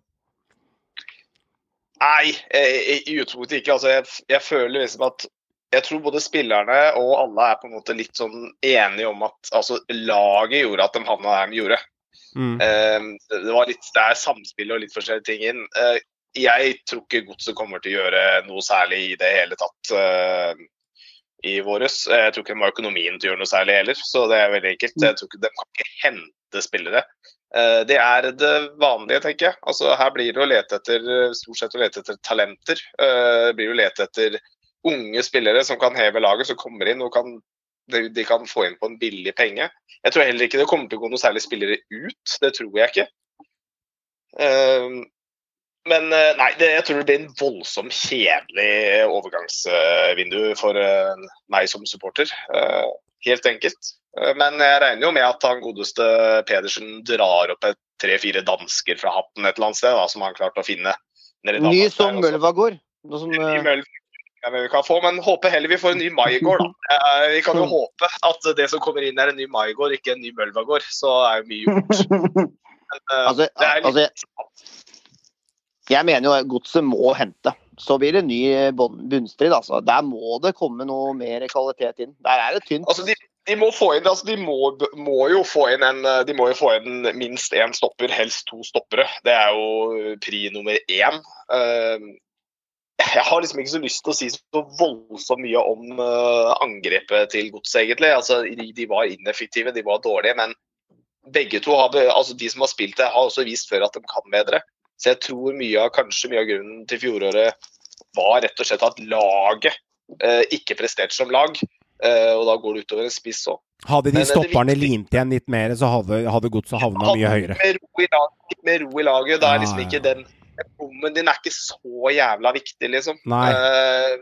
Nei, eh, i utgangspunktet ikke. Altså, jeg, jeg føler liksom at jeg tror både spillerne og alle er på en måte litt sånn enige om at altså, laget gjorde at de havna der de gjorde. Mm. Uh, det, var litt, det er samspill og litt forskjellige ting inn. Eh, jeg tror ikke Godset kommer til å gjøre noe særlig i det hele tatt uh, i våres. Jeg tror ikke de har økonomien til å gjøre noe særlig heller, så det er veldig enkelt. Jeg tror ikke De kan ikke hente spillere. Uh, det er det vanlige, tenker jeg. Altså, her blir det å lete etter stort sett å lete etter talenter. Uh, det blir å lete etter unge spillere som kan heve laget, som kommer inn og kan de, de kan få inn på en billig penge. Jeg tror heller ikke det kommer til å gå noe særlig spillere ut. Det tror jeg ikke. Men eh, nei, det, jeg tror det blir en voldsomt kjedelig overgangsvindu for uh, meg som supporter. Helt enkelt. Men jeg regner jo med at han godeste Pedersen drar opp tre-fire dansker fra hatten et eller annet sted, da, som han klarte å finne. Ny som Mølvagård. Som, ja, men vi kan få, men håper heller vi får en ny Maigård. da. vi kan jo håpe at det som kommer inn er en ny Maigård, ikke en ny Mølvagård. Så er jo mye gjort. (laughs) Men, altså, det er litt... altså, jeg mener jo godset må hente. Så blir det ny bunnstrid. Altså. Der må det komme noe mer kvalitet inn. Der er det tynt. Altså, de, de, må få inn, altså, de må, må, jo få inn en, de må jo få inn minst én stopper, helst to stoppere. Det er jo pri nummer én. Jeg har liksom ikke så lyst til å si så voldsomt mye om angrepet til godset, egentlig. Altså, de var ineffektive, de var dårlige, men begge to har, altså de som har spilt det, har også vist før at de kan bedre. Så jeg tror mye av, kanskje mye av grunnen til fjoråret var rett og slett at laget eh, ikke presterte som lag. Eh, og da går det utover en spiss òg. Hadde de stopperne limt igjen litt mer, så hadde, hadde godset havna mye høyere. Med ro, i laget, med ro i laget. Da er liksom ikke den bommen din er ikke så jævla viktig, liksom. Nei. Eh,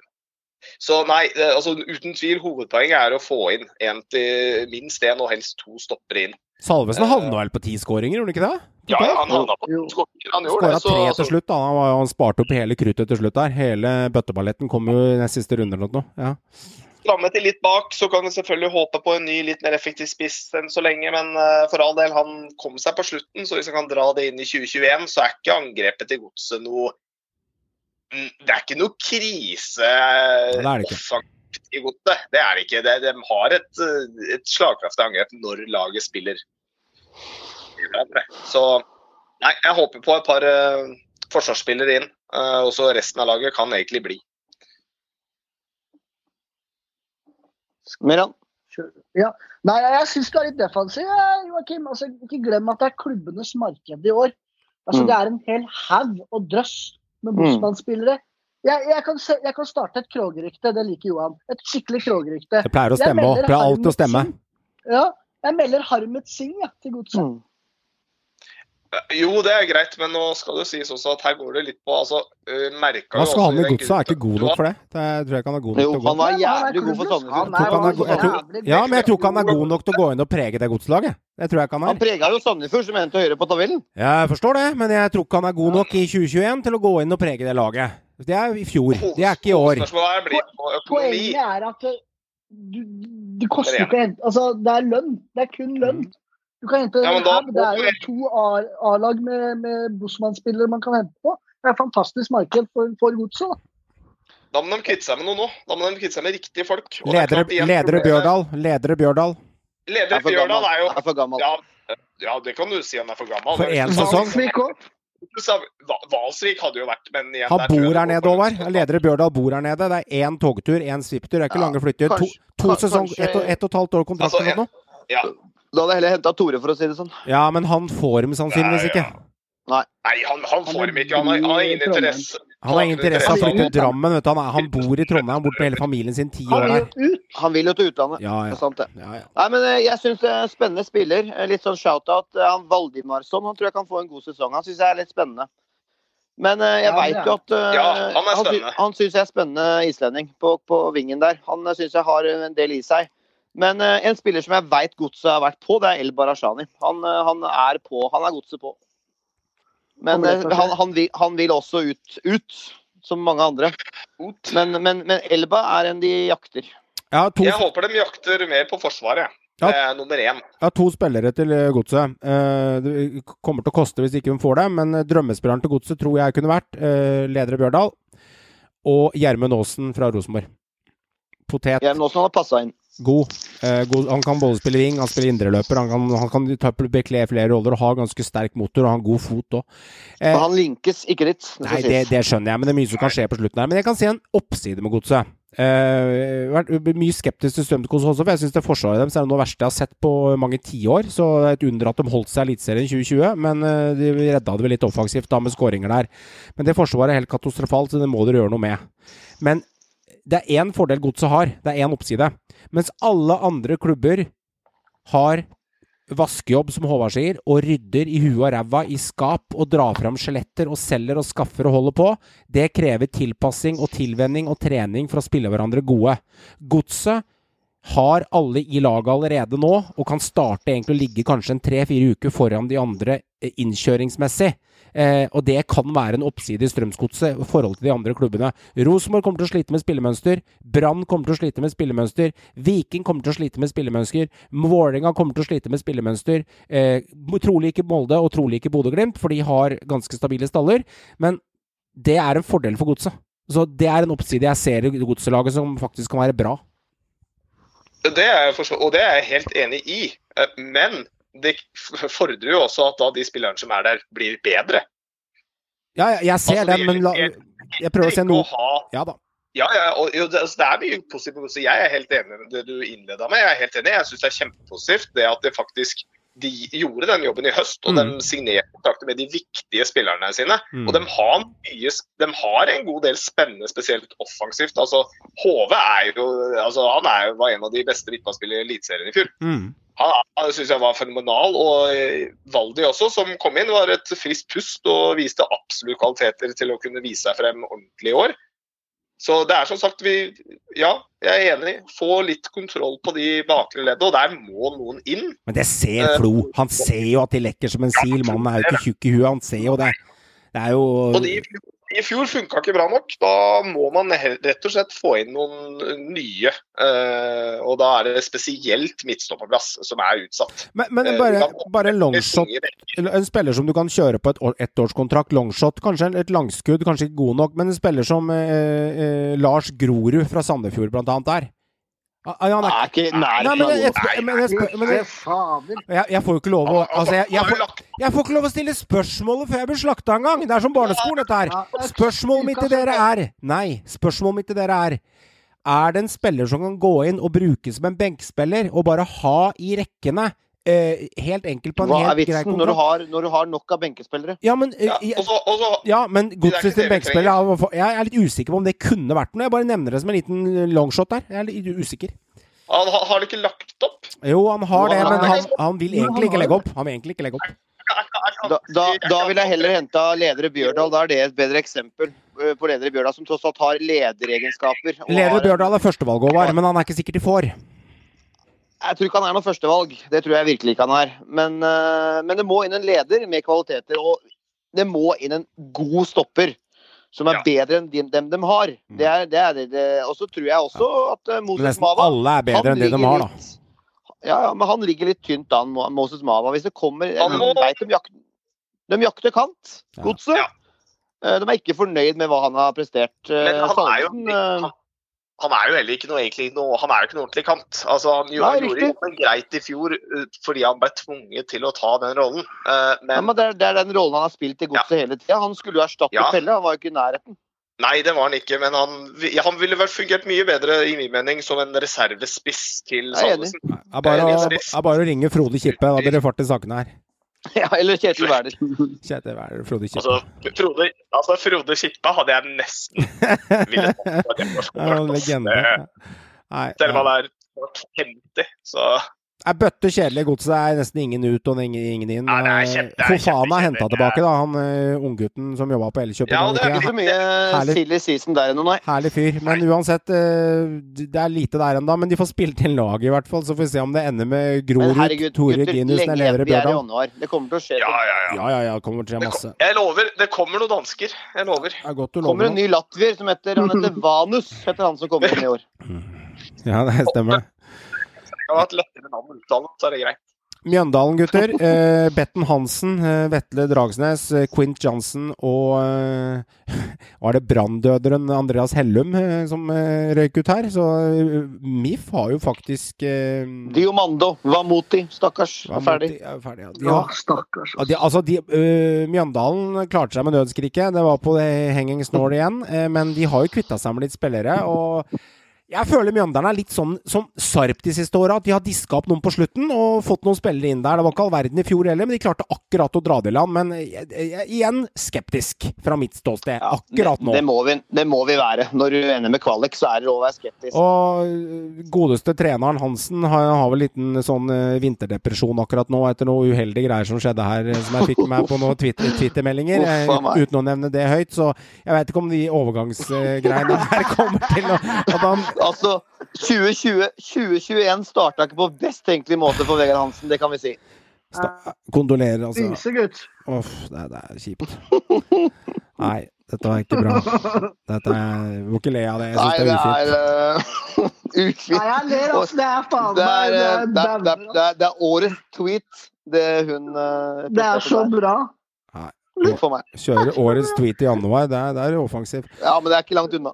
så nei, altså uten tvil, hovedpoenget er å få inn en til minst én, og helst to stoppere inn. Salvesen havna vel på ti skåringer, gjorde han ikke det? Ja, ja, han havna på skåringer. Han gjorde det. Skåra tre til slutt, da. Han, han sparte opp hele kruttet til slutt der. Hele bøtteballetten kom jo i den siste runden eller noe. Ja. Lammet til litt bak, så kan vi selvfølgelig håpe på en ny, litt mer effektiv spiss enn så lenge. Men uh, for all del, han kom seg på slutten, så hvis han kan dra det inn i 2021, så er ikke angrepet til godset noe Det er ikke noe krise det er det ikke. i godset. Det er det ikke. De, de har et, et slagkraftig angrep når laget spiller så nei, jeg håper på et par uh, forsvarsspillere inn. Uh, og så resten av laget kan egentlig bli. Meran? Ja. Nei, jeg syns du er litt defensiv, Joakim. Altså, ikke glem at det er klubbenes marked i år. Altså, mm. Det er en hel haug og drøss med Bosman-spillere. Jeg, jeg, kan se, jeg, kan starte et Krog-rykte, det liker Johan. Et skikkelig Krog-rykte. Det pleier å stemme òg. Pleier alltid å stemme. Ja, jeg melder Harmet Singh ja, til godset. Mm. Jo, det er greit, men nå skal det sies også at her går det litt på altså, merka Hva skal han i godset? Er ikke god nok for det? det er, tror jeg ikke han er god nok jo, til å gå. Han var jævlig god for Sandefjord. Ja, men jeg tror ikke han er god nok til å gå inn og prege det godslaget. Det tror jeg ikke han er. Han prega jo Sandefjord, som endte høyere på tabellen. Ja, jeg forstår det, men jeg tror ikke han er god nok i 2021 til å gå inn og prege det laget. Det er i fjor, det er ikke i år. Poenget er at du, det koster ikke Altså, det er lønn. Det er kun lønn. Du kan hente ja, da, Det er jo to A-lag med, med Bosman-spillere man kan hente på. Det er et fantastisk marked for, for godset. Da må de kvitte seg med noe nå. Da må de kvitte seg med riktige folk. Ledere, ledere Bjørdal. Ledere Bjørdal. Ledere Bjørdal er jo Er for gammel. Ja, ja, det kan du si han er for gammel. For én sesong. Valsvik hadde jo vært men igjen, Han bor her nede, Håvard. Ledere Bjørdal bor her nede. Det er én togtur, én svipptur. Det er ikke lange flytter. To, to sesong, ett og, et og et halvt år kontrakt altså, eller noe. Ja, da hadde jeg heller henta Tore, for å si det sånn. Ja, men han får dem sannsynligvis ikke. Nei, Nei han, han, får dem ikke. Han har, han har ingen interesse. Han har ingen interesse av å flytte til Drammen. vet du. Han, er, han bor i Trondheim, han bor med hele familien sin ti år der. Han vil jo til utlandet. Ja, ja. Det er sant, det. Ja, ja. Nei, men eh, jeg syns er spennende spiller. Eh, litt sånn shout-out. Eh, Han Valdimarsson han tror jeg kan få en god sesong. Han syns jeg er litt spennende. Men jeg Ja, veit jo at uh, Ja, han er han, spennende. han syns jeg er spennende islending på, på vingen der. Han syns jeg har en del i seg. Men uh, en spiller som jeg veit godset har vært på, det er El Barashani. Han, uh, han er på. Han er godset på. Men uh, han, han, vil, han vil også ut. ut. som mange andre. Men, men, men Elba er en de jakter. To, Jeg håper de jakter mer på forsvaret. Ja. Det er nummer én. Ja, to spillere til eh, Godset. Eh, det kommer til å koste hvis ikke hun får det, men eh, drømmespilleren til Godset tror jeg kunne vært eh, Ledere Bjørdal og Gjermund Aasen fra Rosenborg. Potet. Gjermund Aasen hadde passa inn. God. Uh, god. Han kan både spille ring, han spiller indreløper, han kan, han kan ta, bekle flere roller og ha ganske sterk motor og ha en god fot òg. Uh, han linkes ikke litt. det Nei, det, det skjønner jeg, men det er mye som kan skje på slutten her. Men jeg kan se en oppside med godset. Uh, vært mye skeptisk til Strømskog også, for jeg syns forsvaret deres er noe av det verste jeg har sett på mange tiår. Så det er et under at de holdt seg i Eliteserien i 2020, men uh, de redda det vel litt offensivt da med skåringer der. Men det forsvaret er helt katastrofalt, så det må dere gjøre noe med. Men det er én fordel godset har, det er én oppside. Mens alle andre klubber har vaskejobb, som Håvard sier, og rydder i huet og ræva i skap og drar fram skjeletter og selger og skaffer og holder på, det krever tilpassing og tilvenning og trening for å spille hverandre gode. Godset har alle i laget allerede nå, og kan starte egentlig å ligge kanskje en tre-fire uker foran de andre eh, innkjøringsmessig. Eh, og det kan være en oppside i Strømsgodset i forhold til de andre klubbene. Rosenborg kommer til å slite med spillemønster. Brann kommer til å slite med spillemønster. Viking kommer til å slite med spillemønster. Vålerenga kommer til å slite med spillemønster. Eh, trolig ikke Molde og trolig ikke Bodø-Glimt, for de har ganske stabile staller. Men det er en fordel for godset. Så det er en oppside jeg ser i godselaget som faktisk kan være bra. Det er jeg forstå- og det er jeg helt enig i. Eh, Men det fordrer jo også at da de spillerne som er der, blir bedre. Ja, jeg, jeg ser Altså, det men la, jeg prøver å se noe ha- Ja da. Ja, ja og, jo, det, altså, det er mye positivt. Så jeg er helt enig med det du innleda med. Jeg er helt enig. Jeg syns det er kjempepositivt det at det faktisk de gjorde den jobben i høst, og Mm. de signerte kontrakter med de viktige spillerne sine. Mm. Og de har, mye, de har en god del spennende, spesielt offensivt. Altså, Hove er jo, altså, han er jo, var en av de beste midtbanespillerne i Eliteserien i fjor. Mm. Han, han syns jeg var fenomenal. Og eh, Valdi også, som kom inn, var et friskt pust og viste absolutt kvaliteter til å kunne vise seg frem ordentlig i år. Så det er som sagt vi Ja, jeg er enig. Få litt kontroll på de bakre leddene, og der må noen inn. Men det ser Flo. Han ser jo at de lekker som en sil. Mannen er jo ikke tjukk i huet. Han ser jo det. Det er jo Og de i fjor funka ikke bra nok. Da må man rett og slett få inn noen nye. Eh, og da er det spesielt midtstopperplass som er utsatt. Men, men Eh, bare, bare en longshot En spiller som du kan kjøre på et år- ettårskontrakt, longshot, kanskje et langskudd, kanskje ikke god nok, men en spiller som eh, eh, Lars Grorud fra Sandefjord annet er. Ah, ah, han Er ikke nær Nei, men jeg, får jo ikke lov å altså, jeg, jeg, får, jeg får ikke lov å stille spørsmålet før jeg blir slakta en gang! Det er som barneskolen, dette her. Spørsmålet mitt til dere er Nei, spørsmålet mitt til dere er Er det en spiller som kan gå inn og brukes som en benkspiller, og bare ha i rekkene eh, helt enkelt på en Hva er helt grei vitsen når du, har, når du har nok av benkespillere? Ja, men eh, Ja, jeg- og så- og så- ja, men er Godset sin benkespiller er- Jeg er litt usikker på om det kunne vært noe. Jeg bare nevner det som en liten longshot der. Jeg er litt usikker. Han har, har ikke lagt opp. Jo, han har det, men han, han vil egentlig ikke legge opp. Han vil egentlig ikke legge opp. Da, da, da vil jeg heller hente ledere Bjørdal. Da er det et bedre eksempel eh, på ledere Bjørdal, som tross alt har lederegenskaper. Leder Bjørdal er førstevalg, Håvard, men han er ikke sikkert de får. Jeg tror ikke han er noe førstevalg. Det tror jeg virkelig ikke han er. Men, eh, men det må inn en leder med kvaliteter, og det må inn en god stopper. Som er bedre enn de- dem de har. Det er, det er det. det. Og så tror jeg også at eh, Moses nesten Mava alle er bedre enn det de har, da. litt- Ja, ja, men han ligger litt tynt an, Moses Mava. Hvis det kommer Han må- De vet de jakter, de jakter kant, Ja. godset. Ja. De er ikke fornøyd med hva han har prestert. Men Eh, han er jo, eh, han, han er jo heller ikke noe, egentlig noe Han er jo ikke noe ordentlig kant. Altså, han gjorde, Nei, gjorde riktig. jobben greit i fjor uh, fordi han ble tvunget til å ta den rollen. Uh, ja, men men det, er, det er den rollen han har spilt i godset hele tida. Han skulle jo erstatte Ja. Pelle, han var jo ikke i nærheten. nei, det var han ikke. Men han, ja, han ville vel fungert mye bedre i min mening som en reservespiss til. Salvesen. Det er bare å ringe Frode Kippe. Da blir det fart i sakene her. (laughs) Ja, eller Kjetil Wæler. (laughs) Kjetil Wæler, Frode Kippe. Altså, Frode, altså, Frode Kippe hadde jeg nesten (laughs) ville tatt legende. Selv om han er snart 50, så er bøtte kjedelig. Godset er nesten ingen ut og ingen, ingen inn. Ja, er kjempe- Fofana henta tilbake, da. Han uh, unggutten som jobba på Elkjøp. Ja, det er. Ikke så mye Herlig. silly season der ennå, nei. Herlig fyr. Men uansett, eh, det er lite der ennå. Men de får spilt inn laget, i hvert fall. Så får vi se om det ender med Grorud, Tore Ginussen eller er i Bjørdal. Det kommer til å skje. Ja, ja, ja. Ja, ja, ja. Kommer til å skje Det masse. kom, jeg lover, det kommer noen dansker. Jeg lover. Det er godt du kommer en ny latvier som heter, han heter Vanus, heter han som kommer inn i år. Ja, det stemmer. Jeg har et lettere navn å uttale, så er det greit. Mjøndalen, gutter. (laughs) Eh, Betten Hansen, eh, Vetle Dragsnes, eh, Quint Johnson og eh, (laughs) Var det branndøderen Andreas Hellum eh, som eh, røyk ut her? Så eh, MIF har jo faktisk eh, Diomando, Vamoti, stakkars, Vamoti, er ferdig. er ferdig ja. De Ja, stakkars. Ja, de, altså, de, øh, Mjøndalen klarte seg med nødskriket. Det var på det hanging snål igjen. eh, men de har jo kvitta seg med litt spillere. Og jeg føler Mjøndalen er litt sånn som Sarp de siste åra. At de har diska opp noen på slutten og fått noen spillere inn der. Det var ikke all verden i fjor heller, men de klarte akkurat å dra det i land. Men jeg, jeg, igjen skeptisk fra mitt ståsted akkurat nå. Det må, vi, det må vi være. Når du ender med kvalik, så er det lov å være skeptisk. Og øh, godeste treneren Hansen har, har vel liten sånn øh, vinterdepresjon akkurat nå etter noen uheldige greier som skjedde her, øh, som jeg fikk med på noen Twitter- (laughs) Twitter-meldinger, uten å nevne det høyt. Så jeg vet ikke om de overgangsgreiene her kommer til å At han Altså, 2020, 2021 starta ikke på best tenkelig måte for Vegard Hansen, det kan vi si. sta- kondolerer, altså. Visegutt. Uff, det, det er kjipt. Nei, dette var ikke bra. Dette er, vi må ikke le av det. Jeg syns det det er ufint. er uh, (laughs) ufint. Nei, jeg ler, altså. Det er faen Det er, meg eh, det det, det, det, er, det er årets tweet, det hun uh, Det er så bra. Nei. Kjøre årets tweet i januar, det er, det er offensivt. Ja, men det er ikke langt unna.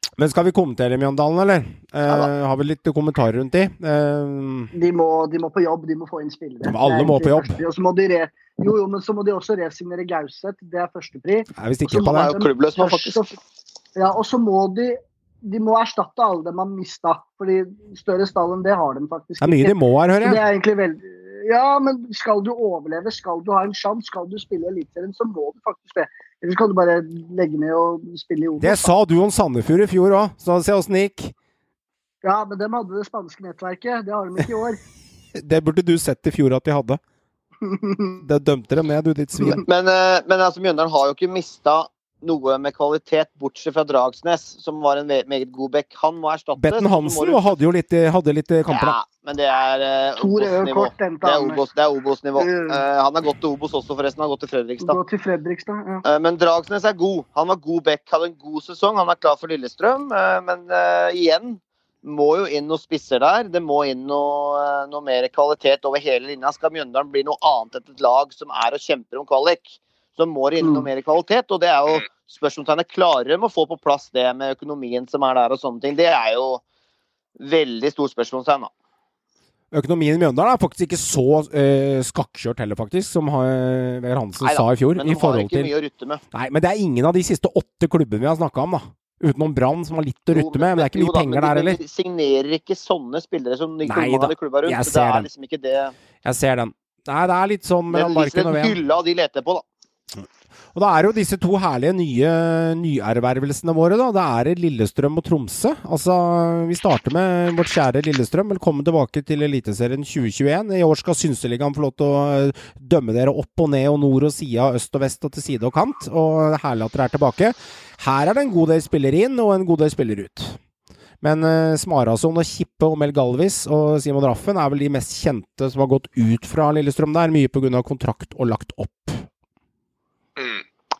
Ja. Men skal vi kommentere Mjøndalen, eller? Eh, har vi litt kommentarer rundt de? Eh, De må, de må på jobb, de må få inn spillere. Ja, alle må på jobb. må de re, jo, jo, men så må de også resignere Gauseth. Det er førstepri. jeg er visst ikke på det. Er klubbløs nå, faktisk. Ja, og så må de de må erstatte alle dem har mista. Fordi større stall enn det har de faktisk ikke. Det er mye de må her, hører jeg. det er egentlig veldig Ja, men skal du overleve, skal du ha en sjanse, skal du spille Eliteserien, så må du faktisk det. Ellers kan du bare legge ned og spille i Obos. Det sa du om Sandefjord i fjor òg, så se åssen det gikk. Ja, men dem hadde det spanske nettverket. Det har de ikke i år. (laughs) Det burde du sett i fjor at de hadde. (laughs) Det dømte dem ned, du ditt svin. Men, eh, men altså, Mjøndalen har jo ikke mista noe med kvalitet, bortsett fra Dragsnes, som var en meget god back. Han må erstattes. Betten Hansen du- hadde jo litt, hadde litt kamper, da. Ja, men det er uh, Obos-nivå. Det er han. Obos- det er Obos-nivå. Eh, han har gått til Obos også, forresten. Han har gått til Fredrikstad. Gå til Fredrikstad. Ja. uh, Men Dragsnes er god. Han var god back, hadde en god sesong. Han er klar for Lillestrøm. eh, Men eh, igjen, må jo inn noen spisser der. Det må inn noe, eh, noe mer kvalitet over hele linja. Skal Mjøndalen bli noe annet enn et lag som er og kjemper om kvalik, så må det inn noe Mm. mer kvalitet. Og det er jo spørsmålstegnet. Klarer de å få på plass det med økonomien som er der og sånne ting? Det er jo veldig stort spørsmålstegn, da. Økonomien i Mjøndalen er faktisk ikke så eh, skakkjørt heller, faktisk, som eh, Vegard Hansen Neida, sa i fjor. Men i de har ikke til mye å rutte med. Nei, men det er ingen av de siste åtte klubbene vi har snakka om, da. Utenom Brann, som har litt å rutte med. Men det er ikke mye da, penger der heller. De signerer ikke sånne spillere som de Nei normale da, klubba rundt. jeg så ser det er den. liksom ikke det Jeg ser den. Nei, det er litt sånn mellom barken og en veden. hylle av de leter på, da. Og da er jo disse to herlige nye nyervervelsene våre, da. Det er Lillestrøm og Tromsø. Altså, vi starter med vårt kjære Lillestrøm. Velkommen tilbake til Eliteserien 2021. I år skal Synseligaen få lov til å eh, dømme dere opp og ned og nord og sida, øst og vest og til side og kant. Og det er herlig at dere er tilbake. Her er det en god del spillere inn, og en god del spillere ut. Men uh, Smarason og Kippe og Mel Galvis og Simon Raffen er vel de mest kjente som har gått ut fra Lillestrøm der, mye pga. kontrakt og lagt opp.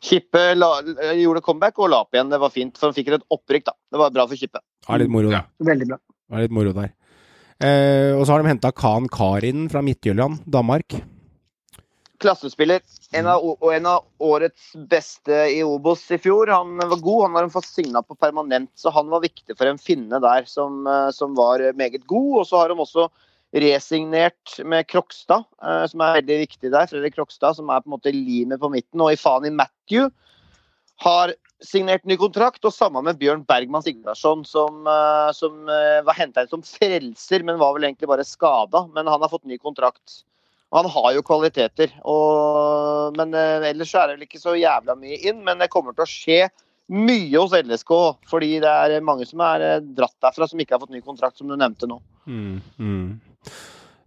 Kippe la, gjorde comeback og la opp igjen. Det var fint, for han fikk et opprykk, da. Det var bra for Kippe. Det er litt moro, da. Veldig bra. Det er litt moro der. Eh, og så har de henta Khan Karin fra Midtjylland, Danmark. Klassespiller. En av, og en av årets beste i Obos i fjor. Han var god. Han har de fått signa på permanent, så han var viktig for en finne der som, eh, som var meget god. Og så har de også resignert med Krokstad, eh, som er veldig viktig der. Fredrik Krokstad, som er på en måte limet på midten. Og Ifani Matthew har signert ny kontrakt, og sammen med Bjørn Bergman Sigvardsson, som, eh, som eh, var henta inn som frelser, men var vel egentlig bare skada. Men han har fått ny kontrakt. Og han har jo kvaliteter. Og, men ellers er det vel ikke så jævla mye inn. Men det kommer til å skje mye hos LSK, fordi det er mange som er dratt derfra som ikke har fått ny kontrakt, som du nevnte nå. Mm, mm.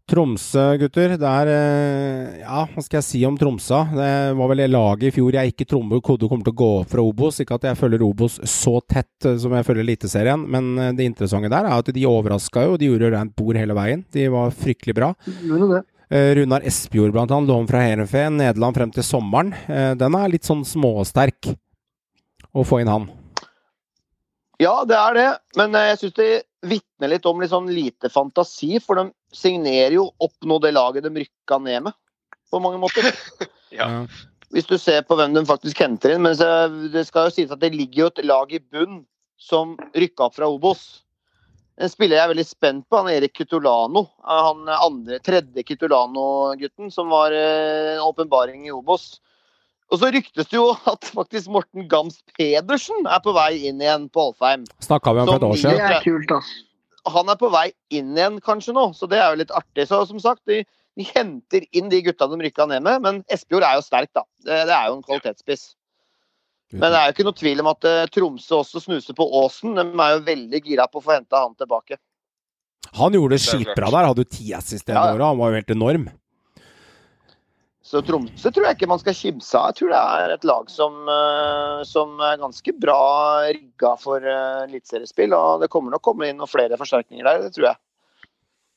Tromsø, gutter. Det er eh, Ja, hva skal jeg si om Tromsø? Det var vel laget i fjor jeg ikke trommer Kodde kommer til å gå opp fra Obos. Ikke at jeg følger Obos så tett eh, som jeg følger Eliteserien, men eh, det interessante der er at de overraska jo. De gjorde rent bord hele veien. De var fryktelig bra. Gjorde det. Runar Espejord, blant annet, lån fra Heerenveen, Nederland frem til sommeren. Den er litt sånn småsterk å få inn han. Ja, det er det, men jeg syns det vitner litt om litt sånn lite fantasi. For de signerer jo opp nå det laget de rykka ned med, på mange måter. (laughs) Ja. Hvis du ser på hvem de faktisk henter inn. Men det skal jo sies at det ligger jo et lag i bunn som rykka opp fra Obos. En spiller jeg er veldig spent på, han er Erik Kutolano. Han andre, tredje Kutolano-gutten, som var eh, en åpenbaring i Obos. Og så ryktes det jo at faktisk Morten Gams Pedersen er på vei inn igjen på Alfheim. Snakka vi om for et år siden. Det er kult, ass. Han er på vei inn igjen kanskje nå, så det er jo litt artig. Så som sagt, de, de henter inn de gutta de rykka ned med, men Espejord er jo sterk, da. Det, det er jo en kvalitetsspiss. Men det er jo ikke noe tvil om at eh, Tromsø også snuser på Åsen. De er jo veldig gira på å få henta han tilbake. Han gjorde det skitbra der. Hadde jo ti assist det ja. året. Han var jo helt enorm. Så Tromsø tror jeg ikke man skal kimse av. Jeg tror det er et lag som, eh, som er ganske bra rigga for uh, eliteseriespill. Og det kommer nok komme inn noen flere forsterkninger der, det tror jeg.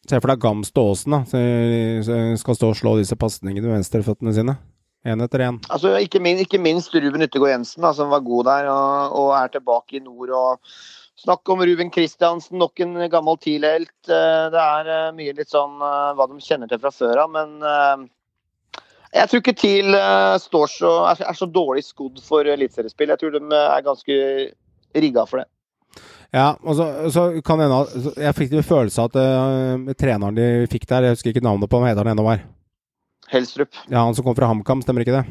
Se for deg Gamst og Aasen, da. Så Skal stå og slå disse pasningene med venstreføttene sine. Én etter én. Altså, ikke, min, ikke minst Ruben Yttergård Jensen, da, som var god der og, og er tilbake i nord. og Snakk om Ruben Kristiansen, nok en gammel TIL-helt. Eh, Det er eh, mye litt sånn eh, hva de kjenner til fra før av, men eh, jeg tror ikke TIL eh, står så, er, så dårlig skodd for eliteseriespill. Jeg tror de eh, er ganske rigga for det. Ja, og så, så kan det hende Jeg fikk en følelse av at uh, treneren de fikk der, jeg husker ikke navnet på hva heter han ennå var? Helstrup. Ja, han som kom fra HamKam, stemmer ikke det?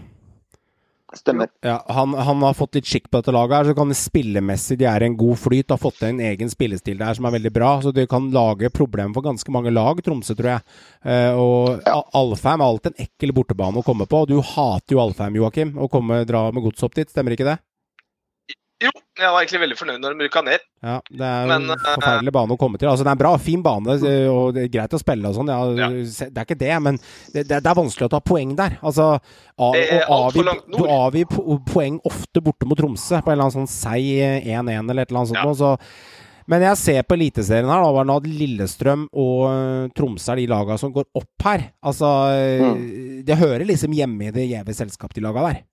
Stemmer. Ja, han, han har fått litt skikk på dette laget, her, så kan det spillemessig De er en god flyt. Har fått til en egen spillestil der som er veldig bra. Så Det kan lage problemer for ganske mange lag, Tromsø, tror jeg. Eh, og ja. Alfheim er alltid en ekkel bortebane å komme på. Du hater jo Alfheim, Joakim, å komme, dra med gods opp dit, stemmer ikke det? Jo, jeg var egentlig veldig fornøyd når de rykka ned. Ja, det er en eh, forferdelig bane å komme til. Altså, det er en bra, fin bane, eh, og det er greit å spille og sånn. Ja, Ja. Det er ikke det, men det, det er vanskelig å ta poeng der. Altså, av, nord. Du avgir po poeng ofte borte mot Tromsø, på en eller annen sånn seig 1-1 eller et eller annet sånt. Ja. Så. Men jeg ser på Eliteserien her, da, var det at Lillestrøm og eh, Tromsø er de lagene som går opp her. Altså, mm. Det hører liksom hjemme i det gjeve selskapet, de lagene der.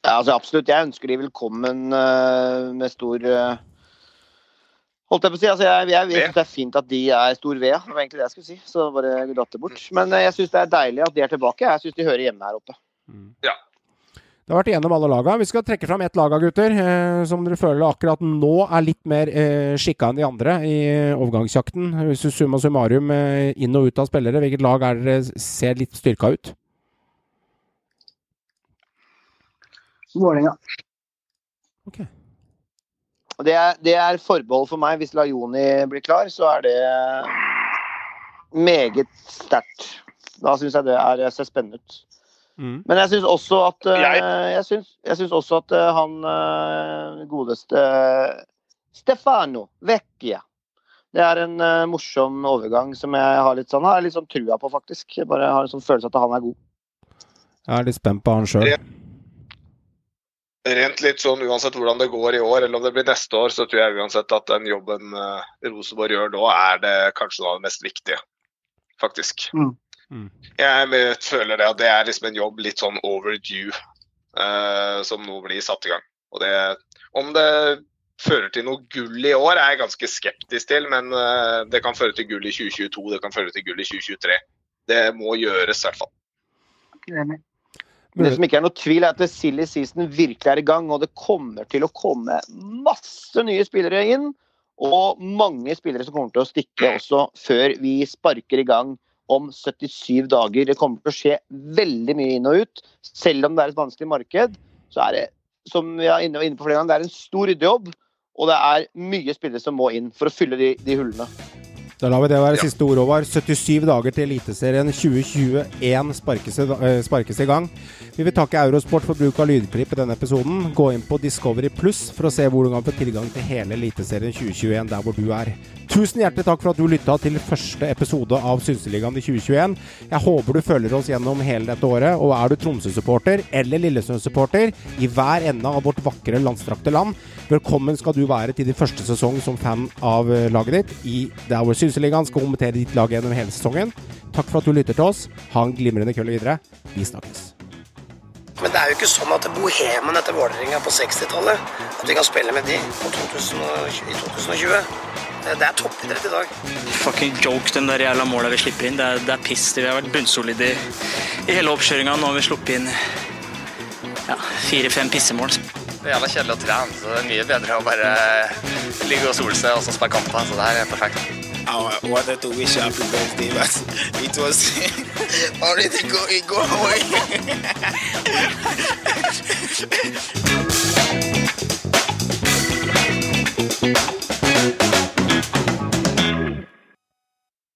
Ja, altså absolutt. Jeg ønsker de velkommen uh, med stor uh, Holdt jeg på å si. Altså, jeg jeg, jeg syns det er fint at de er stor ved. Det var egentlig det jeg skulle si. Så bare datt det bort. Men uh, jeg syns det er deilig at de er tilbake. Jeg syns de hører hjemme her oppe. Ja. Det har vært igjennom alle laga. Vi skal trekke fram ett lag, gutter, eh, som dere føler akkurat nå er litt mer eh, skikka enn de andre i overgangsjakten. Hvis du summa summarum eh, inn og ut av spillere, hvilket lag er dere ser litt styrka ut? Vålerenga. Og Det er, det er forbehold for meg. Hvis Lajoni blir klar, så er det meget sterkt. Da syns jeg det er, ser spennende ut. Mm. Men jeg syns også at eh, Jeg- synes syns, jeg syns også at eh, han eh, godeste Stefano Vecchia Det er en morsom overgang som jeg har litt sånn, har litt sånn trua på, faktisk. Jeg bare har en sånn følelse at han er god. Jeg er litt spent på han sjøl. Rent litt sånn uansett hvordan det går i år, eller om det blir neste år, så tror jeg uansett at den jobben eh, Rosenborg gjør nå, er det kanskje noe av det mest viktige. Faktisk. Mm. Mm. Jeg føler det at det er liksom en jobb litt sånn overdue, uh, som nå blir satt i gang. Og det Om det fører til noe gull i år, er jeg ganske skeptisk til, men uh, det kan føre til gull i 2022, det kan føre til gull i 2023. Det må gjøres, i hvert fall. Enig. Men det som ikke er noe tvil, er at silly season virkelig er i gang, og det kommer til å komme masse nye spillere inn. Og mange spillere som kommer til å stikke også før vi sparker i gang om 77 dager. Det kommer til å skje veldig mye inn og ut. Selv om det er et vanskelig marked, så er det som vi er inne, på flere ganger, det er en stor ryddejobb. Og det er mye spillere som må inn for å fylle de, de hullene. Da lar vi det være siste ord, Håvard. 77 dager til Eliteserien 2021 sparkes, eh, sparkes i gang. Vi vil takke Eurosport for bruk av lydklipp i denne episoden. Gå inn på Discovery Pluss for å se hvor du kan få tilgang til hele Eliteserien 2021 der hvor du er. Tusen hjertelig takk for at du lytta til første episode av Synseligaen i 2021. Jeg håper du følger oss gjennom hele dette året, og er du Tromsø-supporter eller Lillesund-supporter i hver ende av vårt vakre, landstrakte land, velkommen skal du være til din første sesong som fan av eh, laget ditt i der hvor Synseligaen skal kommentere ditt lag gjennom hele sesongen. Takk for at du lytter til oss. Ha en glimrende kveld videre. Vi snakkes. Men det er jo ikke sånn at bohemen etter Vålerenga på 60-tallet At vi kan spille med de på 2020, i 2020. Det det er toppidrett i dag. Fucking joke, de der jævla måla vi slipper inn. Det er, det er piss. Vi har vært bunnsolide i, i hele oppkjøringa. Nå har vi sluppet inn ja, fire-fem pissemål. Det er jævla kjedelig å trene, så det er mye bedre å bare ligge og sole seg og så spille kamper. Så det her er perfekt. I wanted to wish you happy birthday, but it was (laughs) already go, it go away. (laughs)